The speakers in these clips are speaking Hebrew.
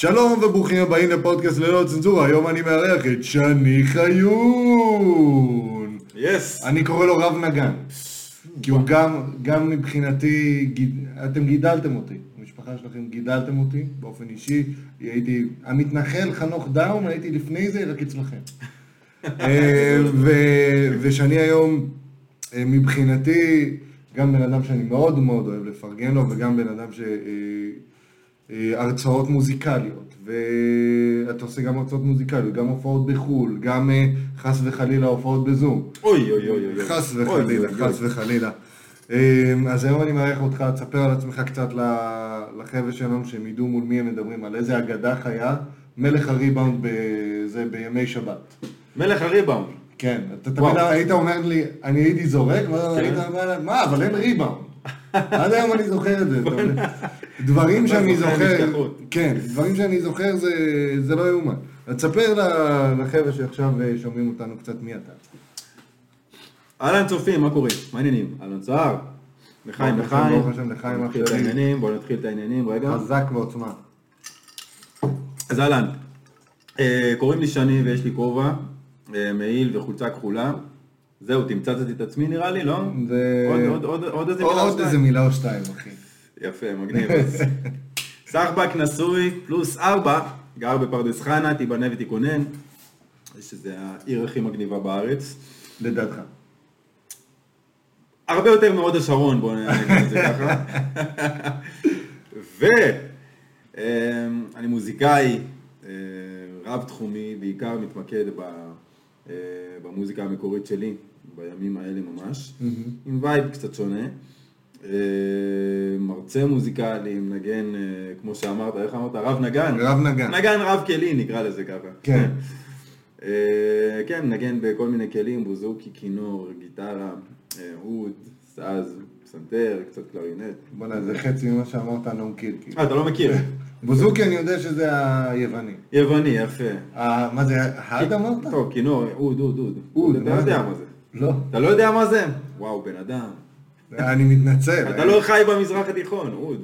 שלום וברוכים הבאים לפודקאסט ללא צנזורה, היום אני מארח את שני חיון. יס. אני קורא לו רב נגן. כי הוא גם, גם מבחינתי, גיד- אתם גידלתם אותי, המשפחה שלכם גידלתם אותי באופן אישי, הייתי המתנחל חנוך דאום, הייתי לפני זה רק אצלכם. אה, ו- ושאני היום, אה, מבחינתי, גם בן אדם שאני מאוד מאוד אוהב לפרגן לו, וגם בן אדם ש... אה, הרצאות מוזיקליות, ואתה עושה גם הרצאות מוזיקליות, גם הופעות בחו"ל, גם אה, חס וחלילה הופעות בזום. אוי אוי אוי אוי. חס וחלילה, חס אוי. וחלילה. אמ, אז היום אני מארח אותך, תספר על עצמך קצת לחבר'ה שלנו, שהם ידעו מול מי הם מדברים, על איזה אגדה חיה, מלך הריבאונד בזה בימי שבת. מלך הריבאונד. כן, אתה. תמיד היית אומר לי, אני הייתי זורק, ואז כן. היית אומר, מה, אבל אין ריבאונד. עד היום אני זוכר את זה. דברים שאני זוכר. כן, דברים שאני זוכר זה- לא יאומן. אז תספר לחבר'ה שעכשיו אה, שומעים אותנו קצת מי אתה. אהלן צופים, מה קורה? מה העניינים? אהלן סער. לחיים, לחיים. ברוך השם, לחיים, אח שלי. בואו נתחיל את העניינים, רגע. חזק ועוצמה. אז אהלן. אה, קוראים לי שני ויש לי כובע, אה, מעיל וחולצה כחולה. זהו, תמצתתי את עצמי נראה לי, לא? זה- עוד- עוד- עוד- עוד איזה מילה או עוד שתיים? איזה מילה או שתיים, אחי. יפה, מגניב. סחבק נשוי, פלוס ארבע, גר בפרדס חנה, תיבנה ותיכונן. שזה העיר הכי מגניבה בארץ. לדעתך. הרבה יותר מהוד השרון, בואו נגיד את זה ככה. ואני מוזיקאי אה, רב-תחומי, בעיקר מתמקד ב- אה, במוזיקה המקורית שלי, בימים האלה ממש, עם vibe קצת שונה. אה, מרצה מוזיקלי, מנגן, אה, כמו שאמרת, איך אמרת? רב נגן? רב נגן. נגן רב כלי, נקרא לזה ככה. כן. אה, כן, מנגן בכל מיני כלים, בוזוקי, כינור, גיטרה, אה, אוד, סאז, פסנתר, קצת קלרינט. בוא'נה, זה חצי ממה שאמרת, אני לא מכיר. כאילו. אה, אתה לא מכיר? בוזוקי אני יודע שזה היווני. יווני, יפה. אה, מה זה, האד אמרת? טוב, כינור, אוד, אוד, אוד. אוד, אתה מה יודע? מה זה. לא. אתה לא יודע מה זה? וואו, בן אדם. אני מתנצל. אתה לא חי במזרח התיכון, אוד.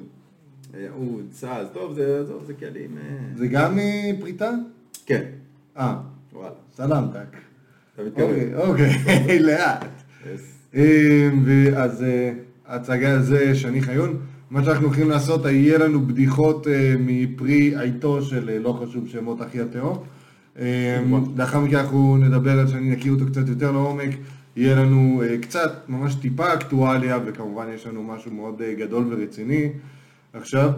אה, אוד, סאז, טוב, זה, עזוב, זה כלים... אה, זה גם מפריטה? כן, אה, וואלה. סלמתק. אתה מתכוון. אוקיי, אוקיי, לאט. אה, ההצגה זה שני חיון. מה שאנחנו הולכים לעשות, יהיה לנו בדיחות אה, מפרי עיתו של אה, לא חשוב שמות אחי התהום. אמ, לאחר מכן אנחנו נדבר על שאני נכיר אותו קצת יותר לעומק. יהיה לנו אה, קצת, ממש טיפה אקטואליה, וכמובן יש לנו משהו מאוד אה, גדול ורציני. עכשיו,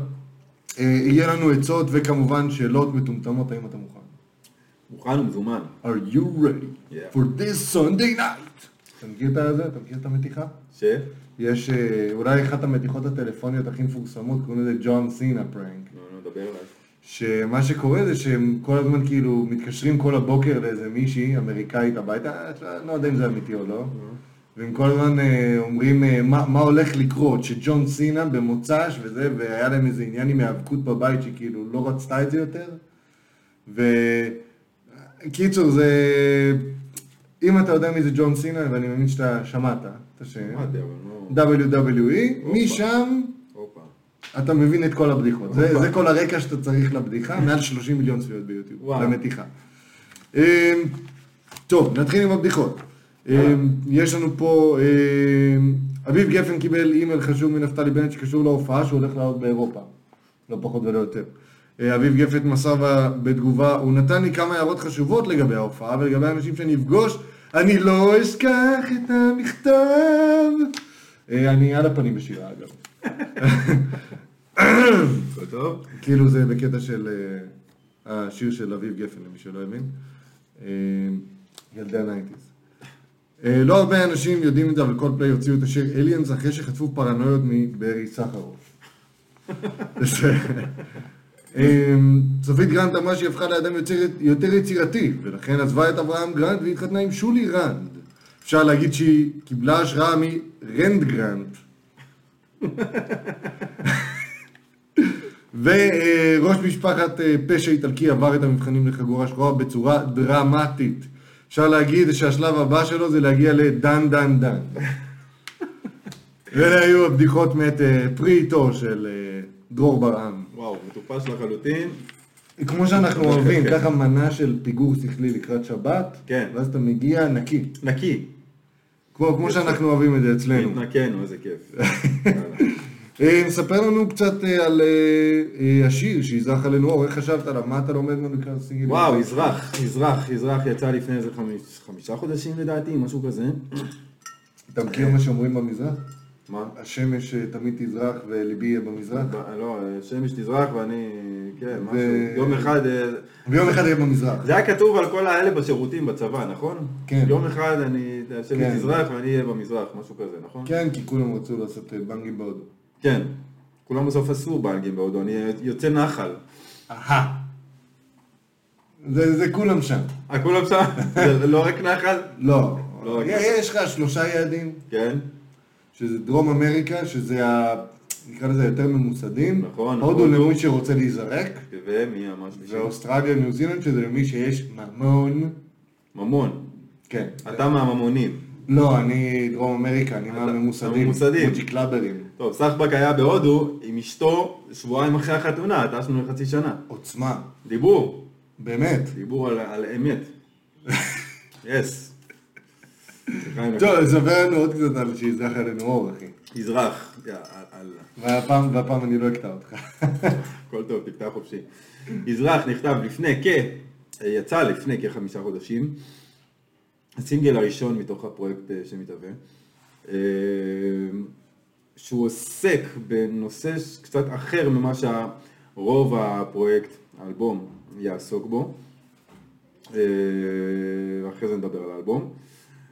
אה, יהיה לנו עצות וכמובן שאלות מטומטמות, האם אתה מוכן? מוכן ומזומן. are you ready Yeah. for this Sunday night? אתה מכיר את זה? אתה מכיר את המתיחה? ש? יש אה, אולי אחת המתיחות הטלפוניות הכי מפורסמות, קוראים לזה ג'ון סינה פרנק. לא, לא, דבר אליי. שמה שקורה זה שהם כל הזמן כאילו מתקשרים כל הבוקר לאיזה מישהי אמריקאית הביתה, אה, לא יודע אם זה אמיתי או לא, והם כל הזמן אה, אומרים אה, מה, מה הולך לקרות, שג'ון סינה במוצ"ש וזה, והיה להם איזה עניין עם היאבקות בבית שכאילו לא רצתה את זה יותר. וקיצור זה, אם אתה יודע מי זה ג'ון סינה, ואני מאמין שאתה שמעת את השם, לא... WWE, משם. אתה מבין את כל הבדיחות. זה. זה כל הרקע שאתה צריך לבדיחה, מעל 30 מיליון צפיות ביוטיוב. למתיחה. אמ, טוב, נתחיל עם הבדיחות. אמ, יש לנו פה, אמ, אביב גפן קיבל אימייל חשוב מנפתלי בנט שקשור להופעה שהוא הולך לעלות באירופה. לא פחות ולא יותר. אה, אביב גפן מסר בה בתגובה, הוא נתן לי כמה הערות חשובות לגבי ההופעה ולגבי האנשים שאני אפגוש, אני לא אשכח את המכתב. אה, אני על הפנים בשירה אגב. טוב? כאילו זה בקטע של אה, השיר של אביב גפן, למי שלא הבין. ילדי ה nineties. לא הרבה אנשים יודעים את זה, אבל כל פליי הוציאו את השיר Aliens אחרי שחטפו פרנויות מברי סחרוף. צופית גרנט אמרה שהיא הפכה לאדם יותר, יצירתי, ולכן עזבה את אברהם גרנט והתחתנה עם שולי רנד. אפשר להגיד שהיא קיבלה השראה מרנד גרנט. וראש משפחת אה, פשע איטלקי עבר את המבחנים לחגורה שחורה בצורה דרמטית. אפשר להגיד שהשלב הבא שלו זה להגיע לדן דן דן. ואלה היו הבדיחות מאת אה, פרי עטו של אה, דרור ברעם. וואו, מטופש לחלוטין. כמו שאנחנו אוהבים, ככה מנה של פיגור שכלי לקראת שבת, כן. ואז אתה מגיע נקי. נקי. כמו כמו שאנחנו אוהבים את זה אצלנו. התנקנו, איזה כיף. אה, ספר לנו קצת אה, על אה, השיר שיזרח עלינו אור, איך חשבת עליו, מה אתה לומד ממנו לקראת סינגל? וואו, יזרח, יזרח, יזרח יצא לפני איזה חמיש- חמישה חודשים לדעתי, משהו כזה. אתה מכיר מה שאומרים במזרח? מה? השמש אה, תמיד תזרח וליבי יהיה במזרח? לא, שמש תזרח ואני, כן, משהו. יום אחד, אה, ויום אחד יהיה במזרח. זה היה כתוב על כל האלה בשירותים בצבא, נכון? כן. יום אחד אני, השמש כן. תזרח ואני אהיה במזרח, משהו כזה, נכון? כן, כי כולם רצו לעשות אה, בנגים בהודו. כן. כולם בסוף עשו בנגים בהודו, אני יוצא נחל. אהה. זה זה כולם שם. אה, כולם שם? זה לא רק נחל? לא. לא, יש לך שלושה יעדים, כן. שזה דרום אמריקה, שזה ה... נקרא לזה יותר ממוסדים. נכון, הודו. למי שרוצה להיזרק. ומי ממש בשביל? ואוסטרליה, ניו זילנד, שזה למי שיש ממון. ממון. כן. אתה מהממונים. לא, אני דרום אמריקה, אני מהממוסדים. הממוסדים. מוג'י קלאברים. טוב, סחבק היה בהודו עם אשתו שבועיים אחרי החתונה, טסנו לחצי שנה. עוצמה. דיבור, באמת. דיבור על, על אמת. יס. טוב, ספר לנו עוד קצת על שיזרח עלינו אור, אחי. יזרח, יא, על, והפעם, אני לא אקטע אותך. הכל טוב, תקטע חופשי. יזרח נכתב לפני כ... יצא לפני כחמישה חודשים. הסינגל הראשון מתוך הפרויקט אה, שמתהווה. אה, שהוא עוסק בנושא קצת אחר ממה שרוב הפרויקט, האלבום, יעסוק בו. אה, ואחרי זה נדבר על האלבום.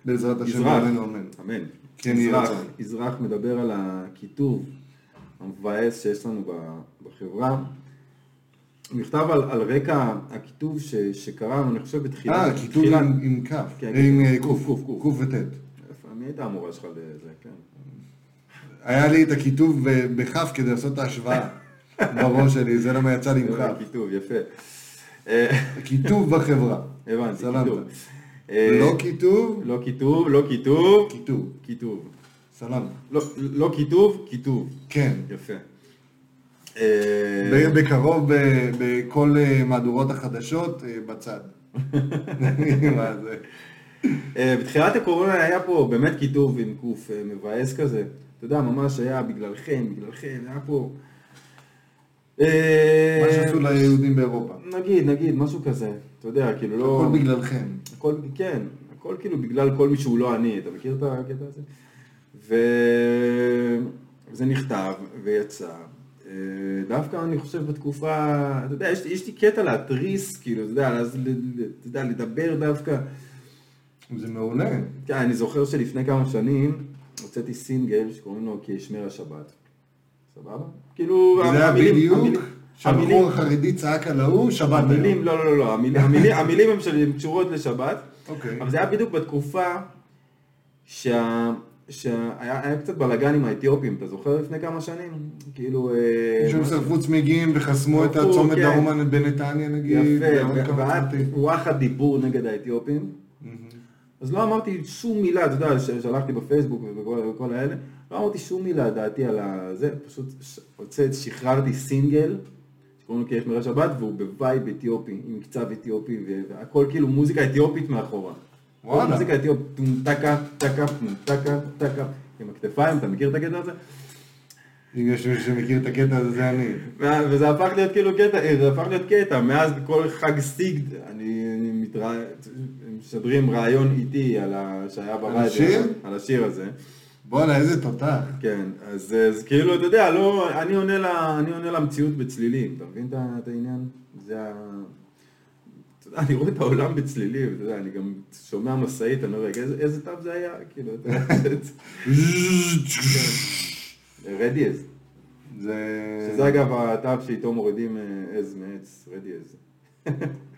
בעזרת השם, יזרח, אמן אמן. כן, יהי יזרח, רצון. יזרח מדבר על הקיטוב המבאס שיש לנו בחברה. הוא נכתב על, על רקע הקיטוב ש, שקרה, אני חושב, בתחילת... אה, כיתוב עם- עם כף. כן, אה, עם אה, קוף, קוף, קוף, קוף. קוף וט'. איפה, מי הייתה המורה שלך לזה, כן. היה לי את הכיתוב ב- בכף כדי לעשות את ההשוואה בראש שלי, זה למה יצא לי עם כף. קיטוב, יפה. אה, כיתוב בחברה. הבנתי, סלמת. אה, לא כיתוב, לא כיתוב, לא כיתוב, כיתוב. כיתוב. סלמת. לא- לא כיתוב, כיתוב. כן. יפה. אה, בקרוב בכל אה, מהדורות החדשות בצד. מה זה? בתחילת הקורונה היה פה באמת כיתוב עם קוף מבאס כזה. אתה יודע, ממש היה בגללכם, בגללכם, היה פה... אה, מה שעשו ליהודים באירופה. נגיד, נגיד, משהו כזה. אתה יודע, כאילו לא... הכל בגללכם. הכל, כן, הכל כאילו בגלל כל מי שהוא לא אני, אתה מכיר את הקטע הזה? וזה נכתב ויצא. אה, דווקא אני חושב בתקופה, אתה יודע, יש, יש לי קטע להתריס, כאילו, אתה יודע, אז, אתה יודע, לדבר דווקא. זה מעולה. כן, אני זוכר שלפני כמה שנים הוצאתי סינגל שקוראים לו כי אשמר השבת. סבבה? כאילו, זה היה בדיוק שהבחור החרדי צעק על ההוא, שבת היום. לא, לא, לא, לא, המילים, הן קשורות לשבת, אוקיי. אבל זה היה בדיוק בתקופה שה... שהיה היה קצת בלאגן עם האתיופים, אתה זוכר לפני כמה שנים? כאילו... אה, שהם שרפו צמיגים וחסמו את שרפו, הצומת כן. דרומה בנתניה נגיד. יפה, והיה דיבור נגד האתיופים. אז לא אמרתי שום מילה, אתה יודע, שלחתי בפייסבוק וכל האלה, לא אמרתי שום מילה דעתי על זה, פשוט הוצאת, שחררתי סינגל, שקוראים לו כי יש מראה שבת, והוא ב vibe אתיופי, עם קצב אתיופי, והכל כאילו מוזיקה אתיופית מאחורה. וואלה. מוזיקה אתיופית, טום טקה, טקה, טום טקה, טקה, עם הכתפיים, אתה מכיר את הקטע הזה? אם יש מישהו שמכיר את הקטע הזה, זה אני. וזה הפך להיות כאילו קטע, אה, זה הפך להיות קטע, מאז בכל חג סיגד, אני, אני מתרא... משדרים ראיון איתי על ה... שהיה ברדיו? על השיר הזה, בואנה, איזה תותח. כן, אז, אז כאילו, אתה יודע, לא, אני עונה, לה, אני עונה למציאות בצלילים, אתה מבין את העניין? זה ה... אתה יודע, אני רואה את העולם בצלילים, אתה יודע, אני גם שומע משאית, אני אומר, איזה, איזה תו זה היה? כאילו, אתה יודע, רדיאז. זה... שזה אגב התו שאיתו מורידים אה, עז מעץ, רדיאז.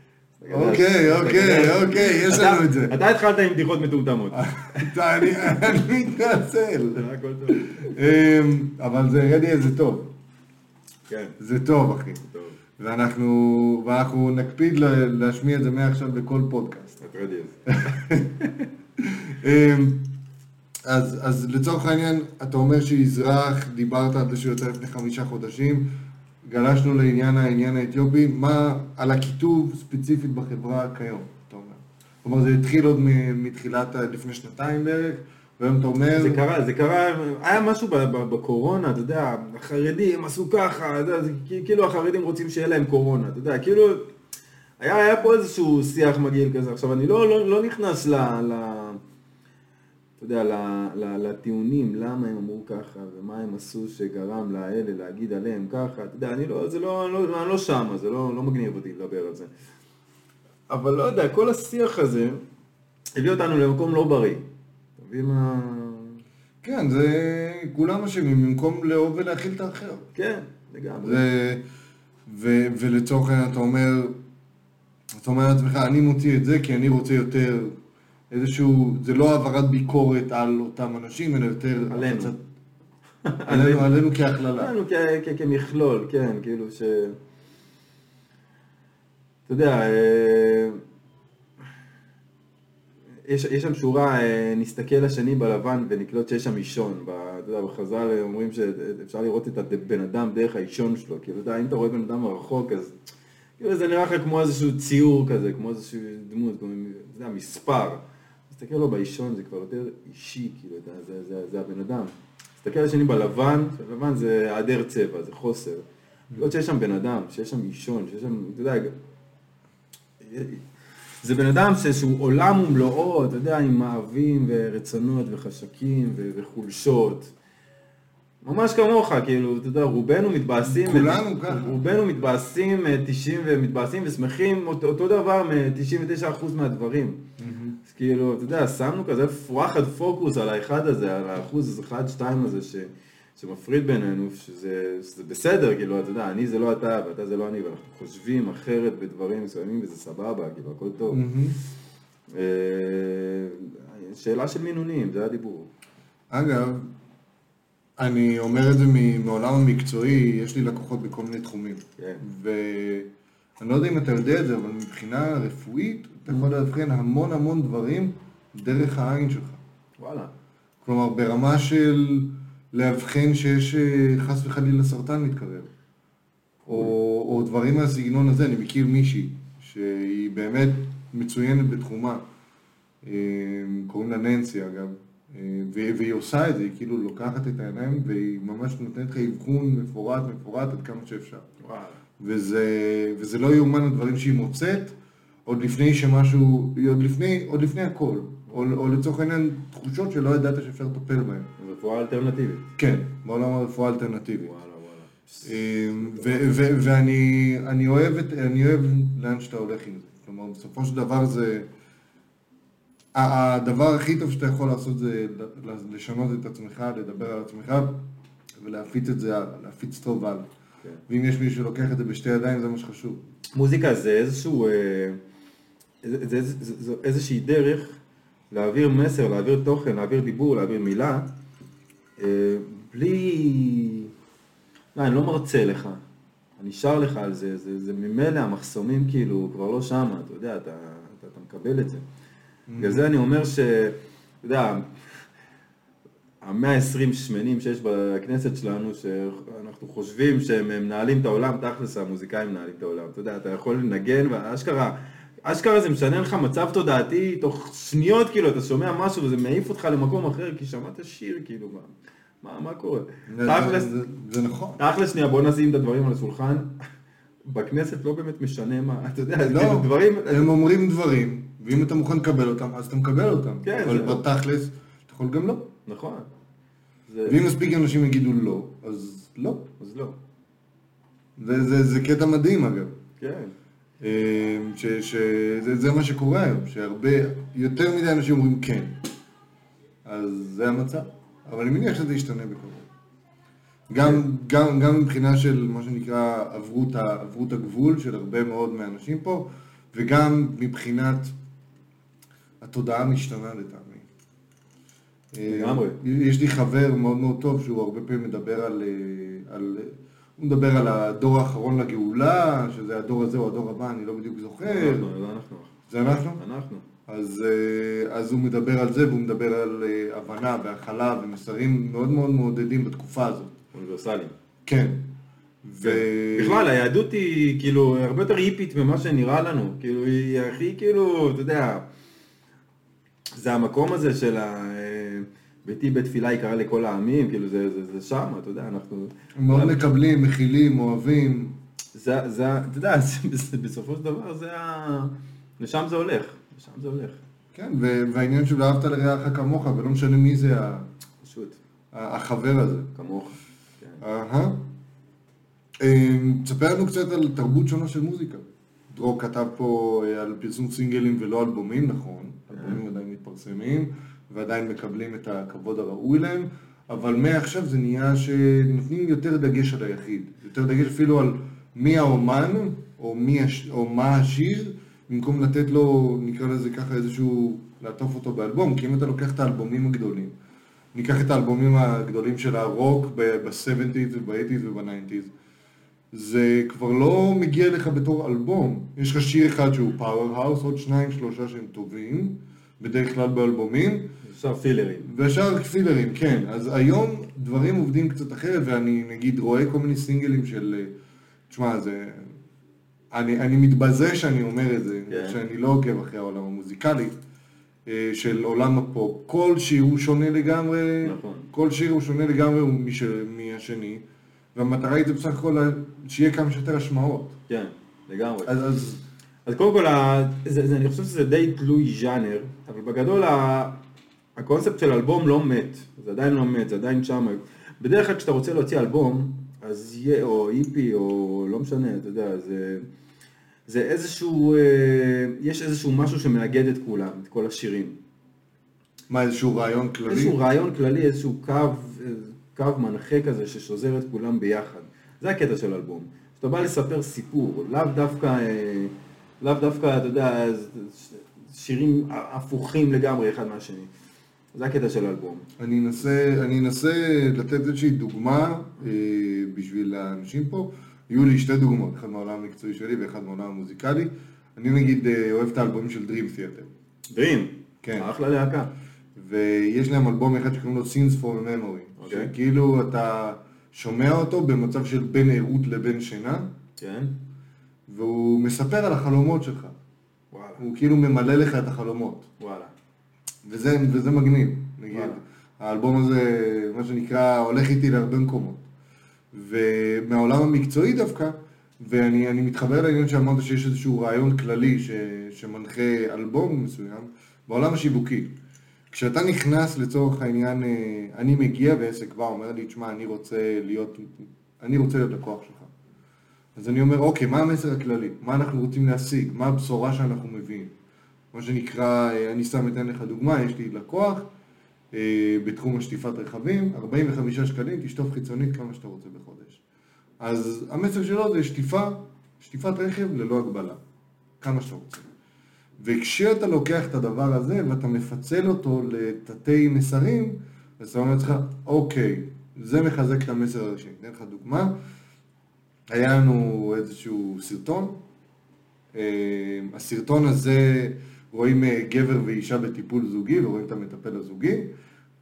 אוקיי, אוקיי, אוקיי, יש לנו את זה. אתה התחלת עם בדיחות מטומטמות. אני מתנצל. אמ, אבל זה רדי זה טוב. כן, זה טוב, אחי. ואנחנו, ואנחנו נקפיד להשמיע את זה מעכשיו בכל פודקאסט. את. אמ, אז, אז לצורך העניין, אתה אומר שיזרח, דיברת על זה שהוא יוצא לפני חמישה חודשים, גלשנו לעניין העניין האתיופי, מה על הכיתוב ספציפית בחברה כיום, אתה אומר? כלומר, זה התחיל עוד מתחילת, לפני שנתיים בערך, והיום אתה אומר... זה קרה, זה קרה, היה משהו בקורונה, אתה יודע, החרדים עשו ככה, אתה יודע, כאילו החרדים רוצים שיהיה להם קורונה, אתה יודע, כאילו, היה, היה פה איזשהו שיח מגעיל כזה, עכשיו אני לא, לא, לא נכנס ל... ל אתה יודע, לטיעונים, למה הם אמרו ככה, ומה הם עשו שגרם לאלה להגיד עליהם ככה, אתה יודע, אני לא, זה לא, לא, אני לא שם, זה לא, לא מגניב אותי לדבר על זה. אבל לא יודע, כל השיח הזה הביא אותנו למקום לא בריא. אתה מבין מה... כן, זה... כולם אשמים, במקום לאהוב ולהכיל את האחר. כן, לגמרי. זה... ו... ולצורך העניין אתה אומר, אתה אומר לעצמך, אני מוציא את זה כי אני רוצה יותר איזשהו, זה לא העברת ביקורת על אותם אנשים, אלא יותר... עלינו. הפצת- עלינו, עלינו כהכללה. לנו כ- כ- כמכלול, כן, כאילו ש... אתה יודע, אה, יש, יש שם שורה, אה, נסתכל לשני בלבן ונקלוט שיש שם אישון. ב- אתה יודע, בחז"ל אומרים שאפשר לראות את הבן אדם דרך האישון שלו. כאילו, אתה יודע, אם אתה רואה בן אדם מרחוק, אז כאילו זה נראה לך כמו איזשהו ציור כזה, כמו איזשהו דמות, כמו, אתה יודע, מספר. תסתכל לו באישון, זה כבר יותר אישי, כאילו, אתה, זה, זה, זה הבן אדם. תסתכל לשני בלבן, לבן זה היעדר צבע, זה חוסר. לראות שיש שם בן אדם, שיש שם אישון, שיש שם, אתה יודע, זה בן אדם שהוא עולם ומלואו, אתה יודע, עם מאווים ורצונות וחשקים וחולשות. ממש כמוך, כאילו, אתה יודע, רובנו מתבאסים, כולנו ככה. רובנו מתבאסים, אה, 90 ומתבאסים ושמחים אותו, אותו דבר מ-99% מהדברים. אז כאילו, אתה יודע, שמנו כזה וואחד פוקוס על האחד הזה, על האחוז אחד, שתיים הזה ש, שמפריד בינינו, שזה, שזה בסדר, כאילו, אתה יודע, אני זה לא אתה ואתה זה לא אני, ואנחנו חושבים אחרת בדברים מסוימים וזה סבבה, כאילו, הכל טוב. מהמם. אה, שאלה של מינונים, זה הדיבור. אגב, אני אומר את זה מעולם המקצועי, יש לי לקוחות בכל מיני תחומים. כן. ואני לא יודע אם אתה יודע את זה, אבל מבחינה רפואית, אתה יכול לאבחן המון המון דברים דרך העין שלך. וואלה. כלומר, ברמה של לאבחן שיש אה, חס וחלילה סרטן מתקרב. או, או דברים מהסגנון הזה, אני מכיר מישהי שהיא באמת מצוינת בתחומה, אה, קוראים לה ננסי אגב, אה, והיא עושה את זה, היא כאילו לוקחת את העיניים והיא ממש נותנת לך אבחון מפורט מפורט עד כמה שאפשר. וואלה. וזה, וזה לא יאומן הדברים שהיא מוצאת, עוד לפני שמשהו, עוד לפני, עוד לפני הכל, או, או לצורך העניין תחושות שלא ידעת שאפשר לטפל בהן. רפואה אלטרנטיבית. כן, בעולם הרפואה האלטרנטיבית. וואלה. אמ, ואני אני אוהב, אוהב לאן שאתה הולך עם זה. כלומר, בסופו של דבר זה... הדבר הכי טוב שאתה יכול לעשות זה לשנות את עצמך, לדבר על עצמך ולהפיץ את זה להפיץ טוב הלאה. כן. ואם יש מישהו שלוקח את זה בשתי ידיים, זה מה שחשוב. מוזיקה זה איזשהו, אה, זה, זה, זה, זה איזושהי דרך להעביר מסר, להעביר תוכן, להעביר דיבור, להעביר מילה, אה, בלי... לא, אני לא מרצה לך, אני שר לך על זה, זה, זה ממילא המחסומים כאילו כבר לא שמה, אתה יודע, אתה, אתה, אתה מקבל את זה. בגלל זה אני אומר ש... אתה יודע, המאה העשרים שמנים שיש בכנסת שלנו, שאנחנו חושבים שהם מנהלים את העולם, תכלס המוזיקאים מנהלים את העולם. אתה יודע, אתה יכול לנגן, ואשכרה, אשכרה זה משנה לך מצב תודעתי, תוך שניות כאילו, אתה שומע משהו וזה מעיף אותך למקום אחר, כי שמעת שיר, כאילו, מה, מה, מה קורה? זה- תכלס, זה- זה נכון. תכלס שנייה, בוא נשים את הדברים על השולחן. בכנסת לא באמת משנה מה, אתה יודע, זה לא, כאילו דברים, הם אומרים דברים, ואם אתה מוכן לקבל אותם, אז אתה מקבל אותם. כן, אבל זה- בתכלס, אתה יכול גם לא. נכון. זה- ואם מספיק אנשים יגידו לא, אז לא. אז לא. זה, זה, זה קטע מדהים אגב. כן. אה, ש, ש, זה, זה מה שקורה היום, שהרבה, יותר מדי אנשים אומרים כן. אז זה המצב. אבל אני מניח שזה ישתנה בקרוב. גם, גם, גם מבחינה של מה שנקרא עברו את, ה- עברו את הגבול של הרבה מאוד מהאנשים פה, וגם מבחינת התודעה משתנה לטעמי. אה, לגמרי. יש לי חבר מאוד מאוד טוב שהוא הרבה פעמים מדבר על, אה, על... הוא מדבר על הדור האחרון לגאולה, שזה הדור הזה או הדור הבא, אני לא בדיוק זוכר. אנחנו, לא אנחנו. זה אנחנו? אנחנו. אז, אה, אז הוא מדבר על זה, והוא מדבר על אה, הבנה והכלה ומסרים מאוד מאוד מעודדים בתקופה הזאת. אוניברסליים. כן. ו... בכלל, היהדות היא כאילו הרבה יותר היפית ממה שנראה לנו, כאילו היא הכי כאילו, אתה יודע, זה המקום הזה של ה... ביתי בית תפילה יקרא לכל העמים, כאילו זה, זה, זה שם, אתה יודע, אנחנו... מאוד מקבלים, מכילים, אוהבים. זה, זה, אתה יודע, זה, בסופו של דבר זה ה... לשם זה הולך, לשם זה הולך. כן, והעניין של אהבת לרעך כמוך, ולא משנה מי זה פשוט. החבר הזה. כמוך, כן. אהה. אמ, תספר לנו קצת על תרבות שונה של מוזיקה. דרור כתב פה אה, על פרסום סינגלים ולא אלבומים, נכון. אלבומים עדיין מתפרסמים, ועדיין מקבלים את הכבוד הראוי להם, אבל מעכשיו זה נהיה שנותנים יותר דגש על היחיד. יותר דגש אפילו על מי האומן, או, מי הש... או מה השיר, במקום לתת לו, נקרא לזה ככה, איזשהו, לעטוף אותו באלבום, כי אם אתה לוקח את האלבומים הגדולים, ניקח את האלבומים הגדולים של הרוק ב-70's וב-80's וב-90's, זה כבר לא מגיע לך בתור אלבום. יש לך שיר אחד שהוא powerhouse, עוד שניים שלושה שהם טובים, בדרך כלל באלבומים. ושאר פילרים. ושאר פילרים, כן. אז היום דברים עובדים קצת אחרת, ואני נגיד רואה כל מיני סינגלים של... תשמע, זה... אני, אני מתבזה שאני אומר את זה, כן. שאני לא עוקב אחרי העולם המוזיקלי, אה, של עולם הפופ. כל שיר הוא שונה לגמרי, נכון. כל שיר הוא שונה לגמרי מש, מהשני, והמטרה היא זה בסך הכל שיהיה כמה שיותר השמעות. כן, לגמרי. אז, אז... אז קודם כל, זה, זה, אני חושב שזה די תלוי ז'אנר, אבל בגדול הקונספט של אלבום לא מת, זה עדיין לא מת, זה עדיין שם. בדרך כלל כשאתה רוצה להוציא אלבום, אז יהיה, או איפי, או לא משנה, אתה יודע, זה, זה איזשהו, אה, יש איזשהו משהו שמאגד את כולם, את כל השירים. מה, איזשהו רעיון כללי? איזשהו רעיון כללי, איזשהו קו, קו מנחה כזה ששוזר את כולם ביחד. זה הקטע של אלבום. כשאתה בא לספר סיפור, לאו דווקא, אה, לאו דווקא, אתה יודע, שירים הפוכים לגמרי אחד מהשני. זה הקטע של האלבום. אני אנסה, אני אנסה לתת איזושהי דוגמה אה, בשביל האנשים פה. יהיו לי שתי דוגמאות, אחד מהעולם המקצועי שלי ואחד מהעולם המוזיקלי. אני נגיד אה, אוהב את האלבומים של Dream Theater. Dream? כן. אחלה להקה. ויש להם אלבום אחד שקוראים לו Scenes for Memory. אוקיי. שכאילו אתה שומע אותו במצב של בין ערות לבין שינה. כן. והוא מספר על החלומות שלך. וואלה. הוא כאילו ממלא לך את החלומות. וואלה. וזה, וזה מגניב, נגיד. וואלה. האלבום הזה, מה שנקרא, הולך איתי להרבה מקומות. ומהעולם המקצועי דווקא, ואני מתחבר לעניין שאמרת שיש איזשהו רעיון כללי ש, שמנחה אלבום מסוים, בעולם השיווקי. כשאתה נכנס לצורך העניין, אה, אני מגיע ועסק בא, אומר לי, תשמע, אני רוצה להיות, אני רוצה להיות לקוח שלך. אז אני אומר, אוקיי, מה המסר הכללי? מה אנחנו רוצים להשיג? מה הבשורה שאנחנו מביאים? מה שנקרא, אה, אני סתם אתן לך דוגמה, יש לי לקוח אה, בתחום השטיפת רכבים, 45 שקלים, תשטוף חיצונית כמה שאתה רוצה בחודש. אז המסר שלו זה שטיפה, שטיפת רכב ללא הגבלה, כמה שאתה רוצה. וכשאתה לוקח את הדבר הזה ואתה מפצל אותו לתתי מסרים, אז אתה אומר לעצמך, אוקיי, זה מחזק את המסר הראשי. אתן לך דוגמה, היה לנו איזשהו סרטון, אה, הסרטון הזה רואים אה, גבר ואישה בטיפול זוגי ורואים את המטפל הזוגי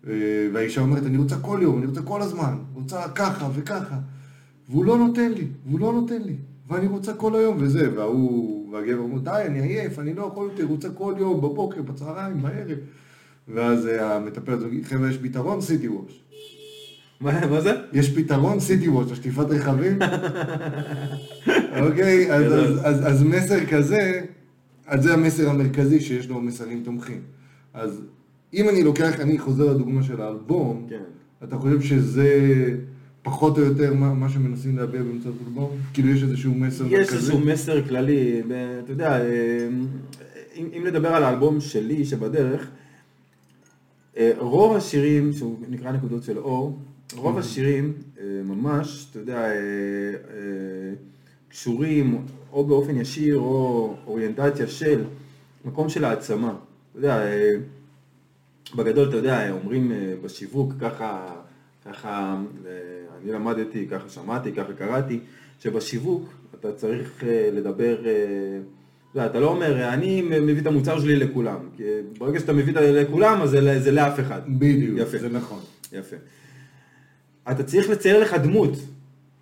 אה, והאישה אומרת אני רוצה כל יום, אני רוצה כל הזמן, רוצה ככה וככה. והוא לא נותן לי, והוא לא נותן לי ואני רוצה כל היום. וזה וההוא, והגבר אומר די אני עייף, אני לא יכול יותר, רוצה כל יום, בבוקר, בצהריים, בערב ואז אה, המטפל הזוגי, חבר'ה יש פתרון, סיטי ווש מה זה? יש פתרון סיטי ווש, השטיפת רכבים אוקיי, אז מסר כזה אז זה המסר המרכזי שיש לו מסרים תומכים. אז אם אני לוקח, אני חוזר לדוגמה של האלבום, כן. אתה חושב שזה פחות או יותר מה, מה שמנסים להביע באמצעות אלבום? כאילו יש איזשהו מסר יש מרכזי? יש איזשהו מסר כללי, אתה יודע, אה, אם, אם לדבר על האלבום שלי שבדרך, אה, רוב השירים, שהוא נקרא נקודות של אור, רוב השירים אה, ממש, אתה יודע, קשורים או באופן ישיר או אוריינטציה של מקום של העצמה. אתה יודע, בגדול, אתה יודע, אומרים בשיווק, ככה, ככה, אני למדתי, ככה שמעתי, ככה קראתי, שבשיווק אתה צריך לדבר, אתה יודע, אתה לא אומר, אני מביא את המוצר שלי לכולם, כי ברגע שאתה מביא את זה לכולם, אז זה, זה לאף אחד. בדיוק, יפה. זה נכון. יפה. אתה צריך לצייר לך דמות,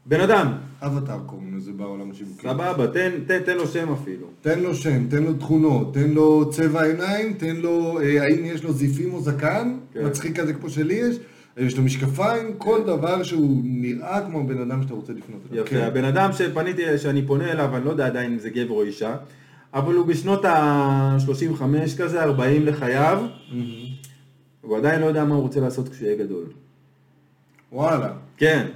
בן אדם, אבטר קוראים לזה בעולם השיווקי. סבבה, תן, תן, תן לו שם אפילו. תן לו שם, תן לו תכונות, תן לו צבע עיניים, תן לו, אה, האם יש לו זיפים או זקן, כן. מצחיק כזה כמו שלי יש, יש לו משקפיים, כל דבר שהוא נראה כמו בן אדם שאתה רוצה לפנות אליו. יפה. הבן אדם שפניתי, שאני פונה אליו, אני לא יודע עדיין אם זה גבר או אישה, אבל הוא בשנות ה-35 כזה, 40 לחייו. הוא עדיין לא יודע מה הוא רוצה לעשות כשהוא יהיה גדול. וואלה. כן.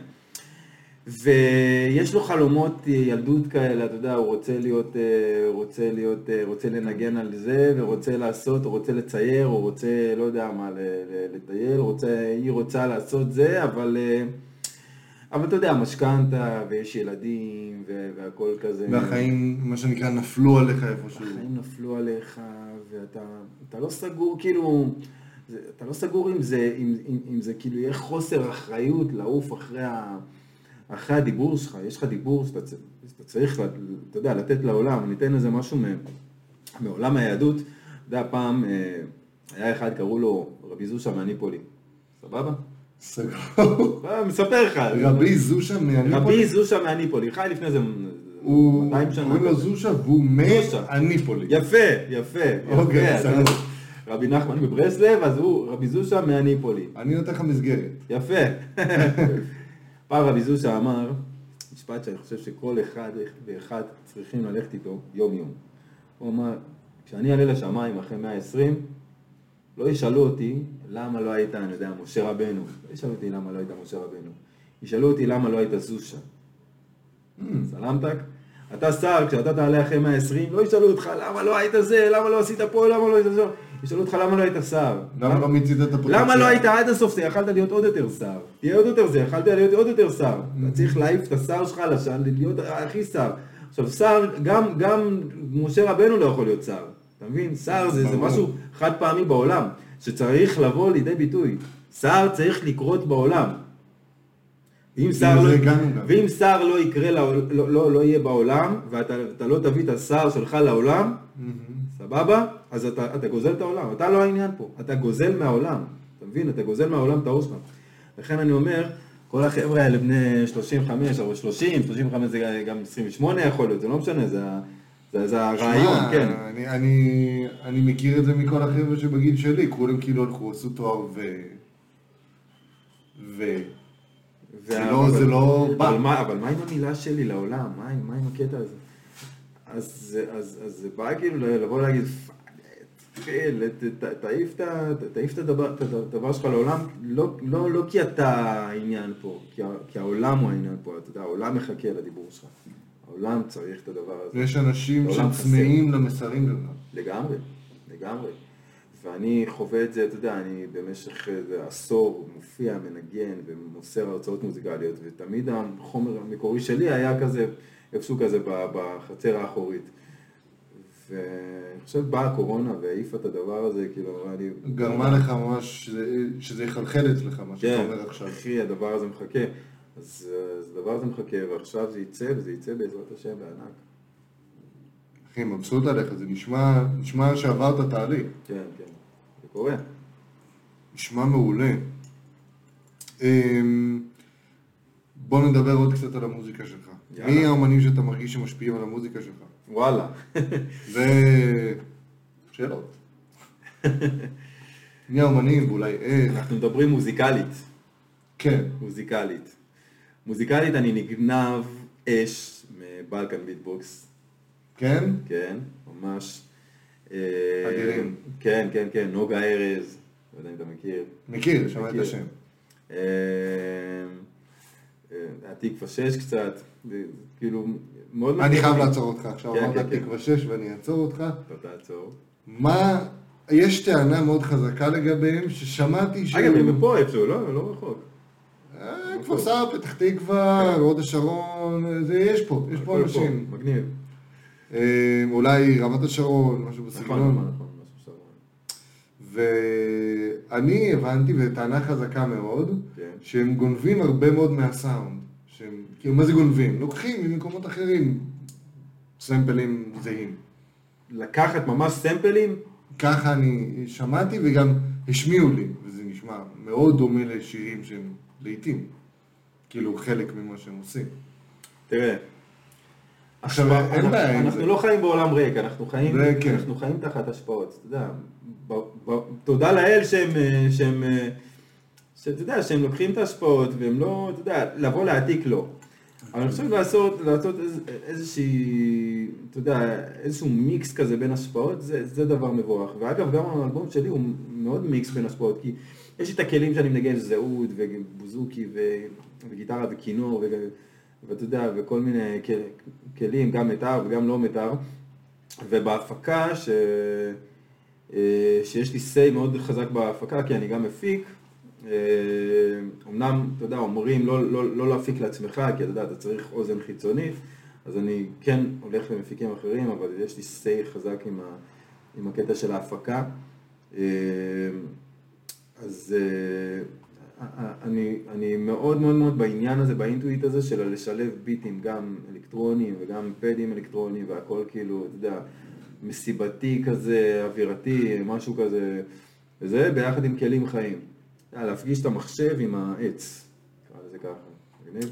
ויש לו חלומות ילדות כאלה, אתה יודע, הוא רוצה להיות, אה, רוצה להיות, אה, רוצה לנגן על זה, ורוצה לעשות, הוא רוצה לצייר, הוא רוצה, לא יודע מה, לטייל, רוצה, היא רוצה לעשות זה, אבל, אה, אבל אתה יודע, משכנתה, ויש ילדים, והכל כזה. והחיים, מה שנקרא, נפלו עליך איפשהו. החיים נפלו עליך, ואתה אתה לא סגור, כאילו, זה, אתה לא סגור אם זה, אם, אם, אם זה כאילו יהיה חוסר אחריות לעוף אחרי, ה, אחרי הדיבור שלך, יש לך דיבור שאתה, שאתה צריך, אתה יודע, לתת לעולם, אני אתן איזה משהו מעולם היהדות, אתה יודע, פעם אה, היה אחד, קראו לו רבי זושה מהניפולי, סבבה? סגור. אה, מספר לך. רבי זושה מהניפולי. רבי זושה מהניפולי, חי לפני הוא, 200 שנה. קוראים לו זושה והוא. מהניפולי. יפה, יפה, אוקיי. אתה- רבי נחמן מברסלב, אז הוא רבי זושה מהניפולי. אני נותן לך מסגרת. יפה. פעם רבי זושה אמר, משפט שאני חושב שכל אחד ואחד צריכים ללכת איתו יום יום. הוא אמר, כשאני אעלה לשמיים אחרי 120, לא ישאלו אותי למה לא היית, אני יודע, משה רבנו. לא ישאלו אותי למה לא היית משה רבנו. ישאלו אותי למה לא היית זושה. סלמתק? אתה שר, כשאתה תעלה אחרי 120, לא ישאלו אותך למה לא היית זה, למה לא עשית פה, למה לא היית זה, ישאלו אותך למה לא היית שר. למה לא מיצית את הפוטנציאל? למה לא היית עד הסוף זה, יכלת להיות עוד יותר שר. תהיה עוד יותר זה, יכלת להיות עוד יותר שר. אתה צריך להעיף את השר שלך לשם, להיות הכי שר. עכשיו שר, גם, גם משה רבנו לא יכול להיות שר. אתה מבין? שר זה, זה. משהו חד פעמי בעולם, שצריך לבוא לידי ביטוי. שר צריך לקרות בעולם. ואם שר, לא. ואם שר לא יקרה, לעול- לא, לא, לא יהיה בעולם, ואתה אתה לא תביא את השר שלך לעולם. סבבה? אז אתה, אתה גוזל את העולם, אתה לא העניין פה, אתה גוזל מהעולם, אתה מבין? אתה גוזל מהעולם את האור שלך. לכן אני אומר, כל החבר'ה האלה בני 35, או 30, 35 זה גם 28 יכול להיות, זה לא משנה, זה, זה, זה הרעיון, שמע, כן. אני, אני, אני מכיר את זה מכל החבר'ה שבגיל שלי, כולם כאילו הלכו, עשו תואר ו... ו... זה לא- אבל- זה לא בא. אבל מה, אבל מה עם המילה שלי לעולם? מה, מה עם הקטע הזה? אז, זה- אז, אז זה בא כאילו לבוא ולהגיד, ת- תעיף את הדבר שלך לעולם, לא, לא, לא כי אתה העניין פה, כי, העולם הוא העניין פה, אתה יודע, העולם מחכה לדיבור שלך. העולם צריך את הדבר הזה. ויש אנשים שצמאים למסרים שלך. לגמרי, לגמרי. ואני חווה את זה, אתה יודע, אני במשך איזה עשור מופיע, מנגן ומוסר הרצאות מוזיקליות, ותמיד החומר המקורי שלי היה כזה, איפשהו כזה בחצר האחורית. ואני חושב באה הקורונה והעיפה את הדבר הזה, כאילו, אמרה לי... גרמה לך ממש שזה- שזה יחלחל אצלך, מה שאתה כן, אומר עכשיו. אחי, הדבר הזה מחכה. אז אז הדבר הזה מחכה, ועכשיו זה יצא, וזה יצא בעזרת השם בענק. אחי, מבסוט עליך, זה נשמע, נשמע שעברת תהליך. כן, כן, זה קורה. נשמע מעולה. אמ, בוא נדבר עוד קצת על המוזיקה שלך. יאללה. מי האמנים שאתה מרגיש שמשפיעים על המוזיקה שלך? וואלה. זה... שאלות. מי האמנים ואולי איך? אנחנו מדברים מוזיקלית. כן. מוזיקלית. מוזיקלית אני נגנב אש מבלקן ביטבוקס, כן? כן, ממש. אה, אדירים. כן, כן, כן, נוגה ארז, לא יודע אם אתה מכיר. מכיר, שמע את. השם. אה, אה, התקווה 6 קצת, כאילו, מאוד אני חייב. לעצור אותך. עכשיו כן, אמרת כן, כן. תקווה 6 ואני אעצור אותך. אתה תעצור. מה... יש טענה מאוד חזקה לגביהם, ששמעתי שהוא... אגב, הם פה איפשהו, לא, לא רחוק. אה, כפר סבא, פתח תקווה, הוד השרון, זה יש פה, יש פה אנשים. מגניב. אה, אולי רמת השרון, משהו נכון, בסגנון. נכון, נכון, משהו שרון. ואני הבנתי, וטענה חזקה מאוד, כן. שהם גונבים הרבה מאוד מהסאונד. שהם, כאילו, מה זה גונבים? לוקחים ממקומות אחרים סמפלים זהים. לקחת ממש סמפלים, ככה אני שמעתי וגם השמיעו לי, וזה נשמע מאוד דומה לשירים שהם לעיתים. כאילו חלק ממה שהם עושים. תראה, עכשיו, אין אנחנו- בעיה עם אנחנו זה. לא חיים בעולם ריק, אנחנו חיים, זה כן. אנחנו חיים תחת השפעות, אתה יודע, ב- ב- תודה לאל שהם, אה, שהם, אה, שאתה יודע, שהם לוקחים את ההשפעות והם לא, אתה יודע, לבוא להעתיק לא. אבל אני חושב לעשות, לעשות איז, איזושהי, אתה יודע, איזשהו מיקס כזה בין השפעות, זה, זה דבר מבורך. ואגב, גם האלבום שלי הוא מאוד מיקס בין השפעות, כי יש לי את הכלים שאני מנגן, זהות ובוזוקי ו, וגיטרה וכינור, ו, ואתה יודע, וכל מיני כ- כלים, גם מיתר וגם לא מיתר. ובהפקה, ש... אה, שיש לי say מאוד חזק בהפקה, כי אני גם מפיק. אה, אמנם, אתה יודע, אומרים לא, לא, לא להפיק לעצמך, כי אתה יודע, אתה צריך אוזן חיצונית, אז אני כן הולך למפיקים אחרים, אבל יש לי say חזק עם, ה, עם הקטע של ההפקה. אה, אז אה, אני, אני מאוד מאוד מאוד בעניין הזה, באינטואיט הזה של לשלב ביטים גם אלקטרוניים וגם פדים אלקטרוניים והכל כאילו, אתה יודע, מסיבתי כזה, אווירתי, משהו כזה, וזה ביחד עם כלים חיים. יודע, להפגיש את המחשב עם העץ, נקרא לזה ככה.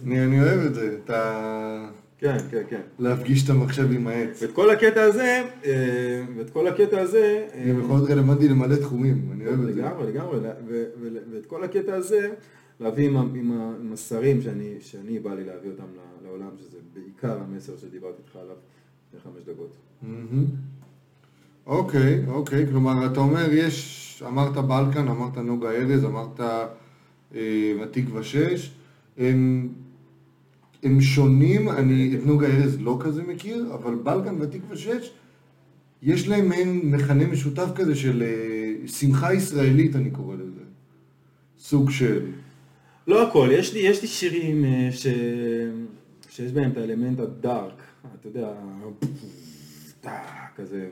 אני, אני אוהב את זה, את ה... כן, כן, כן. להפגיש את המחשב עם העץ. ואת כל הקטע הזה, אה, ואת כל הקטע הזה, אה, זה יכול להיות רלוונטי למלא תחומים, אני אוהב את זה. לגמרי, לגמרי, ואת כל הקטע הזה, להביא עם, ה- עם, ה- עם השרים שאני, בא לי להביא אותם לעולם, שזה בעיקר המסר שדיברתי איתך עליו לפני חמש דקות. אוקיי, אוקיי, כלומר, אתה אומר, יש, אמרת בלקן, אמרת נוגה ארז, אמרת אה, התקווה 6, הם, הם שונים, אני את נוגה ארז לא כזה מכיר, אבל בלקן והתקווה 6, יש להם מעין מכנה משותף כזה של אה, שמחה ישראלית, אני קורא לזה. סוג של... לא הכל, יש לי, יש לי שירים אה, ש... שיש בהם את האלמנט הדארק, אתה יודע, כזה,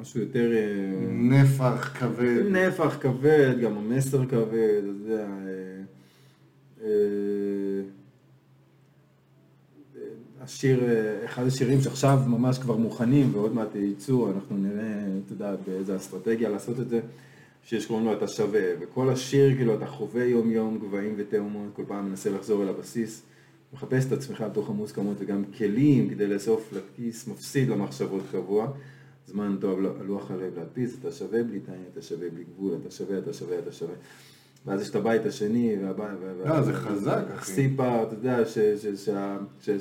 משהו יותר... אה, נפח כבד. נפח כבד, גם המסר כבד, אתה יודע, אה, אה, השיר, אחד השירים שעכשיו ממש כבר מוכנים ועוד מעט ייצאו, אנחנו נראה, אתה יודע, באיזה אסטרטגיה לעשות את זה, שיש קוראים לו אתה שווה, וכל השיר כאילו אתה חווה יום יום גבהים ותאומות, כל פעם מנסה לחזור אל הבסיס, מחפש את עצמך בתוך המוסכמות וגם כלים כדי לאסוף לכיס, מפסיד למחשבות קבוע. זמן טוב, לא- לוח הלב להדפיס, אתה שווה בלי תנאי, אתה שווה בלי גבול, אתה שווה, אתה שווה, אתה שווה. ואז יש את הבית השני, והבית... אה, זה חזק, אחי. סיפה, אתה יודע,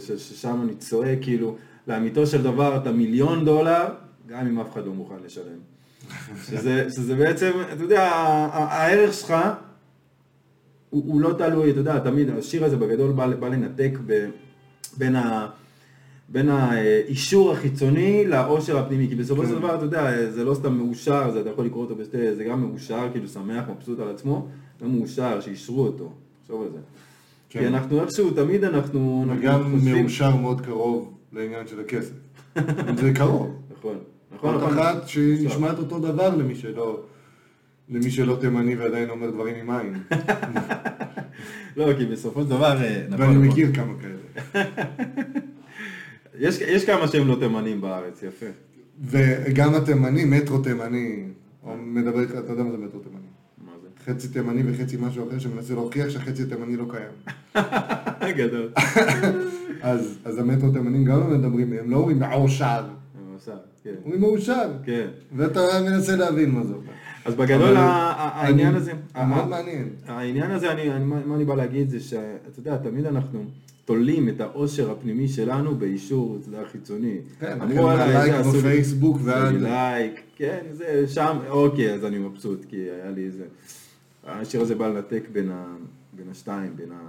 ששם אני צועק, כאילו, לאמיתו של דבר אתה מיליון דולר, גם אם אף אחד לא מוכן לשלם. שזה, שזה בעצם, אתה יודע, הערך שלך הוא, הוא לא תלוי, אתה יודע, תמיד השיר הזה בגדול בא, בא לנתק ב, בין, ה, בין האישור החיצוני לאושר הפנימי, כי בסופו של כן. דבר, אתה יודע, זה לא סתם מאושר, זה אתה יכול לקרוא אותו בשתי, זה גם מאושר, כאילו שמח, מבסוט על עצמו, גם מאושר, שאישרו אותו, תחשוב על זה. כן. כי אנחנו איכשהו, תמיד אנחנו, וגם. מאושר מאוד קרוב לעניין של הכסף. זה קרוב. נכון, נכון, עוד נכון. אחת שנשמעת אותו דבר למי שלא, למי שלא תימני ועדיין אומר דברים עם עין. לא, כי בסופו של דבר, אה, נכון, ואני נכון. מכיר כמה כאלה. יש, יש כמה שהם לא תימנים בארץ, יפה. וגם התימני, מטרו תימני, או מדבר אתה יודע מה זה מטרו תימני. מה זה? חצי תימני וחצי משהו אחר שמנסה להוכיח שהחצי התימני לא קיים. גדול. אז, אז המטרו תימנים גם לא מדברים, הם לא אומרים מאושר, למשל, כן. אומרים מאושר. כן. ואתה מנסה להבין מה זה אומר. אז בגדול העניין הזה, הוא מאוד מעניין. העניין הזה, מה אני בא להגיד זה שאתה יודע, תמיד אנחנו תולים את העושר הפנימי שלנו באישור, אתה יודע, חיצוני. כן, אמרו עליי, מהלייק זה, עשו לי- בפייסבוק עשו ועד- לי לייק, כן, זה שם, אוקיי, אז אני מבסוט, כי היה לי איזה... השיר הזה בא לנתק בין, ה, בין השתיים, בין ה...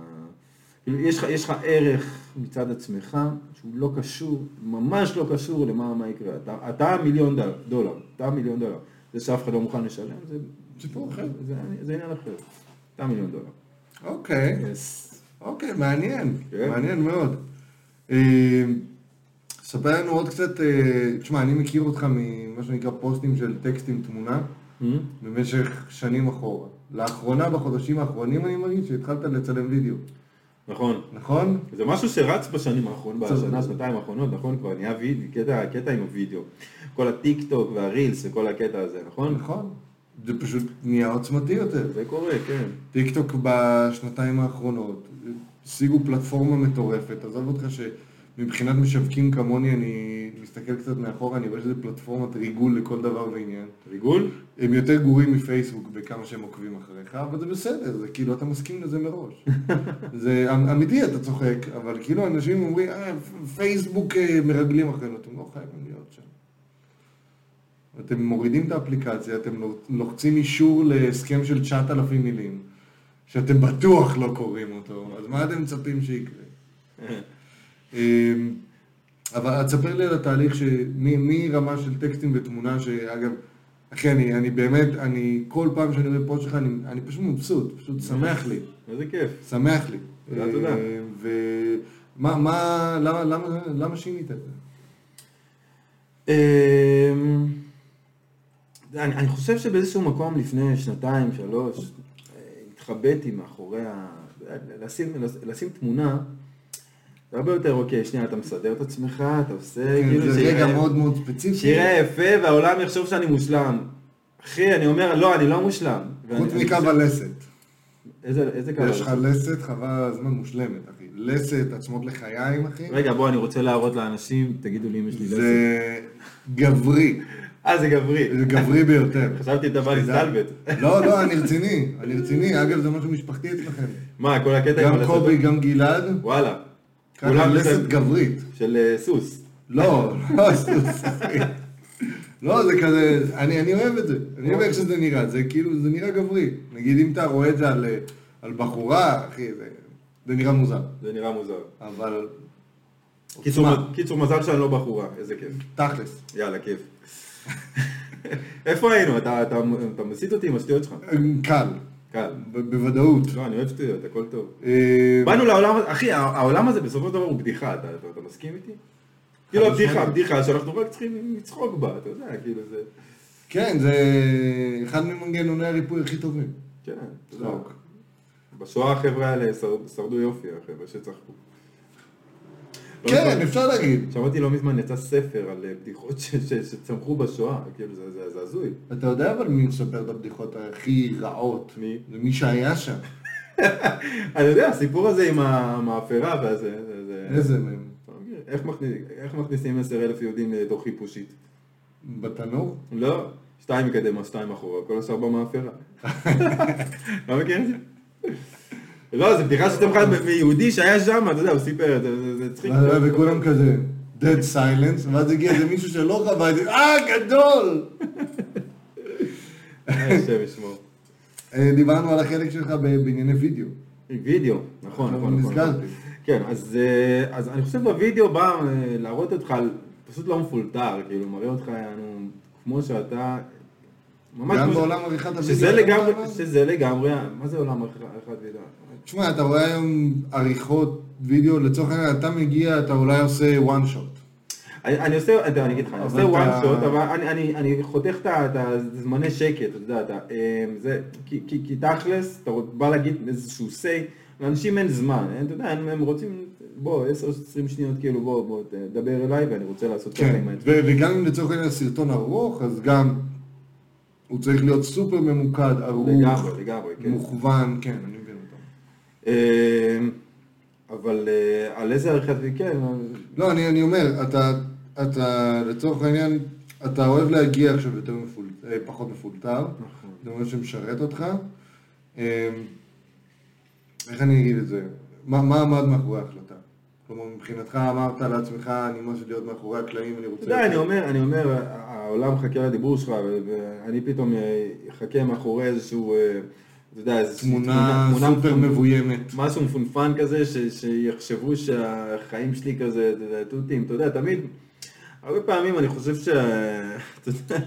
כאילו, יש לך, יש לך ערך מצד עצמך שהוא לא קשור, ממש לא קשור למה מה יקרה. אתה, אתה מיליון דולר, דולר, אתה מיליון דולר. זה שאף אחד לא מוכן לשלם, זה סיפור אחר. זה, זה עניין אחר. אתה מיליון דולר. אוקיי, Yes. אוקיי, מעניין, כן. מעניין מאוד. אה, ספר לנו עוד קצת, אה, תשמע, אני מכיר אותך ממה שנקרא פוסטים של טקסט עם תמונה Hmm? במשך שנים אחורה. לאחרונה, בחודשים האחרונים, אני מרגיש שהתחלת לצלם וידאו, נכון. נכון? זה משהו שרץ בשנים האחרונות. בשנה, שנתיים האחרונות, נכון? כבר נהיה קטע, קטע עם הוידאו. כל הטיק טוק והרילס וכל הקטע הזה, נכון? נכון. זה פשוט נהיה עוצמתי יותר. זה קורה, כן. טיק טוק בשנתיים האחרונות, השיגו פלטפורמה מטורפת, עזוב אותך שמבחינת משווקים כמוני, אני מסתכל קצת מאחורה, אני רואה שזה פלטפורמת ריגול לכל דבר ועניין. ריגול? הם יותר גרועים מפייסבוק בכמה שהם עוקבים אחריך, אבל זה בסדר, זה כאילו, אתה מסכים לזה מראש. זה אמ- אמיתי, אתה צוחק, אבל כאילו אנשים אומרים, אה, פייסבוק אה, מרגלים אחרינו, אתם לא חייבים להיות שם. אתם מורידים את האפליקציה, אתם לוחצים אישור להסכם של 9,000 מילים, שאתם בטוח לא קוראים אותו, אז מה אתם מצפים שיקרה? אמ, אבל תספר לי על התהליך מרמה של טקסטים ותמונה, שאגב, אחי, אני, אני באמת, אני, כל פעם שאני רואה פוסט שלך, אני, אני פשוט מבסוט, פשוט שמח לי, איזה כיף. שמח לי. תודה, תודה. אה, ומה, מה, למה, למה, למה שינית את זה? אמ, אני אני חושב שבאיזשהו מקום לפני שנתיים, שלוש, התחבאתי מאחורי ה... לשים, לשים תמונה, הרבה יותר, אוקיי, שנייה, אתה מסדר את עצמך, אתה עושה, כן, כאילו, זה רגע מאוד מאוד ספציפי. שיראה יפה והעולם יחשוב שאני מושלם. אחי, אני אומר, לא, אני לא מושלם. חוץ מקו הלסת. איזה איזה קו יש לך? לסת חבל הזמן מושלמת, אחי. לסת, עצמות לחיים, אחי. רגע, בוא, אני רוצה להראות לאנשים, תגידו לי אם יש לי לסת. זה גברי. אה, זה גברי. זה גברי ביותר. חשבתי אתה בא להסתלבט. לא, לא, אני רציני. אני רציני. אגב, זה משהו משפחתי אצלכם. מה, כל הקטע עם גם הלסת? קובי, גם גלעד. וואלה. ככה לסת. גברית. של אה, סוס. לא, לא סוס, אחי. לא, זה כזה, אני, אני אוהב את זה, אני אוהב איך שזה נראה, זה כאילו, זה נראה גברי. נגיד אם אתה רואה את זה על, על בחורה, אחי, זה, זה נראה מוזר. זה נראה מוזר. אבל... קיצור, מזל שאני לא בחורה, איזה כיף. תכלס. יאללה, כיף. איפה היינו? אתה, אתה, אתה מסיט אותי עם השטויות שלך. קל, קל. ב- בוודאות. לא, אני אוהב שטויות, הכל טוב. אה, באנו לעולם, אחי, העולם הזה בסופו של דבר הוא בדיחה, אתה, מסכים איתי? כאילו הבדיחה, משמעית. הבדיחה שאנחנו רק צריכים לצחוק בה, אתה יודע, כאילו זה... כן, זה אחד ממנגנוני הריפוי הכי טובים. כן. צחוק. בשואה החבר'ה האלה שר- שרדו יופי, החבר'ה שצחקו. כן, אפשר להגיד. שמעתי לא מזמן, יצא ספר על אה, בדיחות שצמחו בשואה, כאילו זה- הזוי. אתה יודע אבל מי מספר את הבדיחות הכי רעות? מי? זה מי שהיה שם. אני יודע, הסיפור הזה עם המאפרה והזה, זה- זה- איזה מהם? איך מכניס- איך מכניסים עשר אלף יהודים לתוך חיפושית? בתנור? לא, שתיים מקדימה, שתיים אחורה, כל השאר במאפרה. לא מכיר את זה? לא, זו בדיחה שצמחה מ- מיהודי שהיה שם, אתה יודע, הוא סיפר זה, צחיק. וכולם כזה, dead silence, ואז הגיע איזה מישהו שלא חווה את זה, אה, גדול! אה, השם ישמור. אה, דיברנו על החלק שלך בענייני וידאו. וידאו, נכון, נכון, נכון. נזכרתי. כן, אז, אה, אז אני חושב בווידאו בא להראות אותך פשוט לא מפולטר, כאילו, מראה אותך יענו, כמו שאתה, גם בעולם עריכת הוידאו. שזה לגמרי? שזה לגמרי, מה זה עולם עריכת וידאו? תשמע, אתה רואה היום עריכות וידאו, לצורך העניין, אתה מגיע, אתה אולי עושה one shot. אני, עושה, אני אגיד לך, אני עושה one shot, אבל אני, חותך את הזמני שקט, אתה יודע, אתה, אה, זה, כי, תכלס, אתה בא להגיד איזשהו say, לאנשים אין זמן, אין, אתה יודע, הם, רוצים, בוא, 10-20 שניות, כאילו, בוא, בוא, תדבר אליי ואני רוצה לעשות ככה כן, עם. ו- וגם אם לצורך העניין הסרטון ארוך, אז גם הוא צריך להיות סופר ממוקד, ערוך, לגמרי, לגמרי, כן. מוכוון, כן, אני מבין אותו. אה, אבל אה, על איזה עריכת וידאו, כן, לא, אני, אני אומר, אתה, אתה, לצורך העניין, אתה אוהב להגיע עכשיו יותר מפול, אה, פחות מפולטר, נכון. זה אומר שמשרת אותך. אה, איך אני אגיד את זה? מה, מה עמד מאחורי ההחלטה? כלומר, מבחינתך אמרת לעצמך, אני משהו להיות מאחורי הקלעים, אני רוצה... אתה יודע, אני אומר, אני אומר, העולם מחכה לדיבור שלך, ואני פתאום אה, אחכה מאחורי איזשהו, אה, אתה יודע, איזושהי תמונה סופר מבוימת. משהו מפונפן כזה, ש, שיחשבו שהחיים שלי כזה, אתה יודע, תותים, אתה יודע, תמיד, הרבה פעמים אני חושב ש... אתה יודע,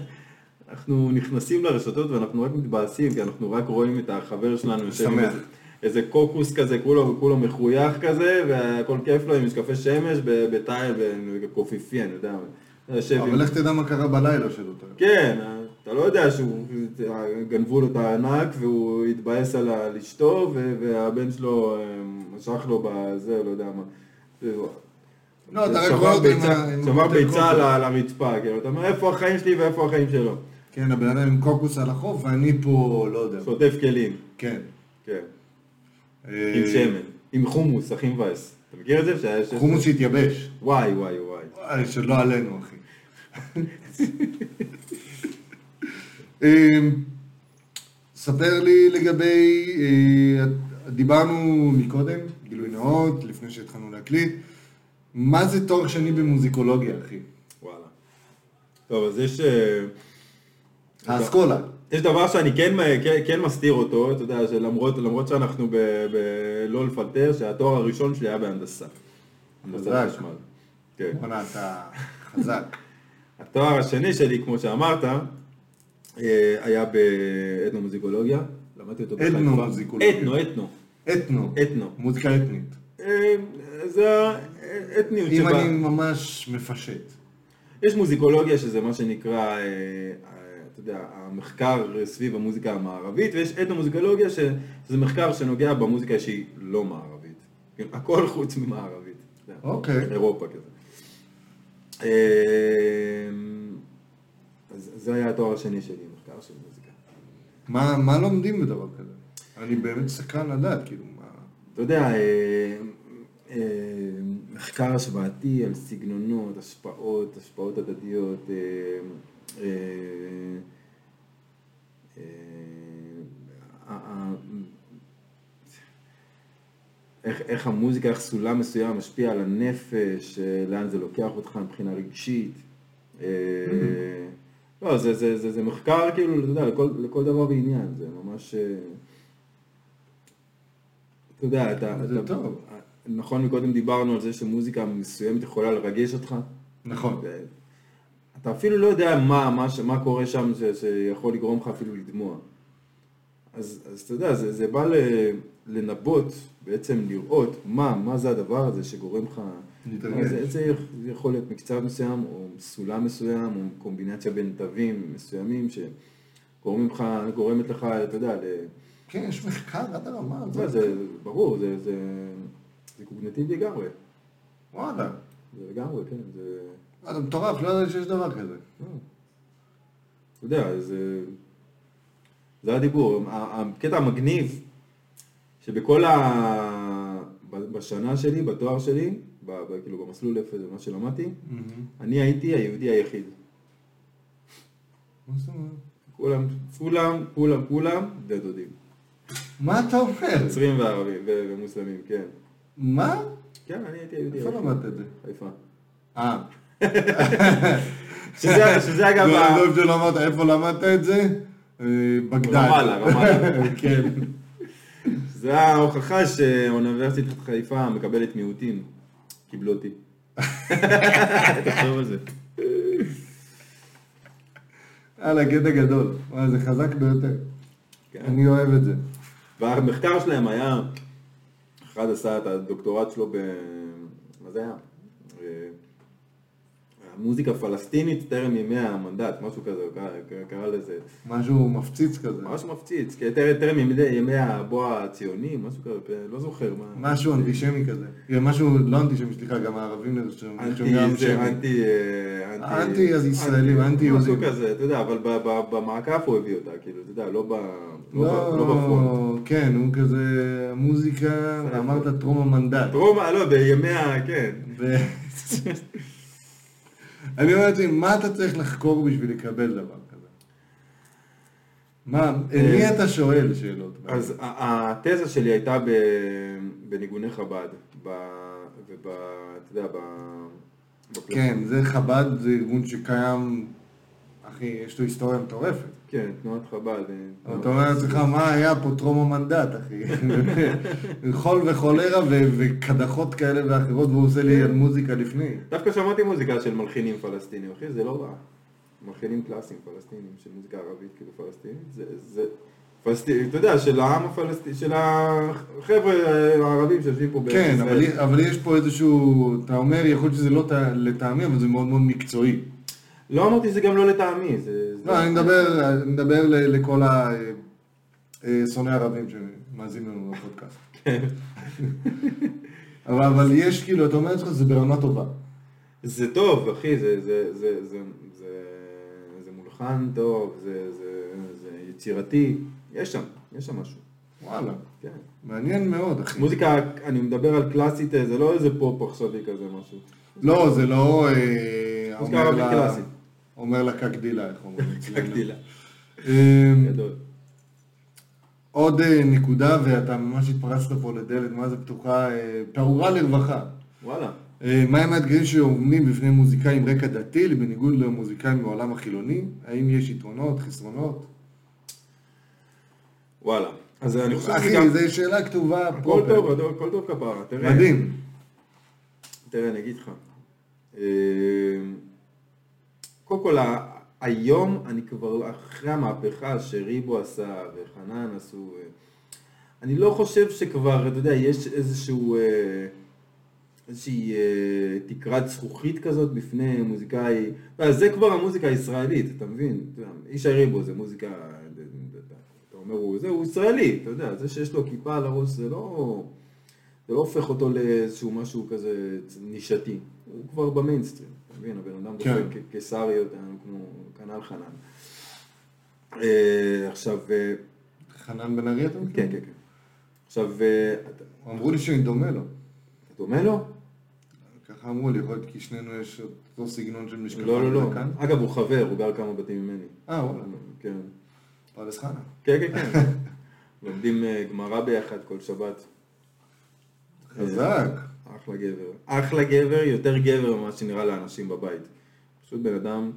אנחנו נכנסים לרשתות ואנחנו רק מתבאסים, כי אנחנו רק רואים את החבר שלנו יושב עם. איזה- איזה קוקוס כזה, כולו, כולו מחוייך כזה, והכל כיף לו עם משקפי שמש, ב- בתיל, בקופיפי, אני יודע. אבל לך תדע מה קרה בלילה שלו. אתה- כן, אתה לא יודע שהוא, גנבו לו את הארנק והוא התבאס על אשתו והבן שלו אה, משך לו בזה, לא יודע מה. לא, אתה רק רואה אותו עם שבר ביצה. על הרצפה, כאילו, אתה אומר איפה החיים שלי ואיפה החיים שלו. כן, הבן אדם עם קוקוס על החוף, ואני פה, לא יודע. שוטף כלים, כן. כן, אה, עם שמן. עם חומוס, אחי מבאס. אתה מכיר את זה? שהיה- חומוס שהתייבש. וואי, וואי, וואי. וואי, שלא עלינו, אחי. אמ, ספר לי לגבי, אה, דיברנו מקודם, גילוי נאות, לפני שהתחלנו להקליט, מה זה תואר שני במוזיקולוגיה, אחי? וואלה. טוב, אז יש... אה, האסכולה. יש דבר שאני כן, כן, כן מסתיר אותו, אתה יודע, שלמרות למרות שאנחנו בלא לפלטר, שהתואר הראשון שלי היה בהנדסה. חזק. כן. בואנה, אתה חזק. התואר השני שלי, כמו שאמרת, אה, היה באתנומוזיקולוגיה. למדתי אותו בחיפה. אתנומוזיקולוגיה. אתנו, אתנו. אתנו. אתנו. מוזיקה אתנית. אה, זה האתניות אם שבה... אני ממש מפשט. יש מוזיקולוגיה שזה מה שנקרא, אה, אתה יודע, המחקר סביב המוזיקה המערבית, ויש אתנומוזיקולוגיה ש- שזה מחקר שנוגע במוזיקה שהיא לא מערבית. כן, הכל חוץ ממערבית. אתה יודע, אוקיי. אירופה כזה. אה, אז זה היה התואר השני שלי, מחקר של מוזיקה. מה, מה לומדים בדבר כזה? אני באמת סקרן לדעת, כאילו, מה... אתה יודע, אה, אה, מחקר השוואתי על סגנונות, השפעות, השפעות הדדיות, איך, איך המוזיקה, איך סולם מסוים משפיע על הנפש, אה, לאן זה לוקח אותך מבחינה רגשית. אה, לא, זה, זה, זה, זה מחקר כאילו, אתה יודע, לכל, לכל דבר בעניין, זה ממש... אה, אתה יודע, אתה... זה אתה, טוב. נכון, מקודם דיברנו על זה שמוזיקה מסוימת יכולה לרגש אותך. נכון. אתה אפילו לא יודע מה, מה, ש- מה קורה שם ש, שיכול לגרום לך אפילו לדמוע. אז, אז אתה יודע, זה, זה בא ל, לנבות, בעצם לראות מה, מה זה הדבר הזה שגורם לך... להתרגש. זה, זה יכול להיות מקצב מסוים, או סולם מסוים, או קומבינציה בין תווים מסוימים שגורמים לך, גורמת לך, אתה יודע, ל... כן, יש מחקר עד הרמה זה. זה ברור, זה, זה, זה קוגנטיבי לגמרי. וואלה. זה לגמרי, כן, זה... אתה מטורף, לא ידעתי שיש דבר כזה. אתה יודע, זה... זה הדיבור. הקטע המגניב, שבכל ה... בשנה שלי, בתואר שלי, ב... ב... כאילו במסלול אפס, מה שלמדתי, אני הייתי היהודי היחיד. כולם, כולם, כולם, כולם, בני דודים. מה אתה אומר? נוצרים וערבים ו- ומוסלמים, כן. מה? כן, אני הייתי היהודי איפה. למדת את זה? חיפה. אה. שזה, שזה אגב... לא לא שלא אמרת איפה למדת את זה? אה, בגדד. רמאללה, רמאללה. כן. זה ההוכחה שאוניברסיטת חיפה מקבלת מיעוטים. קיבלו אותי. תחשוב על זה. יאללה, קטע גדול. וואי, זה חזק ביותר. כן. אני אוהב את זה. והמחקר שלהם היה, אחד עשה את הדוקטורט שלו ב... מה זה היה? אה, המוזיקה הפלסטינית טרם ימי המנדט, משהו כזה, קרא- לזה, משהו מפציץ כזה. משהו מפציץ, כי טרם ימי- הבוא הציוני, משהו כזה, לא זוכר מה. משהו אנטישמי כזה. כן, משהו לא אנטישמי, סליחה, גם הערבים נחשבים אנטי, גם זה שמים. אנטי, אה, אנטי אז ישראלים, אנטי יהודים. משהו כזה, אתה יודע, אבל במעקף הוא הביא אותה, כאילו, אתה יודע, לא לא ב- לא בפרונט. כן, הוא כזה מוזיקה, אמרת טרום המנדט. טרומה, לא, בימי ה... כן. אני אומר לעצמי, מה אתה צריך לחקור בשביל לקבל דבר כזה? מה, מי אתה שואל שאלות? אה, אז התזה שלי הייתה בניגוני חב"ד. וב... אתה יודע, ב... כן, זה חב"ד, זה ארגון שקיים, אחי, יש לו היסטוריה מטורפת. כן, תנועת חב"ד. אה, אתה אומר לעצמך, מה היה פה טרום המנדט, אחי? חול וחולרה וקדחות כאלה ואחרות, והוא עושה לי על מוזיקה לפני. דווקא שמעתי מוזיקה של מלחינים פלסטינים, אחי, זה לא רע. מלחינים קלאסיים פלסטינים, של מוזיקה ערבית כאילו פלסטינית, זה... זה... פלסטין, אתה יודע, של העם הפלסטיני, של החבר'ה הערבים שיושבים פה כן, בישראל. אבל, אבל יש פה איזשהו, אתה אומר, יכול להיות שזה לא לטעמי, אבל זה מאוד מאוד מקצועי. לא אמרתי שזה גם לא לטעמי, זה... לא, אני מדבר, אני מדבר לכל השונאי ערבים שמאזינים לנו בפודקאסט. אבל, אבל יש כאילו, אתה אומר לעצמך, זה ברמה טובה. זה טוב, אחי, זה, זה, זה, זה, זה, זה מולחן טוב, זה, זה, זה יצירתי, יש שם, יש שם משהו. וואלה. כן. מעניין מאוד, אחי. מוזיקה, אני מדבר על קלאסית, אה, זה לא איזה פופ עכשווי כזה משהו. לא, זה לא... אה, מוזיקה ערבית לה- קלאסית. אומר לה קקדילה, איך אומרים אצלנו. גדילה. אמ. עוד אה, נקודה, ואתה ממש התפרצת פה לדלת, מה זה פתוחה, אה, פעורה לרווחה. וואלה. אה, מהם האתגרים שעומדים בפני מוזיקאים עם רקע דתי, בניגוד למוזיקאים מעולם החילוני? האם יש יתרונות, חסרונות? וואלה. אז אני חושב אחי, שגם... זו שאלה כתובה הכל פרופר. טוב, הכל טוב כפרה. תראה. מדהים. תראה, אני אגיד לך. קודם כל, היום אני כבר אחרי המהפכה שריבו עשה וחנן עשו, אה, אני לא חושב שכבר, אתה יודע, יש איזשהו, אה, איזושהי אה, תקרת זכוכית כזאת בפני מוזיקאי, זה כבר המוזיקה הישראלית, אתה מבין? ישי ריבו זה מוזיקה, אתה אומר, הוא, זה, הוא ישראלי, אתה יודע, זה שיש לו כיפה על הראש זה לא... זה לא הופך אותו לאיזשהו משהו כזה נישתי, הוא כבר במיינסטרים, מבין? הבן אדם כן. דופק קיסריות, אה, כמו כנ"ל חנן. אה, עכשיו, אה, חנן בן ארי אתה מכיר? כן, כן, כן. עכשיו, אה, אמרו לי שאני דומה לו. אתה דומה לו? ככה אמרו לי, יכול להיות כי שנינו יש אותו סגנון של משקפיים לא, לא, לא. אגב, הוא חבר, הוא גר כמה בתים ממני. אה, וואלה. כן. פרדס חנה. כן, כן, כן. לומדים גמרא ביחד כל שבת. חזק. אחלה גבר. אחלה גבר, יותר גבר ממה שנראה לאנשים בבית. פשוט בן אדם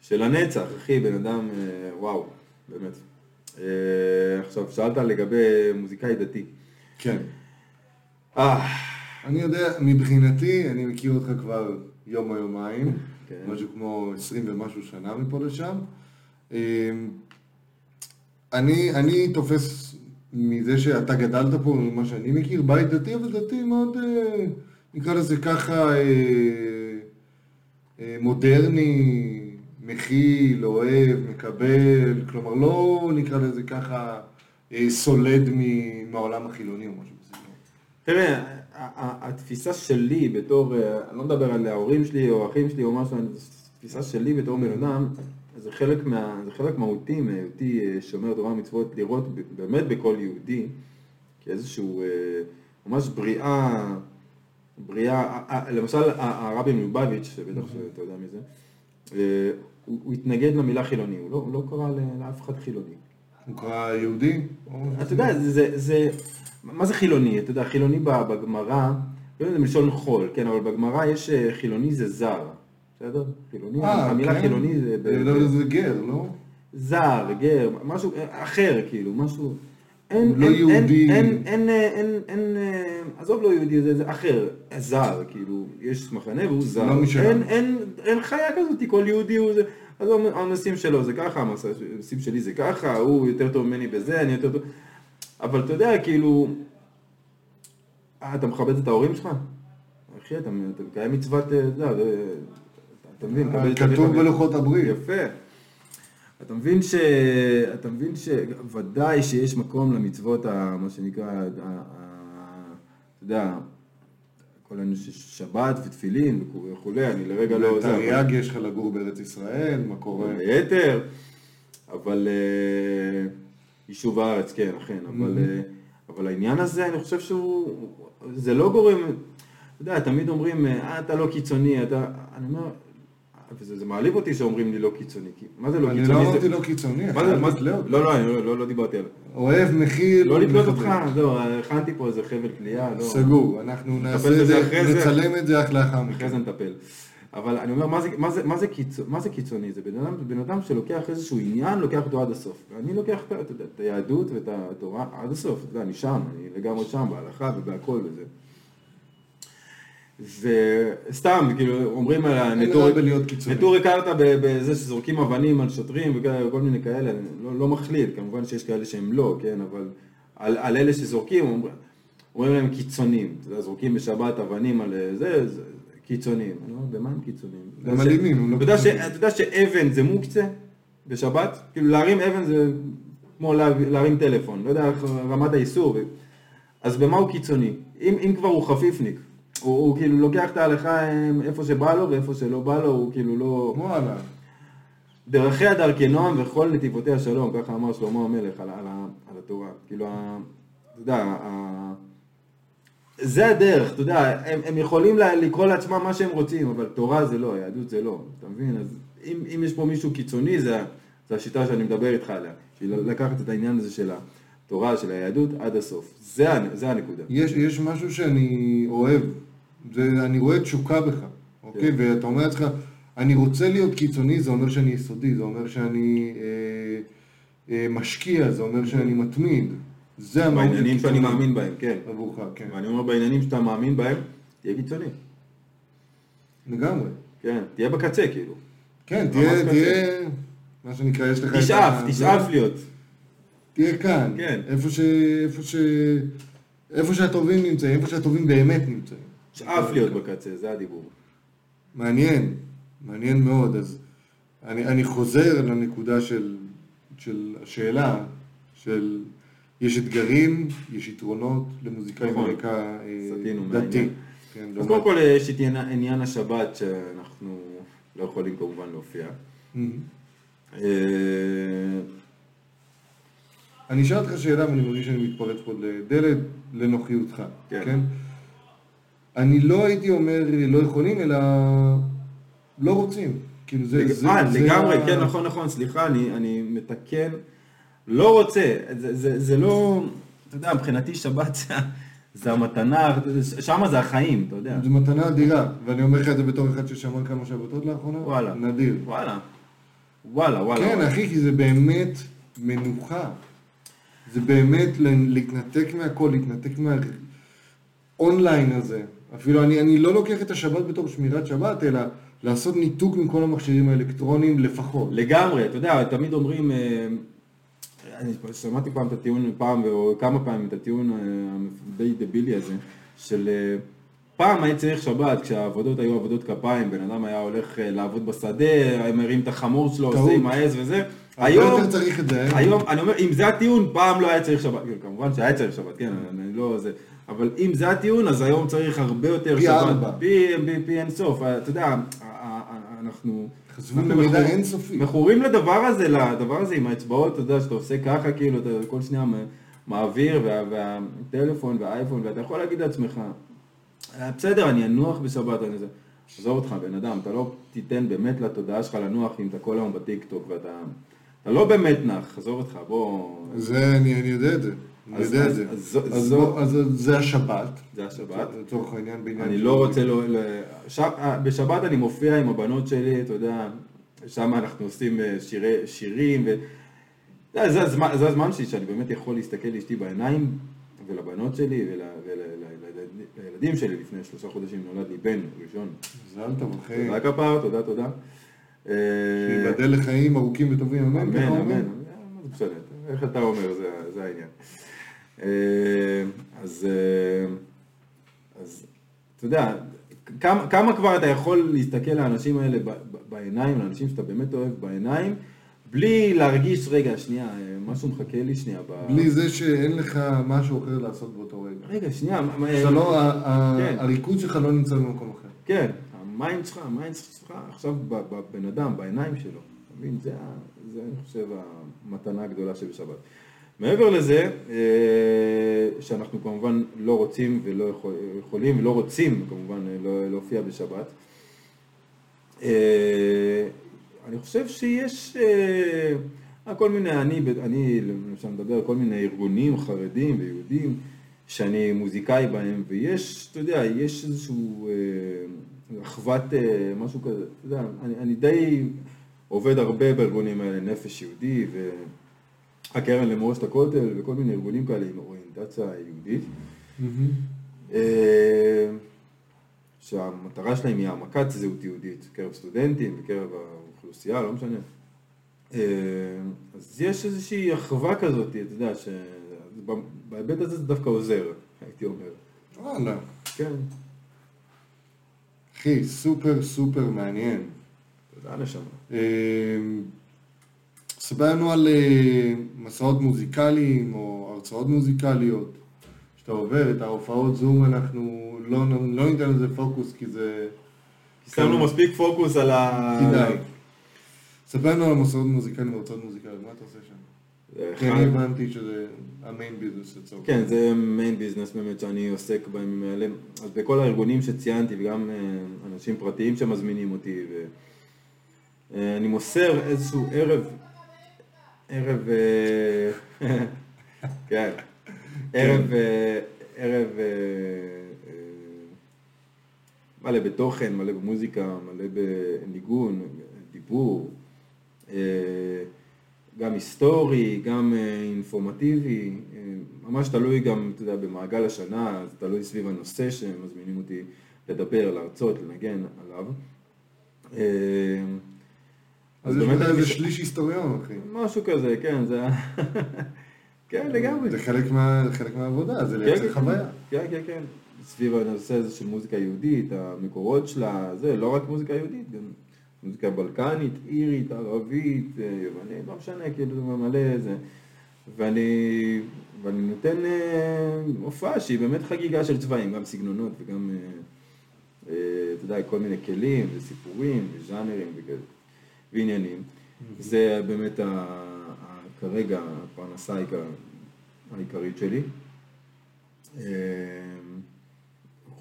של הנצח, אחי, בן אדם, אה, וואו, באמת. אה, עכשיו, שאלת לגבי מוזיקאי דתי. כן. אה, אני יודע, מבחינתי, אני מכיר אותך כבר יום או יומיים, כן. משהו כמו 20 ומשהו שנה מפה לשם. אמ, אני, אני תופס מזה שאתה גדלת פה, ממה שאני מכיר, בית דתי, אבל דתי מאוד, אה, נקרא לזה ככה, אה, אה, מודרני, מכיל, אוהב, מקבל, כלומר לא נקרא לזה ככה סולד מהעולם החילוני או משהו בסגנון. תראה, התפיסה שלי בתור, אני לא מדבר על ההורים שלי או האחים שלי או משהו, התפיסה שלי בתור בן אדם, זה חלק, מה, זה חלק מהותי מהיותי אה, שומר תורה ומצוות, לראות באמת בכל יהודי כאיזשהו אה, ממש בריאה, בריאה, אה, אה, למשל הרבי מלובביץ', שבטח שאתה יודע מי זה, אה, הוא, הוא התנגד למילה חילוני, הוא לא, הוא לא קרא לאף אחד חילוני. הוא קרא יהודי? אתה יודע, זה, זה, מה זה חילוני? אתה יודע, חילוני בגמרא, לא יודע, זה מלשון חול, כן, אבל בגמרא יש חילוני זה זר, בסדר? חילוני, אה, המילה כן? חילוני זה... ב- לא, זה גר, לא? זר, גר, משהו אה, אחר, כאילו, משהו... אין, לא אין, יהודי. אין, אין, אין, אה, אין, אין, אה, עזוב לא יהודי, זה, זה אחר, זר, כאילו, יש מחנה והוא זר. לא משלנו. אין, אין, אין חיה כזאת, כל יהודי הוא זה, עזוב, הנושאים שלו זה ככה, הנושאים שלי זה ככה, הוא יותר טוב ממני בזה, אני יותר טוב... אבל אתה יודע, כאילו, אה, אתה מכבד את ההורים שלך? אחי, אתה, אתה מקיים מצוות, אה, אתה יודע, אתה מבין, את כתוב בלוחות הברית. יפה. אתה מבין ש... אתה מבין שוודאי שיש מקום למצוות, ה... מה שנקרא, ה... ה... אתה יודע, כל העניין של שבת ותפילין וכו'- וכולי, אני לרגע לא... אבל- תרי"ג יש לך לגור בארץ ישראל, מה קורה? ביתר, אבל אה, יישוב הארץ, כן, אכן, אבל, אה, אבל העניין הזה, אני חושב שהוא, זה לא גורם, אתה יודע, תמיד אומרים, אה, אתה לא קיצוני, אתה, אני אומר, וזה זה מעליב אותי שאומרים לי לא קיצוני, כי מה זה לא אני קיצוני? לא זה- אמרתי לא קיצוני, מה זה, זה. לא, לא, אני לא, לא, לא דיברתי על אוהב, מכיל. לא ומכבד. אותך, זהו, הכנתי פה איזה חבל תלייה, לא. סגור, אנחנו נעשה את זה, אחרי זה. נצלם את זה רק לאחר אחרי מכן. זה נטפל. אבל אני אומר, מה זה, מה זה, מה זה, קיצוני, מה זה קיצוני? זה בן אדם, שלוקח איזשהו עניין, לוקח אותו עד הסוף. ואני לוקח אתה את היהדות ואת התורה עד הסוף. אתה יודע, אני שם, אני לגמרי שם, בהלכה ובהכל וזה. וסתם, כאילו, אומרים על הנטורי. נטורי קרתא ב- בזה שזורקים אבנים על שוטרים וכל מיני כאלה, אני לא, לא מכליל, כמובן שיש כאלה שהם לא, כן, אבל על, על אלה שזורקים, אומרים, אומרים להם קיצונים, אתה יודע, זורקים בשבת אבנים על אה, זה, זה קיצונים. אני אומר, במה הם קיצוניים? הם אלימים, הם לא אתה יודע ש- קיצוניים. אתה יודע שאבן זה מוקצה בשבת? כאילו להרים אבן זה כמו לה- להרים טלפון, לא יודע רמת האיסור. אז במה הוא קיצוני? אם, אם כבר הוא חפיפניק, הוא, הוא כאילו לוקח את ההלכה איפה שבא לו ואיפה שלא בא לו, הוא כאילו לא... וואלה. דרכיה דרכי נועם וכל נתיבותיה שלום, ככה אמר שלמה המלך על, על, על התורה. כאילו, אתה יודע, זה הדרך, אתה יודע, הם, הם יכולים לקרוא לעצמם מה שהם רוצים, אבל תורה זה לא, יהדות זה לא, אתה מבין? אז אם, אם יש פה מישהו קיצוני, זה, זה השיטה שאני מדבר איתך עליה, בשביל לקחת את העניין הזה של התורה, של היהדות, עד הסוף. זה, זה הנקודה. יש, יש משהו שאני אוהב, זה, אני רואה תשוקה בך, אוקיי? כן. ואתה אומר לעצמך, אני רוצה להיות קיצוני, זה אומר שאני יסודי, זה אומר שאני אה, אה, משקיע, זה אומר שאני מתמיד. זה המהות בעניינים שאני הקיצוני מאמין בהם, כן. עבורך, כן. ואני אומר בעניינים שאתה מאמין בהם, תהיה קיצוני. לגמרי. כן, תהיה בקצה כאילו. כן, תהיה. תהיה, מה שנקרא, יש לך. תשאף, תשאף להיות. תהיה כאן. כן. איפה ש... איפה ש... איפה שהטובים נמצאים, איפה שהטובים באמת נמצאים. תשאף להיות בקצה, זה הדיבור. מעניין, מעניין מאוד. אז אני, אני חוזר לנקודה של, של השאלה, של יש אתגרים, יש יתרונות למוזיקאי נכון. ברקע אה, דתי. כן, אז קודם כל יש את עניין- השבת שאנחנו לא יכולים כמובן להופיע. מהמם. אני אשאל אותך שאלה ואני מרגיש שאני מתפרץ פה לדלת לנוחיותך, כן. כן? אני לא הייתי אומר לא יכולים, אלא לא רוצים. כאילו זה... זה- אה, זה לגמרי, ה- כן, נכון, נכון, סליחה, אני, אני מתקן, לא רוצה, זה, זה, זה לא, אתה יודע, מבחינתי שבת זה, זה המתנה, שם זה החיים, אתה יודע. זו מתנה אדירה, ואני אומר לך את זה בתור אחד ששמע כמה שבתות לאחרונה. וואלה. נדיר. וואלה, וואלה, וואלה. כן, וואלה. אחי, כי זה באמת מנוחה. זה באמת להתנתק מהכל, להתנתק מהאונליין הזה. אפילו אני, אני לא לוקח את השבת בתור שמירת שבת, אלא לעשות ניתוק מכל המכשירים האלקטרוניים לפחות. לגמרי, אתה יודע, תמיד אומרים, אה, אני שמעתי פעם את הטיעון, פעם או כמה פעמים את הטיעון אה, הדי דבילי הזה, של אה, פעם היה צריך שבת, כשהעבודות היו עבודות כפיים, בן אדם היה הולך אה, לעבוד בשדה, היה מרים את החמור שלו. עושה עם העז וזה. היום, יותר צריך את זה. היום, אני אומר, אם זה הטיעון, פעם לא היה צריך שבת, כאילו, כמובן שהיה צריך שבת, כן, אני לא זה, אבל אם זה הטיעון, אז היום צריך הרבה יותר פי שבת. ארבע. פי, פי, פי אינסוף, אתה יודע, ה- ה- ה- אנחנו... למידע מכור- אינסופי. מכורים לדבר הזה, לדבר הזה עם האצבעות, אתה יודע, שאתה עושה ככה, כאילו, אתה כל שנייה מעביר, וה- והטלפון והאייפון, ואתה יכול להגיד לעצמך, "אה, בסדר, אני אנוח בשבת, אני זה. עזוב אותך, בן אדם, אתה לא תיתן באמת לתודעה שלך לנוח אם אתה כל היום בטיקטוק, ואתה אתה לא באמת נח, עזוב אותך, בוא... זה, אני, אני יודע את זה. אני אז- יודע את זה. אז אז זו- בוא- אז זה השבת. זה השבת. לצורך העניין בעניין אני לא רוצה, לא, לא, ש... בשבת אני מופיע עם הבנות שלי, אתה יודע, שם אנחנו עושים אה, שירי, שירים, ו... זה, זה, הזמן, זה הזמן שלי שאני באמת יכול להסתכל לאשתי בעיניים, ולבנות שלי, ול, ול, ול, לילדים שלי, לפני שלושה חודשים נולד לי בן ראשון. מזל טוב, אחי. תודה כפר, תודה, תודה. אה, שייבדל לחיים ארוכים וטובים, אמן. אמן, ככה אמן. מה זה משנה, איך אתה אומר, זה, זה העניין. אה, אז, אה, אז אתה יודע, כמה, כמה כבר אתה יכול להסתכל לאנשים האלה בעיניים, לאנשים שאתה באמת אוהב בעיניים, בלי להרגיש, רגע, שנייה, אה, משהו מחכה לי שנייה. ב... בלי זה שאין לך משהו אחר לעשות באותו רגע. רגע, שנייה, שאתה לא, כן. הריכוז שלך לא נמצא במקום אחר. כן, ה mind שלך, ה mind שלך עכשיו ב- בבן אדם, בעיניים שלו. אתה מבין? זה, זה, אני חושב, המתנה הגדולה שבשבת. מעבר לזה, אה, שאנחנו כמובן לא רוצים ולא יכול, יכולים ולא רוצים כמובן אה, לא, להופיע בשבת, אה, אני חושב שיש כל מיני, אני, אני למשל מדבר על כל מיני ארגונים חרדים ויהודים שאני מוזיקאי בהם, ויש, אתה יודע, יש איזשהו אחוות, אה, משהו כזה, אתה יודע, אני, אני די עובד הרבה בארגונים האלה, נפש יהודי והקרן למורשת הכותל וכל מיני ארגונים כאלה עם אוריינטציה יהודית. אה, שהמטרה שלהם היא העמקת זהות יהודית בקרב סטודנטים, בקרב האוכלוסייה, לא משנה. אה, אז יש איזושהי אחווה כזאת, אתה יודע, שבהיבט הזה זה דווקא עוזר, הייתי אומר. וואלה. כן, אחי, סופר סופר מעניין. תודה נשמה. ספר לנו על אה, מסעות מוזיקליים או הרצאות מוזיקליות. שאתה עובר את ההופעות זום, אנחנו לא, לא ניתן לזה פוקוס כי זה... שמנו מספיק פוקוס על ה... כדאי. ספר לנו על המוסדות מוזיקליים והוצאות מוזיקליות, מה אתה עושה שם? כי אני הבנתי שזה המיין ביזנס לצורך. כן, זה מיין ביזנס באמת שאני עוסק בימים האלה. אז בכל הארגונים שציינתי, וגם אה, אנשים פרטיים שמזמינים אותי, ואני מוסר איזשהו ערב, ערב, אה, כן, ערב, אה, ערב מלא בתוכן, מלא במוזיקה, מלא בניגון, דיבור. גם היסטורי, גם אה, אינפורמטיבי, אה, ממש תלוי גם, אתה יודע, במעגל השנה, זה תלוי סביב הנושא שמזמינים אותי לדבר, להרצות, לנגן עליו. אה, אז יש לך איזה שליש היסטוריון, אחי. משהו כזה, כן, זה... כן, לגמרי. זה חלק, מה, חלק מהעבודה, זה לייצר כן, כן, חוויה. כן, כן, כן. סביב הנושא הזה של מוזיקה יהודית, המקורות שלה, זה, לא רק מוזיקה יהודית, גם מוזיקה בלקנית, אירית, ערבית, אה, יוונית, לא משנה, כאילו מלא זה. ואני, ואני נותן אה, הופעה שהיא באמת חגיגה של צבעים, גם סגנונות וגם, אה, אתה יודע, כל מיני כלים וסיפורים וז'אנרים וכאלה, ועניינים. זה באמת ה, ה, כרגע הפרנסה העיקרית שלי.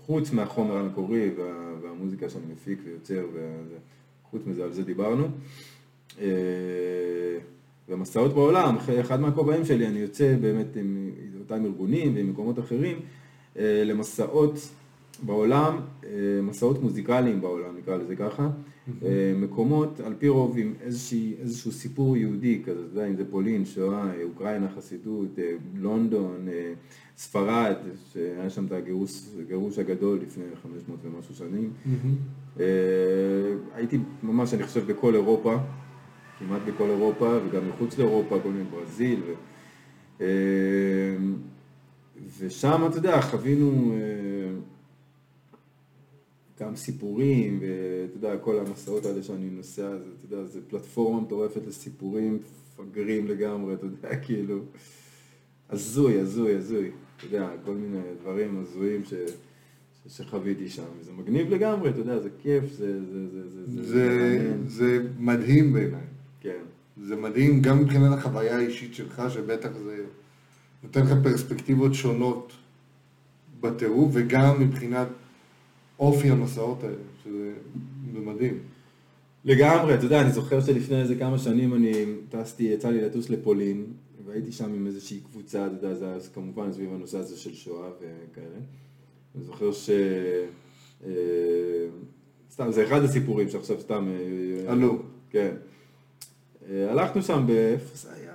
חוץ מהחומר המקורי וה, והמוזיקה שאני מפיק ויוצר, וזה, חוץ מזה, על זה דיברנו. אה, ומסעות בעולם, אחד מהכובעים שלי, אני יוצא באמת עם אותם ארגונים ועם מקומות אחרים אה, למסעות בעולם, אה, מסעות מוזיקליים בעולם, נקרא לזה ככה, מקומות על פי רוב עם איזושהי, איזשהו סיפור יהודי כזה, אתה יודע, אם זה פולין, שואה, אוקראינה, חסידות, לונדון, ספרד, שהיה שם את הגירוש, הגירוש הגדול לפני 500 ומשהו שנים. אה, הייתי ממש, אני חושב, בכל אירופה, כמעט בכל אירופה, וגם מחוץ לאירופה, כל מיני ברזיל. ו... אה, ושם, אתה יודע, חווינו אה, גם סיפורים, ואתה יודע, כל המסעות האלה שאני נוסע, זה, אתה יודע, זה פלטפורמה מטורפת לסיפורים מפגרים לגמרי, אתה יודע, כאילו, הזוי, הזוי, הזוי, אתה יודע, כל מיני דברים הזויים ש... שחוויתי שם, וזה מגניב לגמרי, אתה יודע, זה כיף, זה... זה, זה, זה, זה, זה מדהים בעיניי. כן. זה מדהים גם מבחינת החוויה האישית שלך, שבטח זה נותן לך פרספקטיבות שונות בטירוף, וגם מבחינת אופי המסעות האלה, שזה מדהים. לגמרי, אתה יודע, אני זוכר שלפני איזה כמה שנים אני טסתי, יצא לי לטוס לפולין, והייתי שם עם איזושהי קבוצה, אתה יודע, זה היה כמובן סביב הנושא הזה של שואה וכאלה. אני זוכר ש... אה, סתם, זה אחד הסיפורים שעכשיו סתם... אה, עלו. כן. אה, הלכנו שם, איפה זה היה?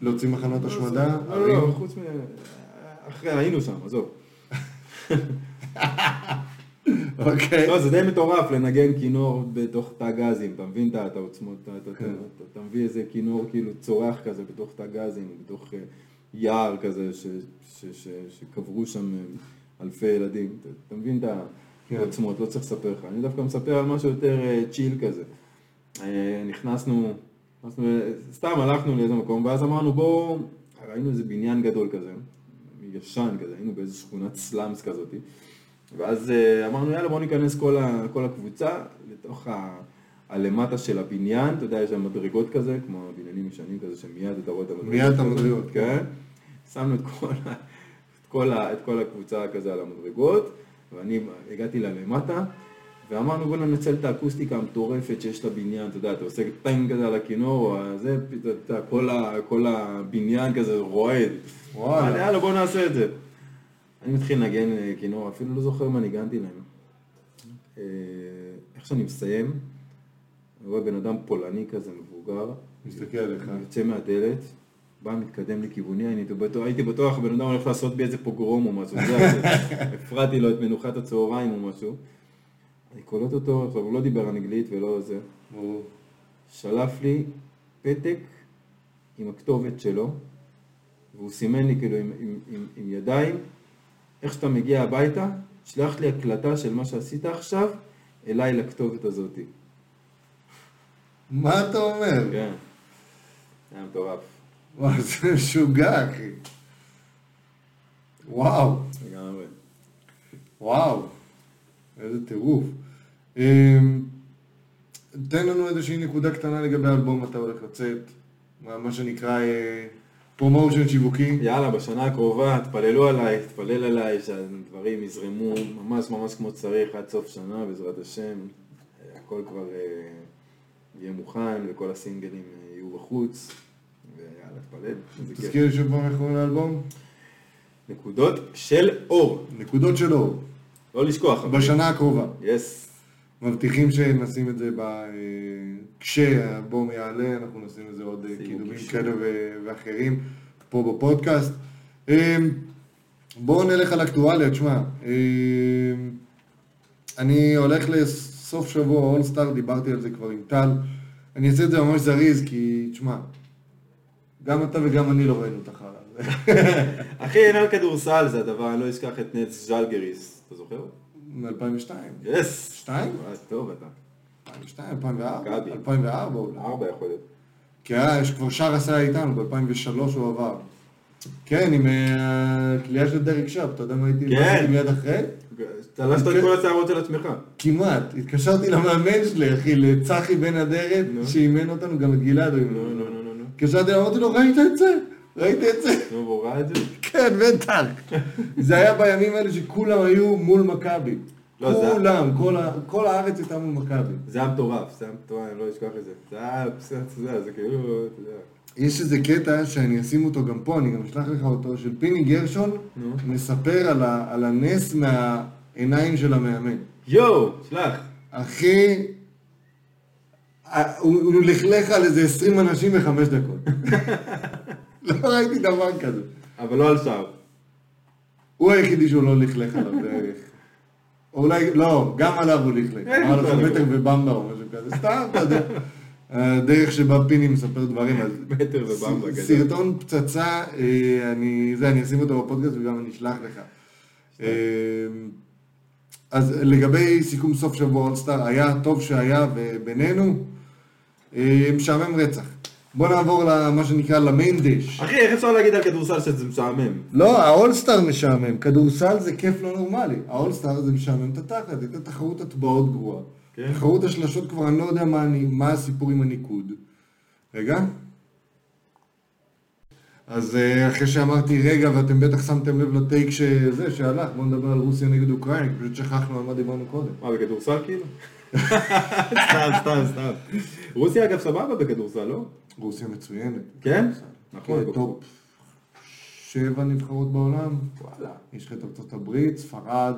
להוציא מחנות השמדה? לא, לא, לא, חוץ מ... אחרי, היינו שם, עזוב. אוקיי. לא, זה די מטורף לנגן כינור בתוך תא גזים, אתה מבין את העוצמות, כן. אתה מביא איזה כינור כאילו צורח כזה בתוך תא גזים, בתוך יער כזה שקברו שם אה, אלפי ילדים, אתה מבין את כן. העוצמות, לא צריך לספר לך. אני דווקא מספר על משהו יותר צ'יל אה, כזה. אה, נכנסנו, נכנסנו, סתם הלכנו לאיזה מקום, ואז אמרנו בואו, ראינו איזה בניין גדול כזה, ישן כזה, היינו באיזה שכונת סלאמס כזאתי, ואז אמרנו יאללה בואו ניכנס כל, ה, כל הקבוצה לתוך ה... הלמטה של הבניין, אתה יודע, יש שם מדרגות כזה, כמו בניינים ישנים כזה, שמיד אתה רואה את המדרגות. מיד את המדרגות. כן. שמנו את כל, את כל, את כל הקבוצה כזה על המדרגות, ואני הגעתי לה למטה, ואמרנו בוא ננצל את האקוסטיקה המטורפת שיש לבניין, אתה יודע, אתה עושה טנג כזה על הכינור, זה, אתה כל, כל הבניין כזה רועד. וואלה. יאללה בוא נעשה את זה. אני מתחיל לנגן אה, כינור, אפילו לא זוכר מה ניגנתי להם. אה, איך שאני מסיים, אני רואה בן אדם פולני כזה מבוגר, מסתכל עליך, יוצא מהדלת, בא מתקדם לכיווני, אני בטוח, הייתי בטוח בן אדם הולך לעשות בי איזה פוגרום או משהו, הפרעתי לו את מנוחת הצהריים או משהו. אני קולט אותו, עכשיו הוא לא דיבר אנגלית ולא זה, שלף לי פתק עם הכתובת שלו, והוא סימן לי כאילו עם, עם, עם, עם ידיים, איך שאתה מגיע הביתה, שלח לי הקלטה של מה שעשית עכשיו, אליי לכתובת הזאתי. מה אתה אומר? כן, זה היה מטורף. וואו, זה משוגע, אחי. וואו. לגמרי. וואו, איזה טירוף. אמ, תן לנו איזושהי נקודה קטנה לגבי האלבום אתה הולך לצאת, מה, מה שנקרא promotion שיווקי. יאללה, בשנה הקרובה, תפללו עליי, תפלל עליי, שהדברים יזרמו ממש ממש כמו שצריך עד סוף שנה, בעזרת השם. הכל כבר אה, יהיה מוכן, וכל הסינגלים אה, יהיו בחוץ. ויאללה, תפלל. תזכיר לי שוב פעם איך קוראים לאלבום? נקודות של אור. נקודות של אור, לא לשכוח. בשנה הקרובה. יס. מבטיחים שנשים את זה ב... אה, כשהאלבום יעלה, אנחנו נשים לזה עוד אה, קידומים. כאלה ואחרים פה בפודקאסט. אה, בואו נלך על אקטואליה, תשמע, אה, אני הולך לסוף שבוע אולסטאר, דיברתי על זה כבר עם טל. אני אעשה את זה ממש זריז, כי תשמע, גם אתה וגם אני לא ראינו את החרא הזה. אחי, אין על כדורסל זה הדבר, אני לא אשכח את נץ ז'לגריס. אתה זוכר? מ-2002. יס. שתיים? אה, טוב אתה. 2002, 2004? מכבי. 2004 אולי. ארבע יכול להיות. כי היה, יש כבר שער עשה איתנו, ב-2003 הוא עבר. כן, עם אה, הכלייה של דריק שפ, אתה יודע מה הייתי כן. מיד אחרי? תלשת את כל השערות של עצמך. כמעט. התקשרתי למאמן שלי, אחי, לצחי בן אדרת. שאימן אותנו, גם את גלעד הוא אימן. התקשרתי, אמרתי לו, ראית את זה? ראית את זה? נו, והוא ראה את זה? כן, בטח. זה היה בימים האלה שכולם היו מול מכבי. לא, זה- כולם, כל הארץ הייתה מול מכבי. זה היה מטורף, זה היה מטורף, אני לא אשכח את זה. זה היה, בסדר, יודע, זה כאילו, אתה יודע. יש איזה קטע שאני אשים אותו גם פה, אני גם אשלח לך אותו, של פיני גרשון, נו. מספר על, ה, על הנס מהעיניים של המאמן. יואו, שלח. אחי, הוא, הוא לכלך על איזה 20 אנשים בחמש דקות. לא ראיתי דבר כזה. אבל לא על שער. הוא היחידי שהוא לא לכלך עליו בערך. או אולי, לא, גם עליו הוא לכלך. אמר לך. מטר ובמבה או משהו כזה, סתם, אתה יודע. הדרך שבה פיני מספר דברים. אז מטר ובמבה, גדול. סרטון פצצה, אה, אני, זה, אני אשים אותו בפודקאסט וגם אני אשלח לך. אה, אז לגבי סיכום סוף שבוע אולסטאר, היה טוב שהיה ובינינו, אה, משעמם רצח. בוא נעבור למה שנקרא למיין דיש. אחי, איך אפשר להגיד על כדורסל שזה משעמם? לא, האולסטאר משעמם, כדורסל זה כיף לא נורמלי. האולסטאר זה משעמם את התחת, הייתה תחרות הטבעות גרועה. כן. תחרות השלשות כבר אני לא יודע מה, אני, מה הסיפור עם הניקוד. רגע. אז אה, אחרי שאמרתי רגע, ואתם בטח שמתם לב לטייק שזה, שהלך, בואו נדבר על רוסיה נגד אוקראינה, כי פשוט שכחנו על מה דיברנו קודם. מה, בכדורסל כאילו? סתם, סתם, סתם. רוסיה אגב סבבה בכדורסל, לא? רוסיה מצוינת. כן? נכון, נכון. טופ שבע נבחרות בעולם. וואלה. יש לך את ארצות הברית, ספרד,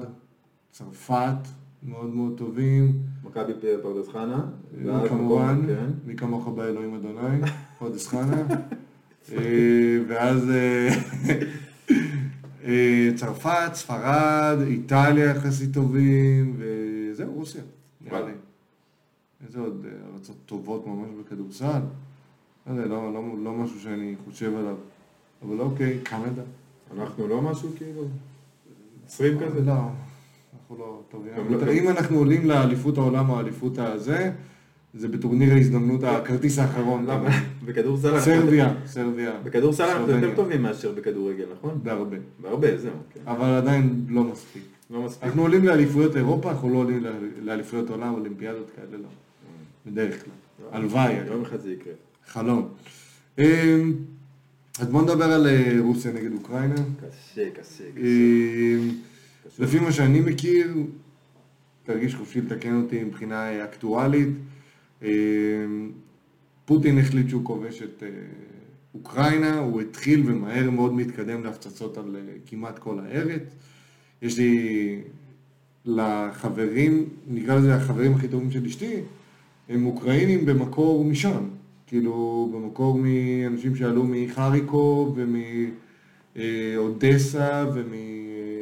צרפת, מאוד מאוד טובים. מכבי פרדס חנה. ואז כמובן, כן. מי כמוך באלוהים אדוני, פרדס חנה. אה, ואז אה, אה, צרפת, ספרד, איטליה יחסית טובים, וזהו, רוסיה, נראה. לי. איזה עוד אה, ארצות טובות ממש בכדורסל? לא יודע, לא, לא, לא משהו שאני חושב עליו. אבל אוקיי, קנדה. אנחנו לא משהו כאילו? 20 כזה? לא, אנחנו לא טובים. לא- אם אנחנו עולים לאליפות העולם או האליפות הזה, זה בטורניר ההזדמנות, הכרטיס האחרון. למה? בכדורסל אנחנו... סרביה, סרביה. בכדורסל אנחנו סרבניה. יותר טובים מאשר בכדורגל, נכון? בהרבה. בהרבה, זהו. כן. אבל עדיין לא מספיק. לא מספיק. אנחנו עולים לאליפויות אירופה, אנחנו לא עולים לאליפויות עולם, אולימפיאדות כאלה לא. בדרך כלל. הלוואי, אגב. יום אחד זה יקרה. חלום. אמ, אז בוא נדבר על אה, רוסיה נגד אוקראינה. קשה, קשה. קשה. אמ, לפי מה שאני מכיר, תרגיש חופשי לתקן אותי מבחינה אה, אקטואלית. אמ, פוטין החליט שהוא כובש את אה, אוקראינה, הוא התחיל ומהר מאוד מתקדם להפצצות על כמעט כל הארץ. יש לי לחברים, נקרא לזה החברים הכי טובים של אשתי, הם אוקראינים במקור משם. כאילו, במקור מאנשים שעלו מחריקוב ומאודסה ומ...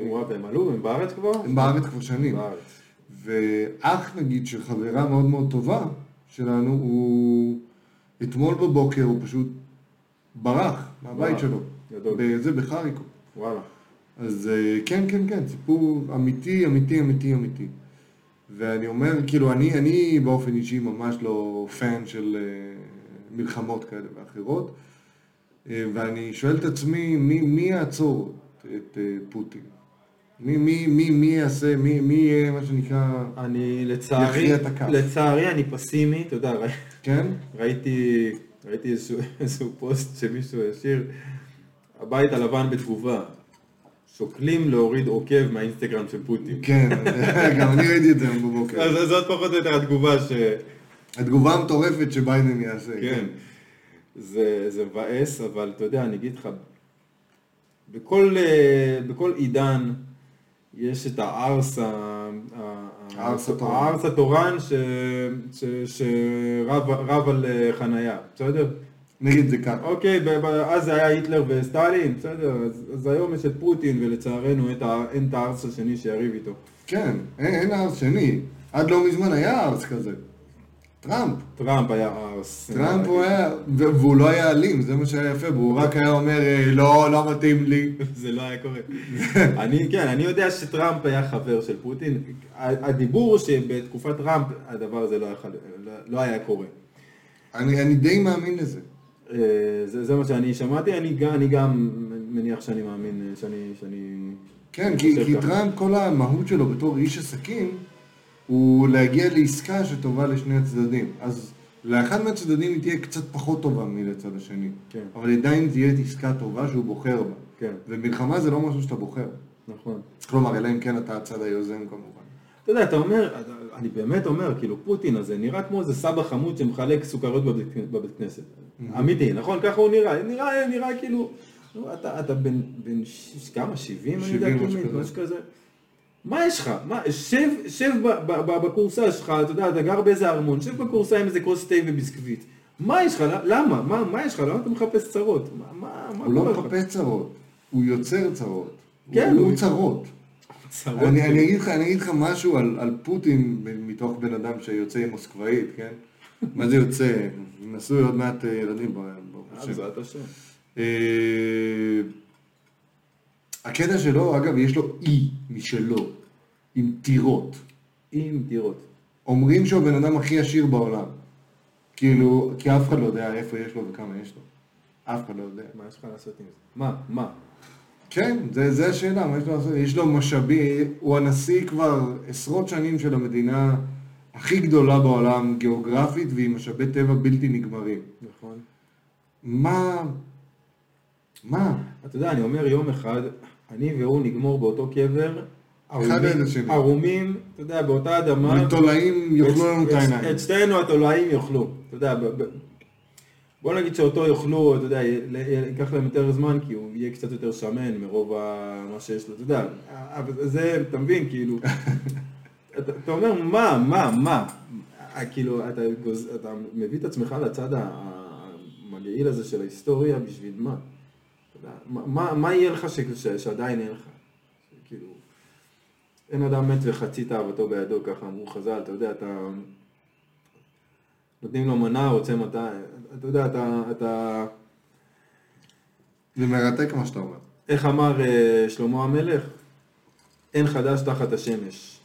וואו, והם עלו, הם בארץ כבר? הם בארץ כבר שנים. בארץ. ואח נגיד של חברה מאוד מאוד טובה שלנו, הוא אתמול בבוקר הוא פשוט ברח מהבית שלו. גדול. בזה, בחריקוב. וואלה. אז אה, כן, כן, כן, סיפור אמיתי, אמיתי, אמיתי, אמיתי. ואני אומר, כאילו, אני, אני באופן אישי ממש לא פן של אה, מלחמות כאלה ואחרות, אה, ואני שואל את עצמי, מי, מי יעצור את אה, פוטין? מי, מי, מי, מי יעשה, מי, מי יהיה מה שנקרא, אני לצערי, יכריע את הכף. לצערי אני פסימי, אתה יודע, כן? ראיתי, ראיתי איזשהו, איזשהו פוסט שמישהו השאיר, הבית הלבן בתגובה, שוקלים להוריד עוקב מהאינסטגרם של פוטין. כן, גם אני ראיתי את זה בבוקר. אז זאת פחות או יותר התגובה ש... התגובה המטורפת שביידן יעשה. כן. זה, זה מבאס, אבל אתה יודע, אני אגיד לך, בכל, אה, בכל עידן יש את הארס, הערס התורן. הערס ש- ש- שרב רב על אה, חנייה, בסדר? נגיד זה ככה. אוקיי, אז זה היה היטלר וסטלין, בסדר, אז, אז היום יש את פוטין ולצערנו אין את הערס השני שיריב איתו. כן, אין, אין ערס שני. עד לא מזמן היה ערס כזה. טראמפ. טראמפ היה ערס. טראמפ הוא היה, והוא לא היה אלים, זה מה שהיה יפה, והוא רק היה אומר, אה, לא, לא מתאים לי. זה לא היה קורה. אני, כן, אני יודע שטראמפ היה חבר של פוטין. הדיבור שבתקופת טראמפ הדבר הזה לא, יכול, לא, היה קורה. אני, אני די מאמין לזה. אה, זה, זה מה שאני שמעתי, אני גם, אני גם מניח שאני מאמין, אה, שאני... שאני... כן, כי, כי. טראמפ, כל המהות שלו בתור איש עסקים, הוא להגיע לעסקה שטובה לשני הצדדים. אז לאחד מהצדדים היא תהיה קצת פחות טובה מלצד השני. כן. אבל עדיין תהיה עסקה טובה שהוא בוחר בה. כן, ומלחמה זה לא משהו שאתה בוחר. נכון. כלומר, אלא אם כן אתה הצד היוזם כמובן. אתה יודע, אתה אומר, אני באמת אומר, כאילו פוטין הזה נראה כמו איזה סבא חמוד שמחלק סוכריות בבית, בבית כנסת. אמיתי, נכון? ככה הוא נראה. נראה, נראה כאילו, אתה, אתה בן, בן ש... כמה? 70? אני יודע, 70, משהו כזה. מה יש לך? מה, שב, שב ב- ב- ב- בכורסה שלך, אתה יודע, אתה גר באיזה ארמון, שב בכורסה עם איזה כוס תה וביסקוויט. מה יש לך? למה? מה, מה יש לך? למה אתה מחפש צרות? מה, מה, מה הוא לא? מחפש צרות, הוא יוצר צרות. כן, הוא הוא- צרות. צרות. אני, אני, אגיד לך, אני אגיד לך משהו על, על פוטין מתוך בן אדם שיוצא עם מוסקבאית, כן? מה זה יוצא? נשוי עוד מעט אה, ילדים, ברוך אה, השם. בעזרת השם. הקטע שלו, אגב, יש לו אי משלו, עם טירות. עם דירות. אומרים שהוא הבן אדם הכי עשיר בעולם. כאילו, כי אף אחד לא יודע איפה יש לו וכמה יש לו. אף אחד לא יודע. מה יש לך לעשות עם זה? מה? מה? כן, זה, זה השאלה, מה יש לו לעשות? יש לו משאבים, הוא הנשיא כבר עשרות שנים של המדינה הכי גדולה בעולם, גיאוגרפית, ועם משאבי טבע בלתי נגמרים. נכון. מה... מה? אתה יודע, אני אומר יום אחד, אני והוא נגמור באותו קבר, ערומים- אתה יודע, באותה אדמה. ותולעים יאכלו לנו את העיניים. את שתינו התולעים יאכלו. אתה יודע, בוא נגיד שאותו יאכלו, אתה יודע, ייקח להם יותר זמן, כי הוא יהיה קצת יותר שמן מרוב ה- מה שיש לו, אתה יודע. אבל זה, אתה מבין, כאילו, אתה אתה אומר, מה, מה, מה? אה, כאילו, אתה אתה מביא את עצמך לצד המגעיל הזה של ההיסטוריה, בשביל מה? מה- מה יהיה לך ש- ש- שעדיין אין לך? כאילו, אין אדם מת וחצי תאוותו בידו, ככה אמרו חז"ל, אתה יודע, אתה... נותנים לו מנה, רוצה מתי, אתה יודע, אתה, אתה... זה מרתק מה שאתה אומר. איך אמר אה, שלמה המלך? אין חדש תחת השמש.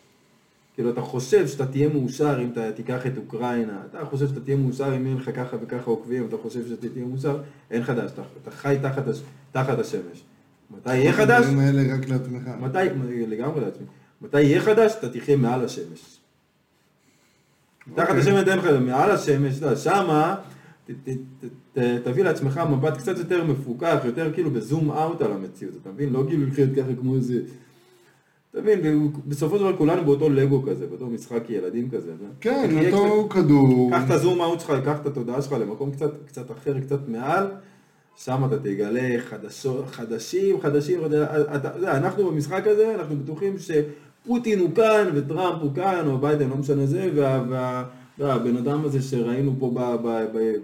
כאילו, אתה חושב שאתה תהיה מאושר אם אתה תיקח את אוקראינה, אתה חושב שאתה תהיה מאושר אם יהיה לך ככה וככה עוקבים, אתה חושב שאתה תהיה מאושר, אין חדש, אתה, אתה חי תחת, הש, תחת השמש. מתי יהיה חדש? הדברים האלה רק לעצמך. מתי, לגמרי לעצמי, מתי יהיה חדש? אתה תחיה מעל השמש. תחת אוקיי. השמש אין לך, מעל השמש, שמה תביא לעצמך מבט קצת יותר מפוקח, יותר כאילו בזום אאוט על המציאות, אתה מבין? לא כאילו לחיות ככה כמו איזה... אתה מבין, בסופו של דבר כולנו באותו לגו כזה, באותו משחק ילדים כזה. כן, אותו כדור. קח את הזום אאוט שלך, קח את התודעה שלך למקום קצת, קצת אחר, קצת מעל, שם אתה תגלה חדשות, חדשים, חדשים, אתה, יודע, אנחנו במשחק הזה, אנחנו בטוחים שפוטין הוא כאן, וטראמפ הוא כאן, או ביידן, לא משנה זה, וה, וה, והבן אדם הזה שראינו פה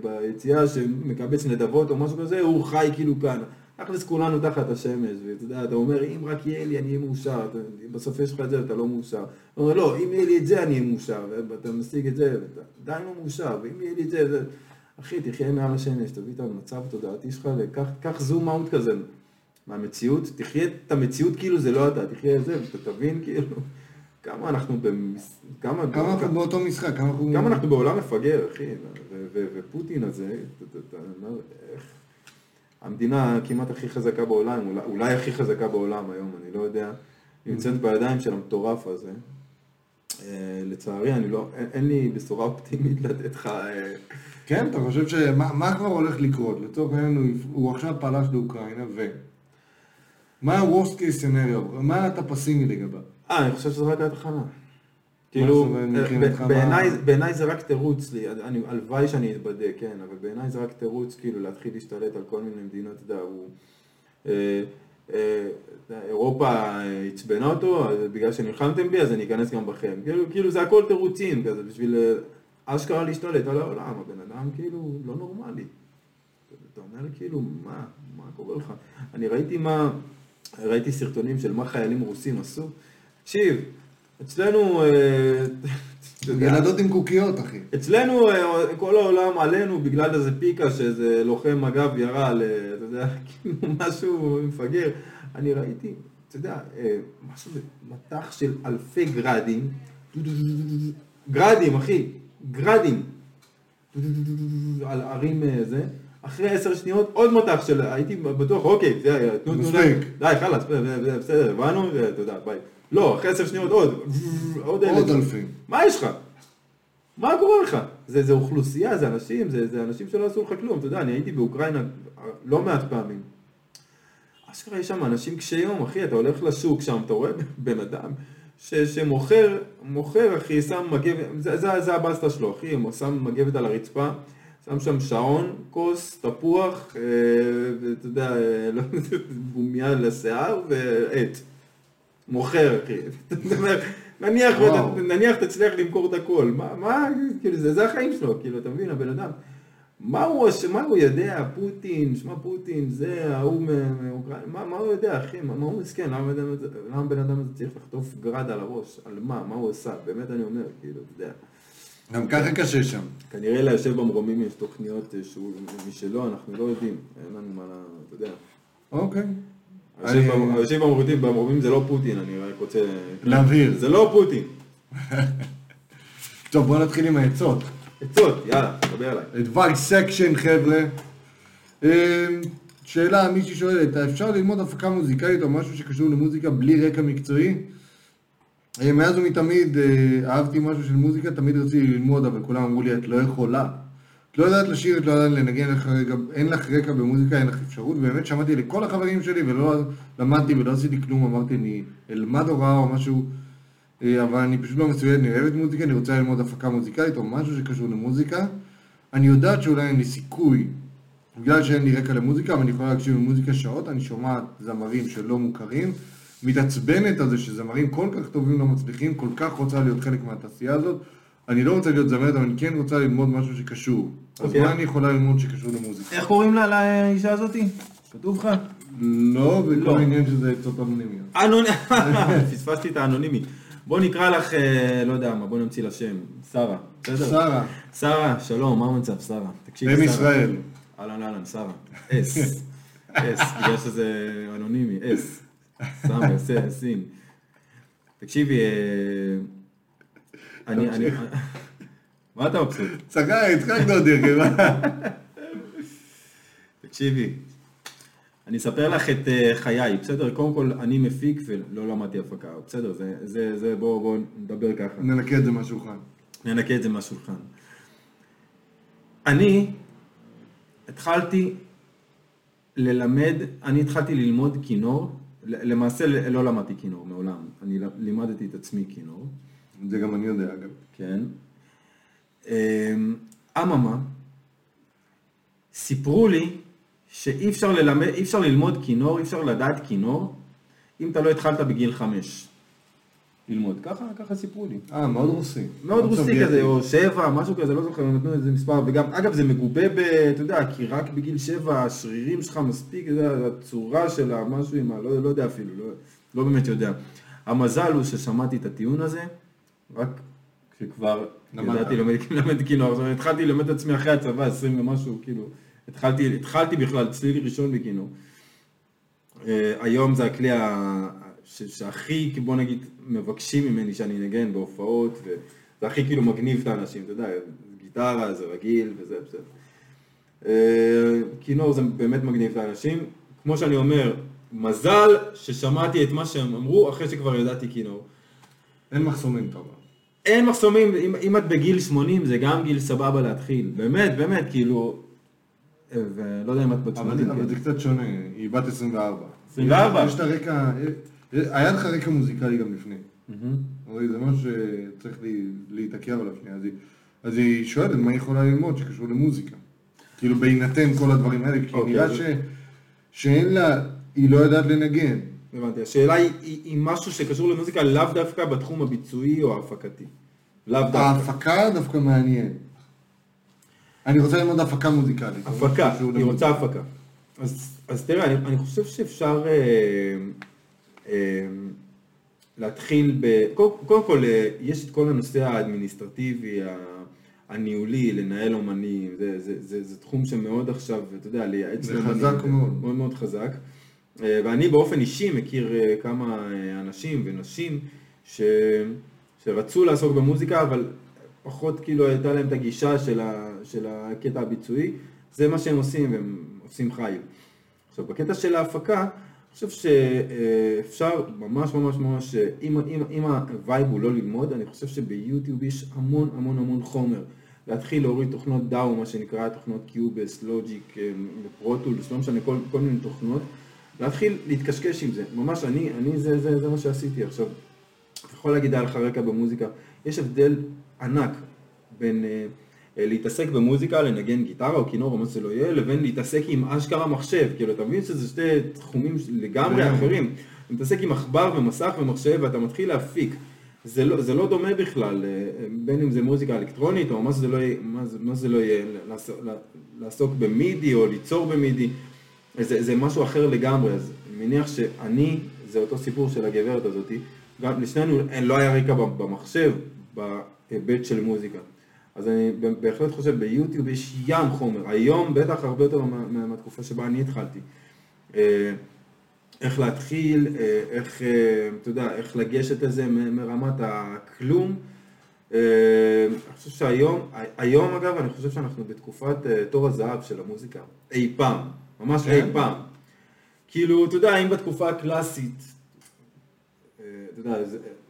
ביציאה, שמקבץ נדבות או משהו כזה, הוא חי כאילו כאן. תכלס כולנו תחת השמש, ואתה יודע, אתה אומר, אם רק יהיה לי, אני אהיה מאושר, אתה, בסוף יש לך את זה ואתה לא מאושר. אתה אומר, לא, אם יהיה לי את זה, אני אהיה מאושר, ואתה משיג את זה, ואתה עדיין לא מאושר, ואם יהיה לי את זה, זה... אחי, תחיה מעל השמש, תביא את המצב התודעתי שלך, וקח זום אאוט כזה מהמציאות, תחיה את המציאות כאילו זה לא אתה, תחיה את זה, ואתה תבין כאילו, כמה אנחנו במס... כמה... כמה אנחנו באותו משחק, כמה אנחנו... כמה אנחנו בעולם מפגר, אחי, ופוטין הזה, איך... המדינה כמעט הכי חזקה בעולם, אולי, אולי הכי חזקה בעולם היום, אני לא יודע, נמצאת בידיים של המטורף הזה. אה, לצערי, אני לא, אין, אין לי בשורה אופטימית לתת לך... אה, כן, אתה חושב שמה מה כבר הולך לקרות? לצורך העניין הוא, הוא עכשיו פלש לאוקראינה, ו... מה ה-Worst case scenario? מה אתה פסימי לגביו? אה, אני חושב שזה רק ההתחלה. כאילו, מה- בעיניי זה רק תירוץ לי, אני- הלוואי שאני אתבדה, כן, אבל בעיניי זה רק תירוץ כאילו להתחיל להשתלט על כל מיני מדינות, אתה יודע, הוא... אה, אה, אירופה אה, עצבנה אותו, בגלל שנלחמתם בי אז אני אכנס גם בכם. כאילו, כאילו זה הכל תירוצים כזה, בשביל אה, אשכרה להשתלט על העולם, הבן אדם כאילו לא נורמלי. אתה אומר כאילו, מה, מה קורה לך? אני ראיתי מה, ראיתי סרטונים של מה חיילים רוסים עשו. תקשיב, אצלנו, אה, ילדות עם קוקיות, אחי. אצלנו אה, כל העולם עלינו בגלל איזה פיקה שאיזה לוחם מג"ב ירה על, אה, אתה יודע, כאילו משהו מפגר. אני ראיתי, אתה יודע, משהו, מטח של אלפי גרדים, גרדים אחי, גרדים, על ערים זה, אחרי עשר שניות עוד מטח של, הייתי בטוח, אוקיי, זה, תנו, תנו, די, מספיק. די, חלאס, בסדר, הבנו, תודה, ביי. לא, אחרי עשר שניות עוד, עוד עוד אלף. אלפים. מה יש לך? מה קורה לך? זה, זה אוכלוסייה, זה אנשים, זה, זה אנשים שלא עשו לך כלום. אתה יודע, אני הייתי באוקראינה לא מעט פעמים. אשכרה יש שם אנשים קשי יום, אחי, אתה הולך לשוק שם, אתה רואה בן אדם ש, שמוכר, מוכר, אחי, שם מגבת, זה, זה, זה הבסטה שלו, אחי, הוא שם מגבת על הרצפה, שם שם שעון, כוס, תפוח, אה, ואתה יודע, אה, לא, גומיה לשיער ועט. מוכר, אחי. נניח, תצליח למכור את הכל, מה, מה, כאילו, זה, זה החיים שלו, כאילו, אתה מבין, הבן אדם. מה הוא, מה הוא יודע, פוטין, שמע פוטין, זה, ההוא מאוקראינה, מה, מה הוא יודע, אחי, מה, מה הוא מסכן, למה הבן אדם הזה- למה הבן אדם הזה צריך לחטוף גרד על הראש, על מה, מה הוא עשה, באמת אני אומר, כאילו, אתה יודע. גם ככה קשה שם. כנראה ליושב במרומים יש תוכניות שהוא, משלו, אנחנו לא יודעים, אין לנו מה, אתה יודע. אוקיי. היושב במרומים, זה לא פוטין, אני רק רוצה... להבהיר. זה לא פוטין. טוב, בוא נתחיל עם העצות. עצות, יאללה, דבר אליי. advice section חבר'ה. אמ, שאלה, מישהי שואלת, אפשר ללמוד הפקה מוזיקלית או משהו שקשור למוזיקה בלי רקע מקצועי? אה, מאז ומתמיד אה, אהבתי משהו של מוזיקה, תמיד רציתי ללמוד, אבל כולם אמרו לי, את לא יכולה. לא יודעת לשיר, את לא יודעת לנגן, לך רקע- אין לך רקע במוזיקה, אין לך אפשרות, ובאמת שמעתי לכל החברים שלי ולא למדתי ולא עשיתי כלום, אמרתי, אני אלמד הוראה או משהו, אה, אבל אני פשוט לא מסויד, אני אוהבת מוזיקה, אני רוצה ללמוד הפקה מוזיקלית או משהו שקשור למוזיקה. אני יודעת שאולי אין לי סיכוי, בגלל שאין לי רקע למוזיקה, אבל אני יכולה להקשיב למוזיקה שעות, אני שומעת זמרים שלא מוכרים, מתעצבנת על זה שזמרים כל כך טובים לא מצליחים, כל כך רוצה להיות חלק מהתעשייה הזאת. אני לא רוצה להיות זמרת, אבל אני כן רוצה ללמוד משהו שקשור. אז אוקיי. מה אני יכולה ללמוד שקשור למוזיקה? איך קוראים לה, לאישה הזאתי? כתוב לך? לא, וכל לא. העניין שזה עצות אנונימיות. אנונימי. פספסתי את האנונימי. בוא נקרא לך, אה, לא יודע מה, בוא נמציא לה שם. שרה. שרה, שרה, שלום, מה המצב, שרה? תקשיבי, אם שרה. ישראל. אהלן, אהלן, שרה. אס. אס, בגלל שזה אנונימי, אס. סמי, סין. תקשיבי, אה, אני, אני, מה אתה מבסוט? צחק, הצחקנו אותי, מה? תקשיבי, אני אספר לך את אה, חיי, בסדר? קודם כל, אני מפיק ולא למדתי הפקה, בסדר? זה, זה, זה, בואו בוא נדבר ככה. ננקה את זה מהשולחן. ננקה את זה מהשולחן. אני התחלתי ללמד, אני התחלתי ללמוד כינור, למעשה לא למדתי כינור מעולם, אני לימדתי את עצמי כינור, זה גם אני יודע, אגב. כן. אמ, אממה, סיפרו לי שאי אפשר ללמד, אי אפשר ללמוד כינור, אי אפשר לדעת כינור, אם אתה לא התחלת בגיל חמש ללמוד. ככה, ככה סיפרו לי. אה, מאוד רוסי. מאוד רוסי סובייטי. כזה, או שבע, משהו כזה, לא זוכר, נתנו איזה מספר, וגם, אגב, זה מגובה ב... אתה יודע, כי רק בגיל שבע השרירים שלך מספיק, יודע, הצורה של המשהו עם ה... לא, לא יודע אפילו, לא, לא באמת יודע. המזל הוא ששמעתי את הטיעון הזה, רק כשכבר. ידעתי ללמד, כינור, זאת אומרת, התחלתי ללמד את עצמי אחרי הצבא, 20 ומשהו, כאילו, התחלתי, התחלתי בכלל צליל ראשון בכינור. אה, היום זה הכלי שהכי, בוא נגיד, מבקשים ממני שאני אנגן בהופעות, וזה הכי כאילו מגניב את האנשים, אתה יודע, גיטרה זה רגיל וזה בסדר. אה, כינור זה באמת מגניב את האנשים. כמו שאני אומר, מזל ששמעתי את מה שהם אמרו אחרי שכבר ידעתי כינור. אין מחסומים, אתה אומר. אין מחסומים, אם, אם את בגיל 80 זה גם גיל סבבה להתחיל, באמת, באמת, כאילו, אה, ולא יודע אם את בת 80. אבל אבל זה קצת שונה, היא בת 24. 24? יש לה רקע, אה, היה לך רקע מוזיקלי גם לפני. זה משהו שצריך לי- להתעכב עליו שנייה. אז היא- אז היא שואלת מה היא יכולה ללמוד שקשור למוזיקה. כאילו בהינתן כל הדברים האלה, כי אוקיי, נראה שאין לה, היא לא יודעת לנגן. הבנתי, השאלה היא, היא, היא משהו שקשור למוזיקה לאו דווקא בתחום הביצועי או ההפקתי. לאו דווקא. ההפקה דווקא מעניין. אני רוצה ללמוד הפקה מוזיקלית. הפקה, היא. רוצה הפקה. אז, אז תראה, אני, אני חושב שאפשר אה, אה, להתחיל ב... קודם, קודם כל, אה, יש את כל הנושא האדמיניסטרטיבי, הניהולי, לנהל אומנים, זה, זה, זה, זה תחום שמאוד עכשיו, אתה יודע, לייעץ זה חזק מאוד. מאוד מאוד חזק. אה, ואני באופן אישי מכיר אה, כמה אה, אנשים ונשים ש... שרצו לעסוק במוזיקה, אבל פחות כאילו הייתה להם את הגישה של, ה... של הקטע הביצועי, זה מה שהם עושים, והם עושים חיל. עכשיו, בקטע של ההפקה, אני חושב שאפשר ממש ממש ממש, אם, אם, אם ה vibe הוא לא ללמוד, אני חושב שביוטיוב יש המון המון המון חומר. להתחיל להוריד תוכנות DAW, מה שנקרא תוכנות קיובייס, לוג'יק, פרו טולס, לא משנה, כל, כל מיני תוכנות. להתחיל להתקשקש עם זה. ממש, אני, אני זה, זה, זה מה שעשיתי. עכשיו, אתה יכול להגיד, היה לך רקע במוזיקה, יש הבדל ענק בין אה, אה, להתעסק במוזיקה, לנגן גיטרה או כינור או מה שזה לא יהיה, לבין להתעסק עם אשכרה מחשב. כאילו, אתה מבין שזה שתי תחומים לגמרי. אחרים. אתה מתעסק עם עכבר ומסך ומחשב ואתה מתחיל להפיק. זה לא, זה לא דומה בכלל, אה, בין אם זה מוזיקה אלקטרונית או מה זה לא יהיה, מה מה זה לא יהיה לעסוק במידי או ליצור במידי, זה, זה משהו אחר לגמרי, אז אני מניח שאני, זה אותו סיפור של הגברת הזאתי, גם לשנינו אין- לא היה רקע במחשב בהיבט של מוזיקה. אז אני בהחלט חושב, ביוטיוב יש ים חומר, היום בטח הרבה יותר מה- מה- מהתקופה שבה אני התחלתי. אה, איך להתחיל, אה, איך, אה, אתה יודע, איך לגשת לזה מרמת הכלום. אה, אני חושב שהיום, היום אגב, אני חושב שאנחנו בתקופת אה, תור הזהב של המוזיקה, אי פעם, ממש כן? אי פעם. כאילו, אתה יודע, אם בתקופה הקלאסית, אה, אתה יודע,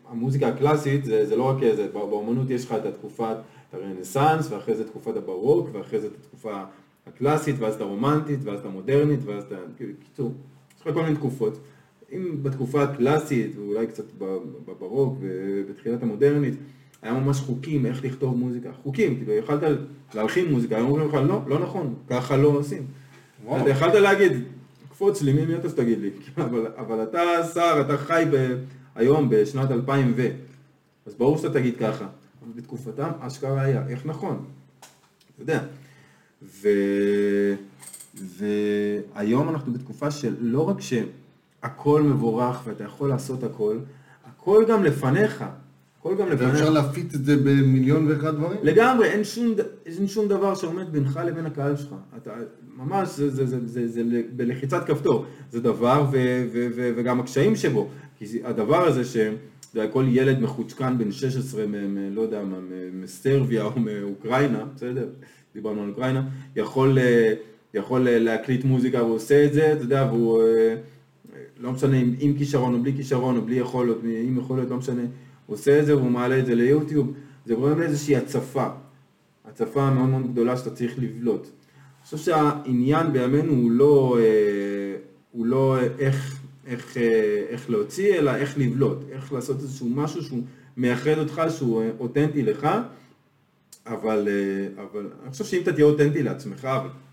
המוזיקה הקלאסית זה, זה לא רק זה, באומנות יש לך את התקופת הרנסאנס, ואחרי זה תקופת הברוק, ואחרי זה את התקופה הקלאסית, ואז את הרומנטית, ואז את המודרנית, ואז את ה... כאילו, קיצור, יש לך כל מיני תקופות. אם בתקופה הקלאסית, ואולי קצת בברוק ובתחילת המודרנית, היה ממש חוקים איך לכתוב מוזיקה. חוקים, כאילו, יכלת להלחין מוזיקה, היום אומרים לך, לא, לא נכון, ככה לא עושים. אתה יכלת להגיד, קפוץ לי, מי אתה שתגיד לי? אבל, אבל אתה שר, אתה חי ב, היום בשנת 2000 ו... אז ברור שאתה תגיד ככה. אבל בתקופתם אשכרה היה, איך נכון? אתה יודע. ו... והיום אנחנו בתקופה של לא רק שהכל מבורך ואתה יכול לעשות הכל, הכל גם לפניך. הכל גם לפניך. ואפשר להפיץ את זה במיליון ואחד דברים? לגמרי, אין שום, אין שום דבר שעומד בינך לבין הקהל שלך. אתה, ממש, זה, זה, זה, זה, זה ל- בלחיצת כפתור. זה דבר, ו, ו, ו, וגם הקשיים שבו. כי זה- הדבר הזה ש... כל ילד מחוצ'קן בן 16, מ, מ, לא יודע, מה, מסרביה או מאוקראינה, בסדר? דיברנו על אוקראינה, יכול, אה, יכול אה, להקליט מוזיקה והוא עושה את זה, אתה יודע, והוא... אה, לא משנה אם עם כישרון או בלי כישרון או בלי יכולות, עם יכולות, לא משנה, הוא עושה את זה והוא מעלה את זה ליוטיוב, זה גורם לאיזושהי הצפה, הצפה מאוד מאוד גדולה שאתה צריך לבלוט. אני חושב שהעניין בימינו הוא לא, אה, הוא לא איך, איך, אה, איך להוציא, אלא איך לבלוט, איך לעשות איזשהו משהו שהוא מייחד אותך, שהוא אותנטי לך, אבל, אה, אבל אני חושב שאם אתה תהיה אותנטי לעצמך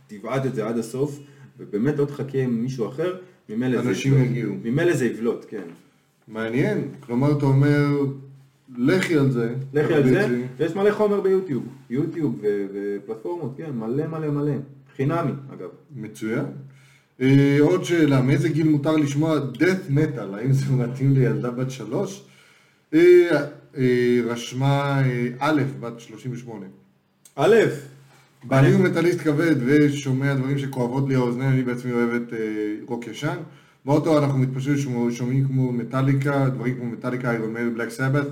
ותבעט את זה עד הסוף, ובאמת לא תחכה עם מישהו אחר, ממילא זה אנשים יבלוט. יגיעו. ממילא זה יבלוט, כן. מעניין. כלומר, אתה אומר, לכי על זה. לכי על זה. ויש מלא חומר ביוטיוב, יוטיוב ופלטפורמות, כן, מלא מלא מלא, חינמי אגב. מצוין. אה, עוד שאלה, מאיזה גיל מותר לשמוע death metal? האם זה מתאים לילדה בת שלוש? אה, אה, רשמה א', בת 38. א', אני הוא מטאליסט כבד ושומע דברים שכואבות לי האוזניים, אני בעצמי אוהבת רוק ישן. באוטו אנחנו מתפשטים שומעים- כמו מטאליקה, דברים כמו מטאליקה, איירון מייל, בלק סבת,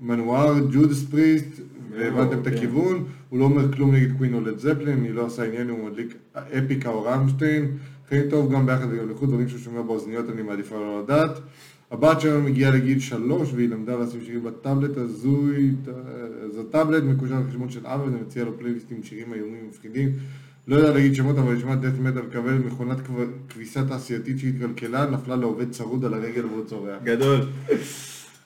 מנואר, ג'ודס פריסט, והבנתם את כן. הכיוון, הוא לא אומר כלום נגד קווין או לד זפלין, היא לא עושה עניין, הוא מדליק אפיקה או רמשטיין, הכי טוב גם ביחד וגם לחוד, דברים שהוא שומע באוזניות אני מעדיפה לא לדעת. הבת שלנו מגיעה לגיל שלוש והיא למדה לשים שירים בטאבלט הזוי, אז הטאבלט מקושר לחשבון של אבא ואני מציע לו פלייליסט עם שירים איומים ומפחידים. לא יודע להגיד שמות אבל נשמע דף מטאל כבד מכונת כב- כביסה תעשייתית שהתקלקלה, נפלה לעובד צרוד על הרגל והוא צורח. גדול. אז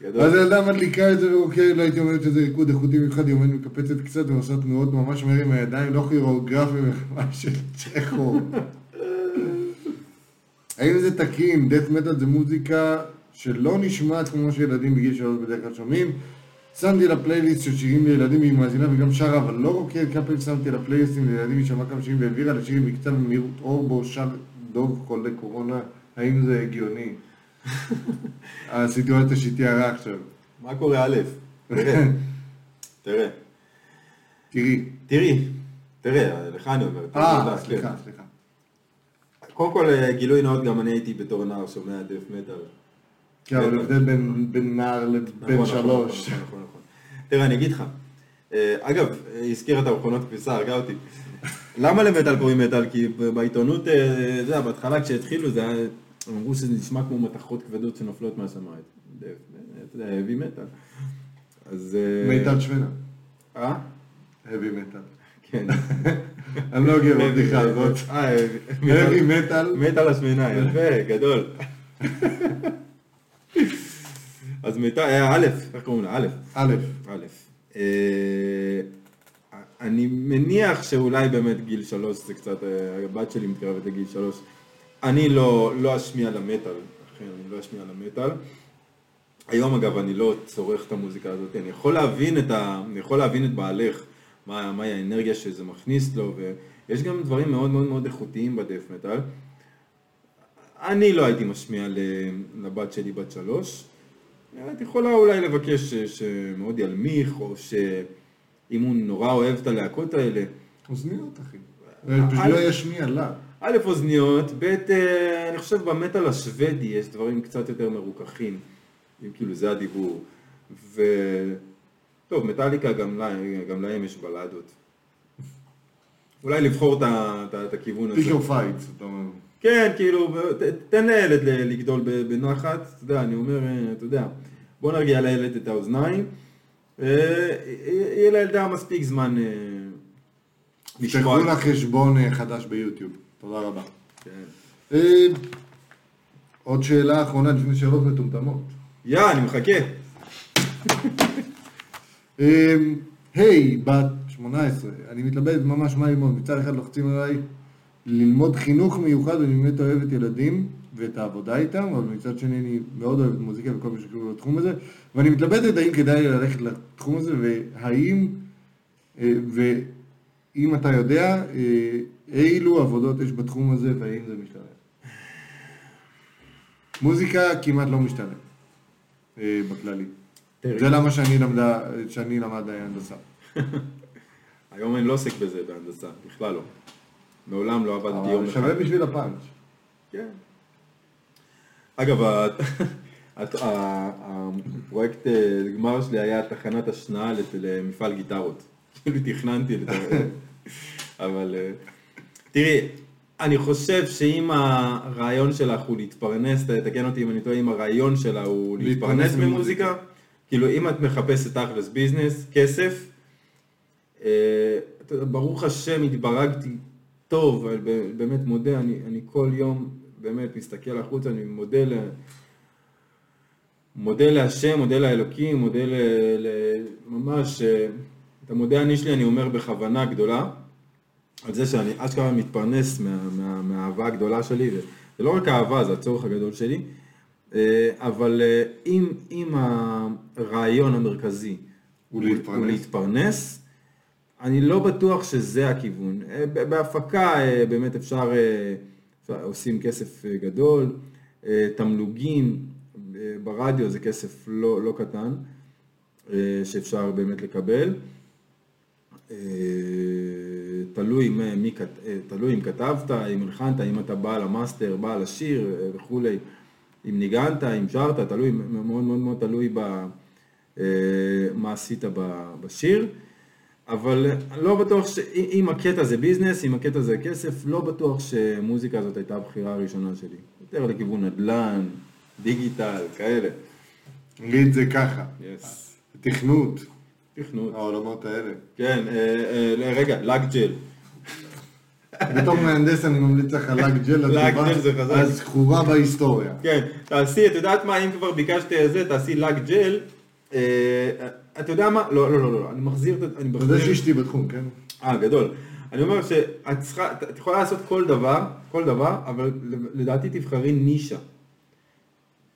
גדול. הילדה מדליקה את זה ורוקדת, לא הייתי אומרת שזה ריקוד איכותי במיוחד, היא עומדת מקפצת קצת ועושה תנועות ממש מהר עם הידיים, לא כירוגרפי ממש של צ'כו. האם זה תקין? דף מטאל זה מוזיקה שלא נשמעת כמו שילדים בגיל שלוש בדרך כלל שומעים. שמתי לה פלייליסט של שירים לילדים, היא מאזינה וגם שרה, אבל לא כמה פעמים שמתי לה פלייליסטים לילדים, היא שמעה כמה שירים והעבירה לשירים מקצב במהירות אור בו שר דוב חולה קורונה, האם זה הגיוני? הסיטואציה שתיארה עכשיו. מה קורה א'? תראה. תראה. תראי. תראי. תראה, לך אני אומר. אה. סליחה, סליחה. קודם כל, אה, גילוי נאות, גם אני הייתי בתור נער שומע דף מטאל. כן, אבל הבדל בין- נער לבן נכון, נכון, שלוש. נכון. תראה, אני אגיד לך. אה, אגב, הזכיר את המכונות כביסה, הרגה אותי. למה למטאל קוראים מטאל? כי בעיתונות, אה, אתה יודע, בהתחלה כשהתחילו זה היה, הם אמרו שזה נשמע כמו מתכות כבדות שנופלות מהשמיים. אה, אתה יודע, heavy metal. אז... מיטל שוונה. אה? heavy metal. כן. אני לא אוהב בבדיחה הזאת. heavy metal. על השמנה, יפה, גדול. אז אה, א', איך קוראים לה? א', א', א'. אה, אני מניח שאולי באמת גיל שלוש זה קצת, אה, הבת שלי מתקרבת לגיל שלוש. אני לא, לא אשמיע למטאל, אכן, אני לא אשמיע למטאל. היום אגב אני לא צורך את המוזיקה הזאת, אני יכול להבין את, ה... אני יכול להבין את בעלך, מה, מהי האנרגיה שזה מכניס לו, ויש גם דברים מאוד מאוד מאוד איכותיים בדף מטאל. אני לא הייתי משמיע לבת שלי בת שלוש, את יכולה אולי לבקש שמאוד ינמיך, או שאם הוא נורא אוהב את הלהקות האלה, אוזניות אחי. פשוט לא ישמיע לה. א', אוזניות, ב', אה, אני חושב במטאל השוודי יש דברים קצת יותר מרוככים, אם כאילו זה הדיבור. ו... טוב, מטאליקה גם, לה, גם להם יש בלדות. אולי לבחור את, הכיוון הזה. Pick your fights, אתה אומר. כן, כאילו, ת- תן לילד לגדול בנחת, אתה יודע, אני אומר, אה, אתה יודע, בוא נרגיע לילד את האוזניים, אה, יהיה לילדה מספיק זמן אה, תפתחו לה חשבון חדש ביוטיוב. תודה רבה. כן. עוד שאלה אחרונה לפני שאלות מטומטמות. יא, אני מחכה. היי, בת 18, אני מתלבט ממש מה ללמוד. מצד אחד לוחצים עליי ללמוד חינוך מיוחד, ואני באמת אוהב את ילדים ואת העבודה איתם, אבל מצד שני אני מאוד אוהב את מוזיקה וכל מה שקשור לתחום הזה, ואני מתלבטת האם כדאי ללכת לתחום הזה, והאם, אה, ואם אתה יודע, אה, אילו עבודות יש בתחום הזה והאם זה משתלם. מוזיקה כמעט לא משתלם, אה, בכללי. זה למה שאני למדה, שאני למד הנדסה. היום אני לא עוסק בזה בהנדסה, בכלל לא. מעולם לא עבדתי יום אבל אחד. שווה בשביל הפאנץ'. כן. אגב, הפרויקט אה, גמר שלי היה תחנת השנאה למפעל גיטרות. כאילו תכננתי את זה. אבל אה, תראי, אני חושב שאם הרעיון שלך הוא להתפרנס, ת- תקן אותי אם אני טועה, אם הרעיון שלה הוא להתפרנס ממוזיקה. כאילו אם את מחפשת תכלס ביזנס, כסף, אה, ברוך השם התברגתי טוב, ב- באמת מודה, אני, אני כל יום באמת מסתכל החוצה, אני מודה ל... מודה להשם, מודה לאלוקים, מודה ל... ל ממש, אה, את המודה אני שלי אני אומר בכוונה גדולה, על זה שאני אשכרה מתפרנס מה, מה, מהאהבה הגדולה שלי, וזה לא רק אהבה, זה הצורך הגדול שלי, אה, אבל אה, אם, אם הרעיון המרכזי הוא להתפרנס. הוא להתפרנס, אני לא בטוח שזה הכיוון. אה, בהפקה אה, באמת אפשר, אה, אפשר- עושים כסף גדול, תמלוגים ברדיו זה כסף לא, לא קטן, שאפשר באמת לקבל. תלוי, מי, תלוי אם כתבת, אם הלחנת, אם אתה בעל המאסטר, בעל השיר וכולי, אם ניגנת, אם שרת, תלוי, מאוד מאוד מאוד תלוי ב, אה, מה עשית בשיר. אבל אני לא בטוח שאם הקטע זה ביזנס, אם הקטע זה כסף, לא בטוח שמוזיקה הזאת הייתה הבחירה הראשונה שלי. יותר לכיוון נדל"ן, דיגיטל, כאלה. נגיד את זה ככה, Yes. תכנות, תכנות. העולמות האלה. כן, אה, אה, רגע, לק ג'ל. בתור מהנדס אני ממליץ לך לק ג'ל. הזכורה בהיסטוריה. כן, תעשי, את יודעת מה, אם כבר ביקשת את זה, תעשי לק ג'ל. אתה יודע מה? לא, לא, לא, לא, אני מחזיר את... אני מחזיר- שאשתי בתחום, כן? אה, גדול. אני אומר שאת צריכה, את יכולה לעשות כל דבר, כל דבר, אבל לדעתי תבחרי נישה.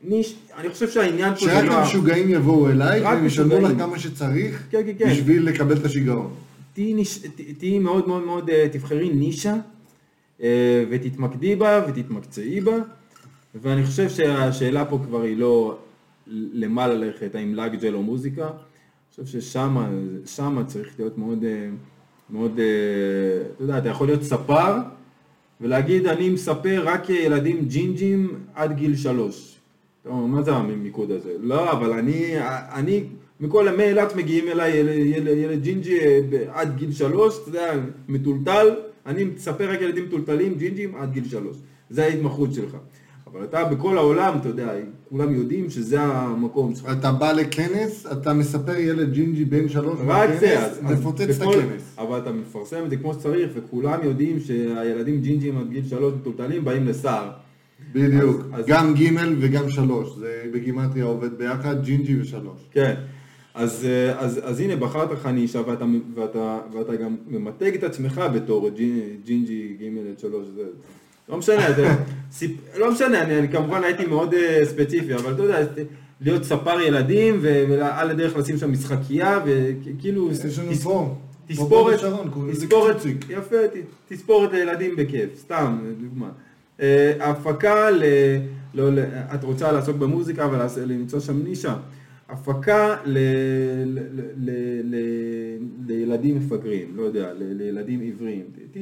ניש, אני חושב שהעניין פה זה שרק לא... ה- המשוגעים יבואו אלייך, והם ישלמו לך. כמה שצריך, כן, כן, כן. בשביל לקבל את השיגעון. תהיי ניש- ת- תהיי מאוד מאוד מאוד, אה, תבחרי נישה, אה, ותתמקדי בה ותתמקצעי בה, ואני חושב שהשאלה פה כבר היא לא למה ללכת, האם לק ג'ל או מוזיקה, חושב ששמה שמה צריך להיות מאוד, אה, מאוד, אה, אתה יודע, אתה יכול להיות ספר, ולהגיד אני מספר רק ילדים ג'ינג'ים עד גיל שלוש. אתה אומר, מה זה המיקוד הזה? לא, אבל אני, אני, מכל, מאילת מגיעים אליי ילד, ילד, ג'ינג'י אה, עד גיל שלוש, אתה יודע, מטולטל, אני מספר רק ילדים מטולטלים, ג'ינג'ים עד גיל שלוש. זה ההתמחות שלך. אבל אתה בכל העולם, אתה יודע, כולם יודעים שזה המקום שלך. אתה בא לכנס, אתה מספר ילד ג'ינג'י בן שלוש אז, בכנס, אז מפוצץ את הכנס. אבל אתה מפרסם את זה כמו שצריך, וכולם יודעים שהילדים ג'ינג'ים עד גיל שלוש מטולטלים באים לסער. בדיוק, אז- אז- גם ג' וגם שלוש, זה בגימטריה עובד ביחד, ג'ינג'י ושלוש. כן. אז, אה, אז, אז הנה בחרת לך נישה ואתה, ואתה, ואתה גם ממתג את עצמך בתור ג'ינג'י ג' עד שלוש, זה לא משנה, זה, סיפ, לא משנה, אני, אני כמובן הייתי מאוד uh, ספציפי, אבל אתה יודע, להיות ספר ילדים ועל הדרך לשים שם משחקייה וכאילו, יש לנו תס- פה, תספורת, תספורת. יפה, ת- תספורת לילדים בכיף, סתם, דוגמה. אה, הפקה, ל, לא, את רוצה לעסוק במוזיקה ולמצוא שם נישה, הפקה ל, ל, ל, ל, ל, לילדים מפגרים, לא יודע, ל, לילדים עיוורים, ת-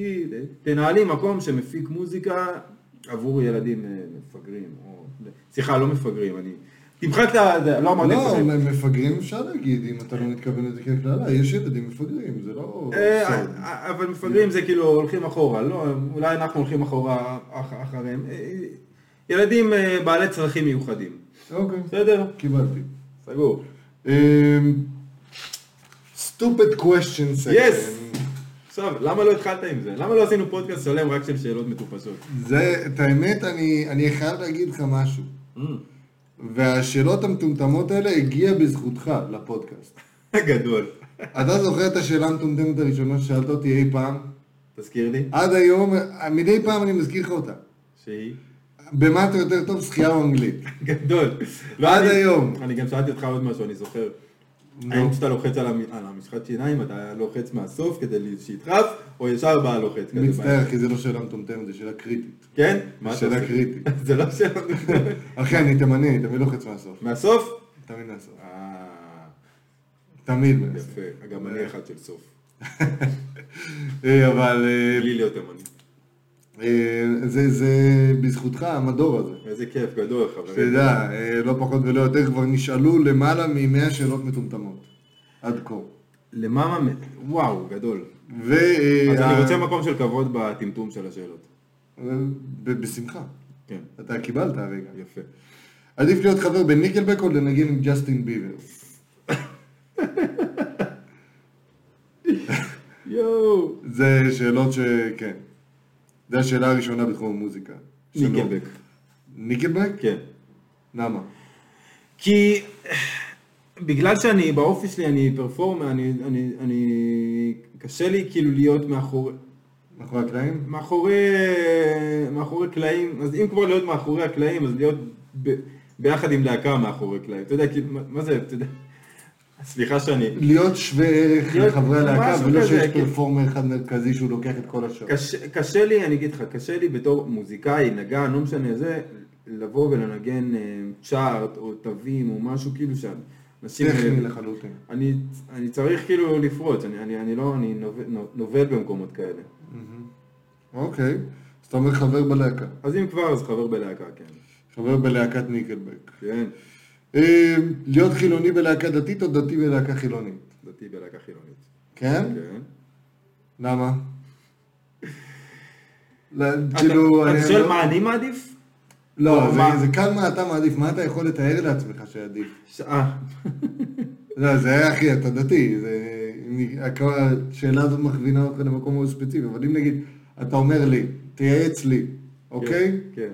תנהלי מקום שמפיק מוזיקה עבור ילדים אה, מפגרים, או, סליחה, לא מפגרים, אני, תמחק את ה... לא אמרתי לא, מפגרים. מ- מפגרים אפשר להגיד, אם אתה לא מתכוון לזה כקללה, יש ילדים מפגרים, זה לא אה. אה, אבל מפגרים זה כאילו הולכים אחורה, לא, אולי אנחנו הולכים אחורה אח- אחריהם. אה, ילדים אה, בעלי צרכים מיוחדים, אוקיי, בסדר? קיבלתי. סגור. stupid question section. Yes. עכשיו, למה לא התחלת עם זה? למה לא עשינו פודקאסט שלם רק של שאלות מטופשות? זה, את האמת, אני, אני חייב להגיד לך משהו. והשאלות המטומטמות האלה הגיע בזכותך לפודקאסט. גדול. אתה זוכר את השאלה המטומטמת הראשונה ששאלת אותי אי פעם? תזכיר לי. עד היום, מדי פעם אני מזכיר לך אותה. שהיא? במה אתה יותר טוב, שחייה או אנגלית? גדול. עד אני- היום. אני גם שאלתי אותך עוד משהו, אני זוכר. האם כשאתה לוחץ על המ- על המשחת שיניים, אתה לוחץ מהסוף כדי שידחף, או ישר בא לוחץ כזה? מצטער, כי זה לא שאלה מטומטמת, זו שאלה קריטית. כן? מה אתה שאלה? קריטית. זה לא שאלה אחי, אני תימני, אני תמיד לוחץ מהסוף. מהסוף? תמיד מהסוף. אה, תמיד מהסוף. יפה, גם אני אחד של סוף. אה, אבל אה, בלי להיות תימני. אה, זה זה בזכותך, המדור הזה. איזה כיף, גדול, חברים. שתדע, אה, לא פחות ולא יותר, כבר נשאלו למעלה מ-100 שאלות מטומטמות. עד כה. למאמה, וואו, גדול. ו... אה, אז אני רוצה מקום של כבוד בטמטום של השאלות. בשמחה. כן, אתה קיבלת הרגע. יפה. עדיף להיות חבר בניקלבק או לנגן עם ג'סטין ביבר? יואו. זה שאלות ש... זו השאלה הראשונה בתחום המוזיקה. ניקלבק. ניקלבק? כן. למה? כי בגלל שאני, באופי שלי אני פרפורמר, אני, אני, אני, קשה לי כאילו להיות מאחורי, מאחורי הקלעים? מאחורי, מאחורי קלעים, אז אם כבר להיות מאחורי הקלעים, אז להיות ב, ביחד עם להקה מאחורי קלעים. אתה יודע, כאילו, מה זה, אתה יודע, סליחה שאני, להיות שווה ערך לחברי הלהקה, ולא שיש כן. פרפורמר אחד מרכזי שהוא לוקח את כל השעות. קשה, קשה לי, אני אגיד לך, קשה לי בתור מוזיקאי, נגן, לא משנה זה, לבוא ולנגן אה, צ'ארט או תווים או משהו כאילו שאנשים... טכני לחלוטין. אני, אני צריך כאילו לפרוץ, אני, אני, אני לא, אני נובל, נובל במקומות כאלה. אוקיי. אז אתה אומר חבר בלהקה. אז אם כבר, אז חבר בלהקה, כן. חבר בלהקת ניקלבק. כן, להיות חילוני בלהקה דתית או דתי בלהקה חילונית? דתי בלהקה חילונית. כן? כן. למה? כאילו, אתה שואל לא- מה אני מעדיף? לא, זה- קל מה אתה מעדיף, מה אתה יכול לתאר לעצמך שעדיף? ש- אה, לא, זה היה אחי, אתה דתי, זה... השאלה הזאת מכווינה אותך למקום מאוד ספציפי, אבל אם נגיד, אתה אומר לי, תייעץ לי, אוקיי? כן.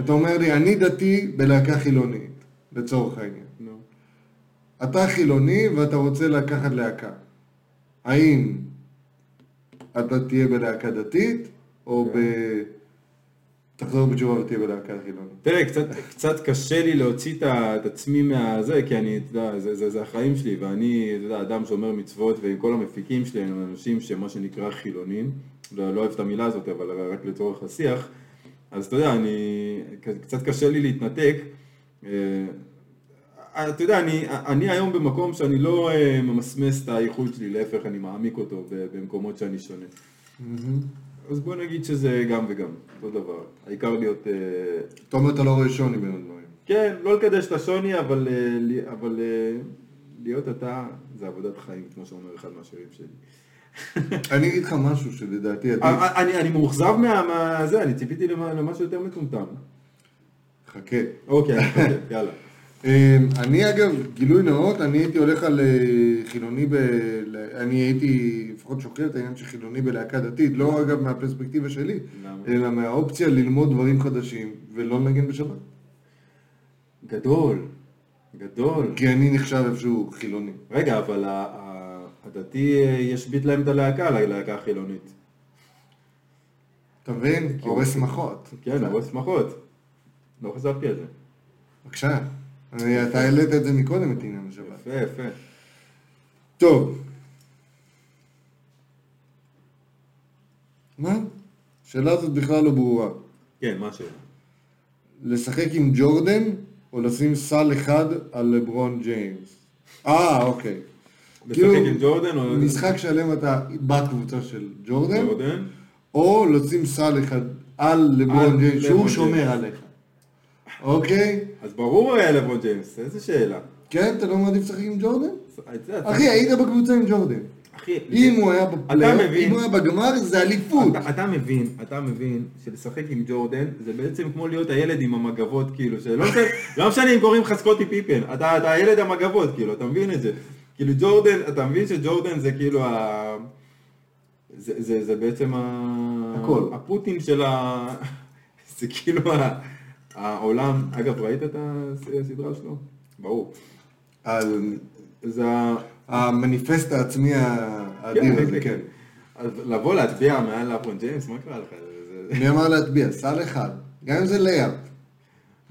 אתה אומר לי, אני דתי בלהקה חילונית, לצורך העניין. נו. אתה חילוני ואתה רוצה לקחת להקה. האם אתה תהיה בלהקה דתית, או ב... כן. תחזור בתשובה ותהיה בלהקה חילונית? תראה, קצת, קצת קשה לי להוציא את עצמי מהזה, כי אני, אתה יודע, זה, זה, זה החיים שלי, ואני, אתה יודע, אדם שומר מצוות, ועם כל המפיקים שלי הם אנשים שמה שנקרא חילונים, לא, לא אוהב את המילה הזאת, אבל רק לצורך השיח, אז אתה יודע, אני, קצת קשה לי להתנתק. אה, אתה יודע, אני, אני היום במקום שאני לא אה, ממסמס את האיחוד שלי, להפך, אני מעמיק אותו במקומות שאני שונה. אז בוא נגיד שזה גם וגם, אותו דבר. העיקר להיות... אה, אתה אומר אתה לא רואה שוני בין הדברים. כן, לא לקדש את השוני, אבל, לי- אבל אה, להיות אתה זה עבודת חיים, כמו שאומר אחד מהשירים שלי. אני אגיד לך משהו שלדעתי אני, אני מאוכזב מה- מהזה, אני ציפיתי למשהו יותר מטומטם. חכה. אוקיי, אני חושב, יאללה. אה, אני אגב, גילוי נאות, אני הייתי הולך על אה, חילוני ב... אני הייתי לפחות שוקל את העניין של חילוני בלהקה דתית, לא אגב מהפרספקטיבה שלי? אלא מהאופציה ללמוד דברים חדשים ולא לנגן בשבת. גדול, גדול. כי אני נחשב איפשהו חילוני. רגע, אבל הדתי אה, ישבית להם את הלהקה, ללהקה החילונית. אתה מבין? הורס שמחות. כן, הורס שמחות. לא חשבתי על זה. בבקשה. אתה העלית את זה מקודם, את עניין השבת. יפה, יפה. טוב. מה? השאלה הזאת בכלל לא ברורה. כן, מה השאלה? לשחק עם ג'ורדן או לשים סל אחד על לברון ג'יימס? אה, אוקיי. כאילו, עם ג'ורדן או... משחק שלם אתה בקבוצה של ג'ורדן, ג'ורדן? או לשים סל אחד על לברון ג'יימס, שהוא שומר. עליך. אוקיי? אז ברור היה לברון ג'יימס, איזה שאלה. כן, אתה לא מעדיף לשחק עם ג'ורדן? אחי, היית בקבוצה עם ג'ורדן. אחי, אם הוא היה בפלייאוף. אם הוא היה בגמר, זה אליפות. אתה, אתה מבין, אתה מבין שלשחק עם ג'ורדן זה בעצם כמו להיות הילד עם המגבות כאילו, שלא משנה, לא משנה אם קוראים לך סקוטי פיפן, אתה, אתה הילד המגבות כאילו, אתה מבין את זה. כאילו ג'ורדן, אתה מבין שג'ורדן זה כאילו ה... זה, זה, זה בעצם ה... הכל. הפוטין של ה... זה כאילו ה... העולם, אגב ראית את הס- הסדרה שלו? ברור. על זה. המניפסט העצמי האדיר הזה, כן. אז לבוא להצביע מעל לברון ג'יימס, מה קרה לך? מי אמר להטביע? סל אחד. גם אם זה לייאפ.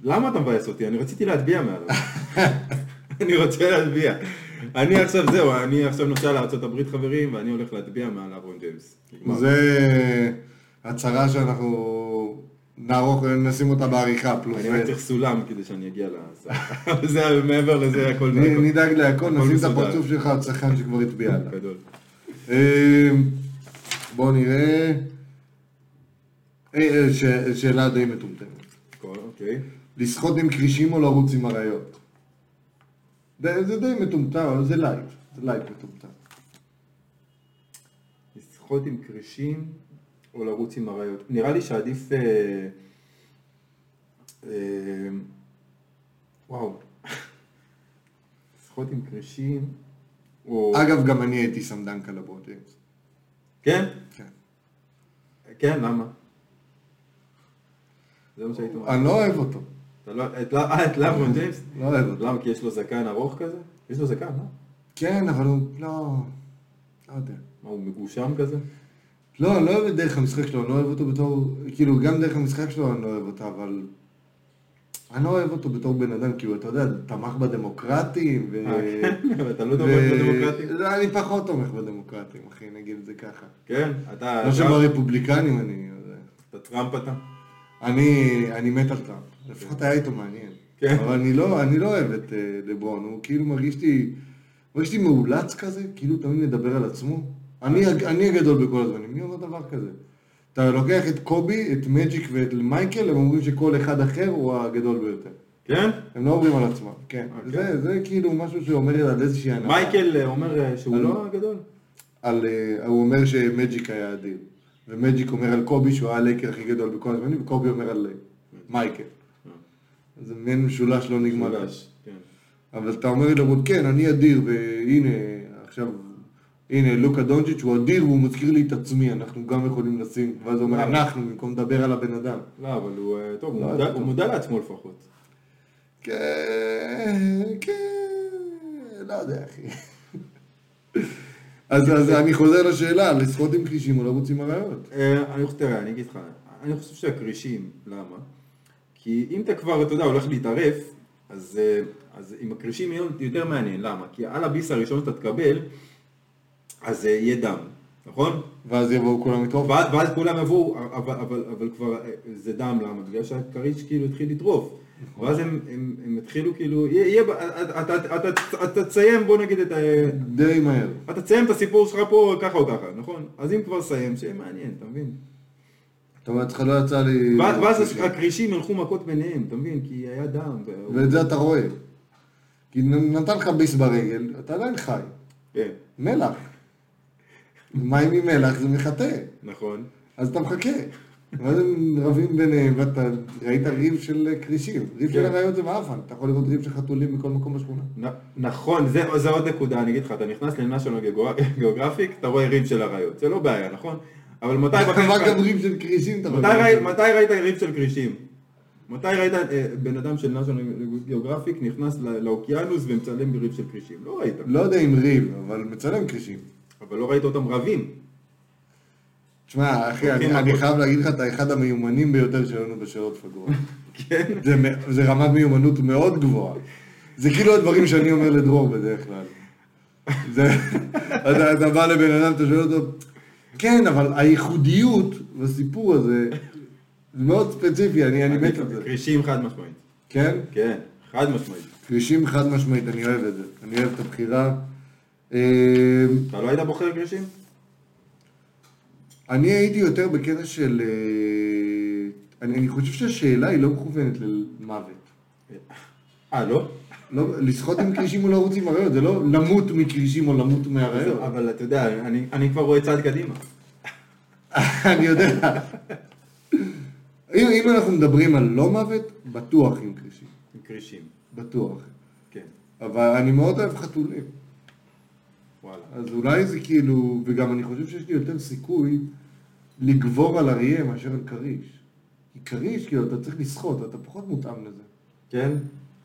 למה אתה מבאס אותי? אני רציתי להטביע מעליו. אני רוצה להטביע. אני עכשיו, זהו, אני עכשיו נוסע לארה"ב חברים, ואני הולך להטביע מעל אברון ג'יימס. זה הצהרה שאנחנו נערוך, נשים אותה בעריכה, פלוס. אני צריך סולם כדי שאני אגיע לסף. זה מעבר לזה הכל נדאג להכל, הכל נשים את. הפרצוף שלך על צרכן שכבר הצביע עליו. אמ, בואו נראה. אה, אה, שאלה די מטומטמת. אוקיי. לשחות עם כרישים או לרוץ עם אריות? זה זה די מטומטם, אבל זה light. זה light מטומטם. לשחות עם כרישים או לרוץ עם אריות. נראה לי שעדיף... אה, אה, וואו. לשחות עם כרישים או... אגב, גם אני הייתי שם דנק על לברון ג'יימס. כן? כן. כן, למה? זה מה שהיית אומר. אני לא אוהב אותו. אתה לא... את ל- אה, את לברון ג'יימס? לא אוהב אותו. למה? כי יש לו זקן ארוך כזה? יש לו זקן, לא? כן, אבל הוא לא... לא יודע. מה, הוא מגושם כזה? לא, אני לא אוהב את דרך המשחק שלו, אני לא אוהב אותו בתור... כאילו, גם דרך המשחק שלו אני לא אוהב אותה, אבל... אני לא אוהב אותו בתור בן אדם, כאילו, אתה יודע, תמך בדמוקרטים, ו... אה, כן, אתה לא תומך בדמוקרטים? לא, אני פחות תומך בדמוקרטים, אחי, נגיד את זה ככה. כן? אתה... לא שברפובליקנים אני... אתה טראמפ אתה? אני, אני מת על טראמפ. לפחות היה איתו מעניין. כן. אבל אני לא, אני לא אוהב את אה, לברון, הוא כאילו מרגיש לי, מרגיש לי מאולץ כזה, כאילו תמיד מדבר על עצמו. אני, אני הגדול בכל הזמנים, מי אומר דבר כזה? אתה לוקח את קובי, את מג'יק ואת מייקל, הם אומרים שכל אחד אחר הוא הגדול ביותר. כן? הם לא אומרים על עצמם, כן. אוקיי. זה, זה כאילו משהו שאומר על איזושהי הנאה. מייקל אה, אומר אה, שהוא לא הגדול? על, אה, הוא אומר שמג'יק היה אדיר. ומג'יק אומר על קובי שהוא היה הלייקר הכי גדול בכל הזמנים, וקובי אומר על מייקל. זה מעין משולש לא נגמר. משולש, כן. אבל אתה אומר לרוד, כן, אני אדיר, והנה, עכשיו, הנה, לוקה דונג'יץ' הוא אדיר והוא מזכיר לי את עצמי, אנחנו גם יכולים לשים, ואז הוא אומר, למה? אנחנו, במקום לדבר על הבן אדם. לא, אבל הוא, טוב, הוא לא, מודע- טוב. הוא מודע לעצמו לפחות. כן, כן, לא יודע, אחי. אז, אז אני חוזר לשאלה, לשחות עם כרישים או לרוץ עם אריות. אה, אני חושב, תראה, אני אגיד לך, אני חושב שהכרישים, למה? כי אם אתה כבר, אתה יודע, הולך להתערף, אז, אה, אז עם הכרישים יהיה יותר מעניין, למה? כי על הביס הראשון שאתה תקבל, אז אה, יהיה דם, נכון? ואז יבואו כולם לטרוף. ואז, ואז כולם יבואו, אבל, אבל, אבל כבר אה, זה דם, למה? בגלל שהכריש כאילו התחיל לטרוף. ואז הם, הם, הם התחילו כאילו, יהיה, יהיה, אתה, אתה, אתה, אתה תסיים, בוא נגיד את ה... די מהר. אתה תסיים את הסיפור שלך פה ככה או ככה, נכון? אז אם כבר סיים, שיהיה מעניין, אתה מבין? אתה אומר, אצלך לא יצא לי... ואז הכרישים ילכו מכות ביניהם, אתה מבין? כי היה דם. ואת זה אתה רואה. כי נתן לך ביס ברגל, אתה עדיין חי. כן, מלח. מים עם מלח זה מחטא. נכון. אז אתה מחכה. ואז הם רבים ביניהם, ואתה ראית ריב של כרישים. ריב של כן. אריות זה מאפן. אתה יכול לראות ריב של חתולים בכל מקום בשכונה. נכון, זה, זה עוד נקודה, אני אגיד לך, אתה נכנס לנשיונל גיאוגרפיק, אתה רואה ריב של אריות, זה לא בעיה, נכון? אבל מתי מה שלך- גם ריב של כרישים אתה מתי רואה? מתי ראית ריב של כרישים? מתי ראית אה, בן אדם של נשיונל גיאוגרפיק נכנס לאוקיינוס ומצלם בריב של כרישים? לא ראית. לא יודע אם ריב, אבל מצלם כרישים. אבל לא ראית אותם רבים. תשמע, אחי, אני אני. חייב להגיד לך, אתה אחד המיומנים ביותר שלנו בשאלות פגורות. כן? זה זה רמת מיומנות מאוד גבוהה. זה כאילו הדברים שאני אומר לדרור בדרך כלל. זה, אתה, אתה בא לבן אדם, אתה שואל אותו, כן, אבל הייחודיות בסיפור הזה, זה מאוד ספציפי, אני, אני מת על זה. כרישים חד משמעית. כן? כן, חד משמעית. כבישים חד משמעית, אני אוהב את זה. אני אוהב את הבחירה. אה, אתה לא היית בוחר כרישים? אני הייתי יותר בקטע של... אה, אני, אני חושב שהשאלה היא לא מכוונת למוות. אה, לא? לא, לשחות עם כרישים או לרוץ עם אריות, זה לא למות מכרישים או למות מאריות. אבל אתה יודע, אני- אני כבר רואה צעד קדימה. אני יודע. אם, אם אנחנו מדברים על לא מוות, בטוח עם כרישים. עם כרישים. בטוח. כן, אבל אני מאוד אוהב חתולים. וואלה. אז אולי זה כאילו, וגם אני חושב שיש לי יותר סיכוי לגבור על אריה מאשר על כריש. כי כריש, כאילו, אתה צריך לשחות, אתה פחות מותאם לזה. כן?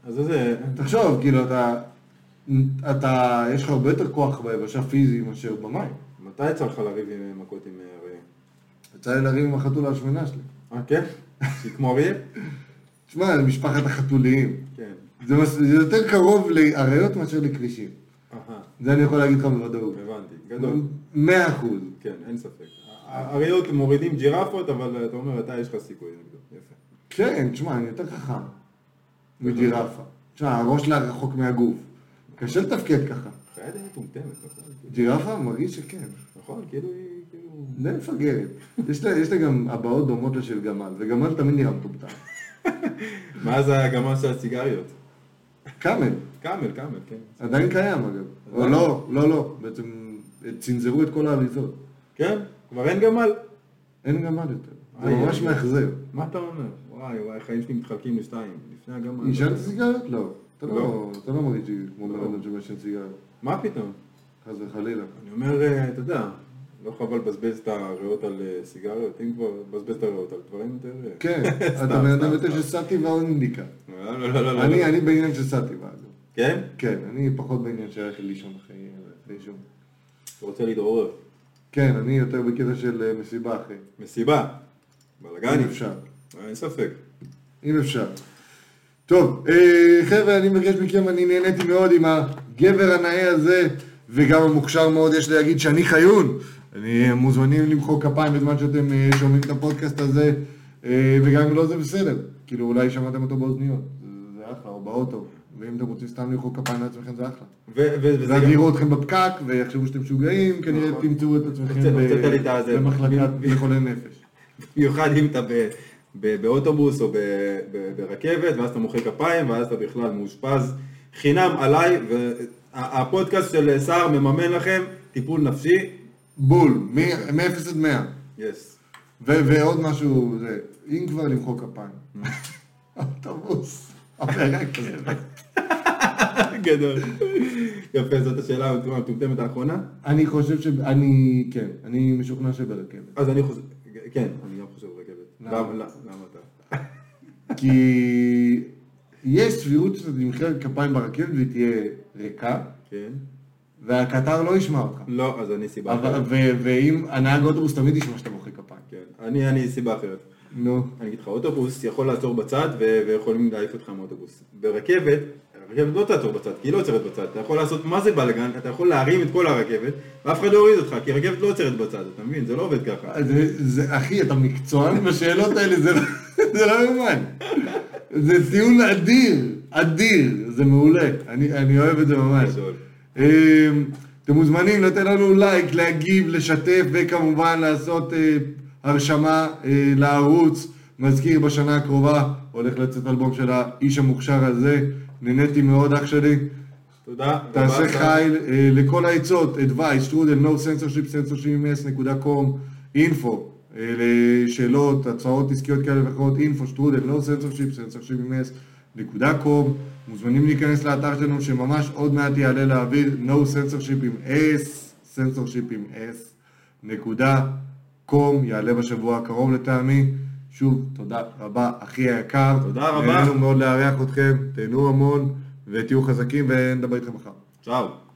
אז זה... תחשוב, כאילו, אתה, אתה, יש לך הרבה יותר כוח ביבשה פיזי מאשר במים. מתי יצא לך לריב עם מכות עם אה, אריה? יצא לי לריב עם החתול השמנה שלי. אה, כן? שהיא כמו אריה? תשמע, משפחת החתוליים. כן. זה, מס- זה יותר קרוב לאריות מאשר לכרישים. זה אני יכול להגיד לך בוודאות. הבנתי. גדול. מאה אחוז. כן, אין ספק. האריות מורידים ג'ירפות, אבל אתה אומר, אתה יש לך סיכוי נגדו. יפה. כן, תשמע, אני יותר חכם מג'ירפה. תשמע, הראש שלה רחוק מהגוף. קשה לתפקד ככה. חיה די מטומטמת, נכון? ג'ירפה מרגיש שכן. נכון, כאילו היא, כאילו... די מפגרת. יש לה, יש לה גם הבעות דומות לשל גמל, וגמל תמיד נראה מטומטם. מה זה הגמל של הסיגריות? קאמל, קאמל, קאמל, כן. עדיין קיים אגב. או? לא, לא, לא. בעצם צנזרו את כל האריזות. כן? כבר אין גמל? אין גמל יותר. זה ממש. מאכזב. מה אתה אומר? וואי, וואי, החיים שלי מתחלקים לשתיים. לפני הגמל. עישנת סיגריות? לא. אתה לא. לא, אתה לא מרגיש כמו. בן אדם שמעשן סיגריות. מה פתאום? חס וחלילה. אני אומר, אה, אתה יודע, לא חבל לבזבז את הריאות על אה, סיגריות, אם כבר, לבזבז את הריאות על דברים יותר... אה, כן, אתה בן אדם יותר. של סאטיבה או אינדיקה. לא, לא, לא. אני בעניין של סאטיבה. אגב. כן? כן, אני פחות בעניין של ללכת לישון אחרי עישון. אתה רוצה להתעורר. כן, אני יותר בקטע של אה, מסיבה אחרי. מסיבה. אם בלאגני. אפשר. אין ספק. אם אפשר. טוב, אה, חבר'ה, אני מבקש מכם, אני נהניתי מאוד עם הגבר הנאה הזה, וגם המוכשר מאוד, יש להגיד שאני חיון. אני מוזמנים למחוא כפיים בזמן שאתם אה, שומעים את הפודקאסט הזה, אה, וגם אם לא זה בסדר. כאילו, אולי שמעתם אותו באוזניות, זה- אחלה, או באוטו. ואם אתם רוצים סתם למחוא כפיים לעצמכם זה אחלה. וזה ואז גם- יראו אתכם בפקק, ויחשבו שאתם משוגעים, כנראה נכון. תמצאו את עצמכם. במחלקת לחולי נפש. במיוחד אם אתה באוטובוס או ברכבת, ואז אתה מוחא כפיים, ואז אתה בכלל מאושפז חינם עליי, והפודקאסט של סער מממן לכם טיפול נפשי, בול, מ- מ-0 עד 100. יס. ו- ועוד משהו, זה, אם כבר למחוא כפיים. אוטובוס, ברכבת. גדול. יפה, זאת השאלה המטומטמת האחרונה. אני חושב ש... אני, כן, אני משוכנע שברכבת. אז אני חושב, כן, אני גם חושב רכבת. למה? למה למה אתה? כי יש סבירות שאתה תמחא כפיים ברכבת והיא תהיה ריקה, כן. והקטר לא ישמע אותך. לא, אז אני סיבה אחרת. ואם הנהג אוטובוס תמיד ישמע שאתה מוחא כפיים. כן. אני אני סיבה אחרת. נו. אני אגיד לך, אוטובוס יכול לעצור בצד ויכולים להעיף אותך מאוטובוס. ברכבת, הרכבת לא תעצור בצד, כי היא לא עוצרת בצד. אתה יכול לעשות מה זה בלאגן, אתה יכול להרים את כל הרכבת, ואף אחד לא יוריד אותך, כי הרכבת לא עוצרת בצד, אתה מבין? זה לא עובד ככה. זה, זה, אחי, אתה מקצוען בשאלות האלה, זה לא, זה לא יאומן. זה טיעון אדיר, אדיר, זה מעולה. אני, אני אוהב את זה ממש. אמ, אתם מוזמנים לתת לנו לייק, להגיב, לשתף, וכמובן לעשות אה, הרשמה אה, לערוץ. מזכיר, בשנה הקרובה הולך לצאת אלבום של האיש המוכשר הזה. נהניתי מאוד, אח שלי. תודה. תעשה חייל אה, לכל העצות, advice, שטרודל, no censorship, censorship.com, info, לשאלות, הצעות עסקיות כאלה ואחרות, info, שטרודל, no censorship, censorship.com, מוזמנים להיכנס לאתר שלנו שממש עוד מעט יעלה לאוויר, no censorship עם s, censorship עם s, נקודה, com, יעלה בשבוע הקרוב לטעמי. שוב, תודה רבה, אחי היקר. תודה רבה. נהנינו מאוד לארח אתכם, תהנו המון ותהיו חזקים ונדבר איתכם מחר. צ'או.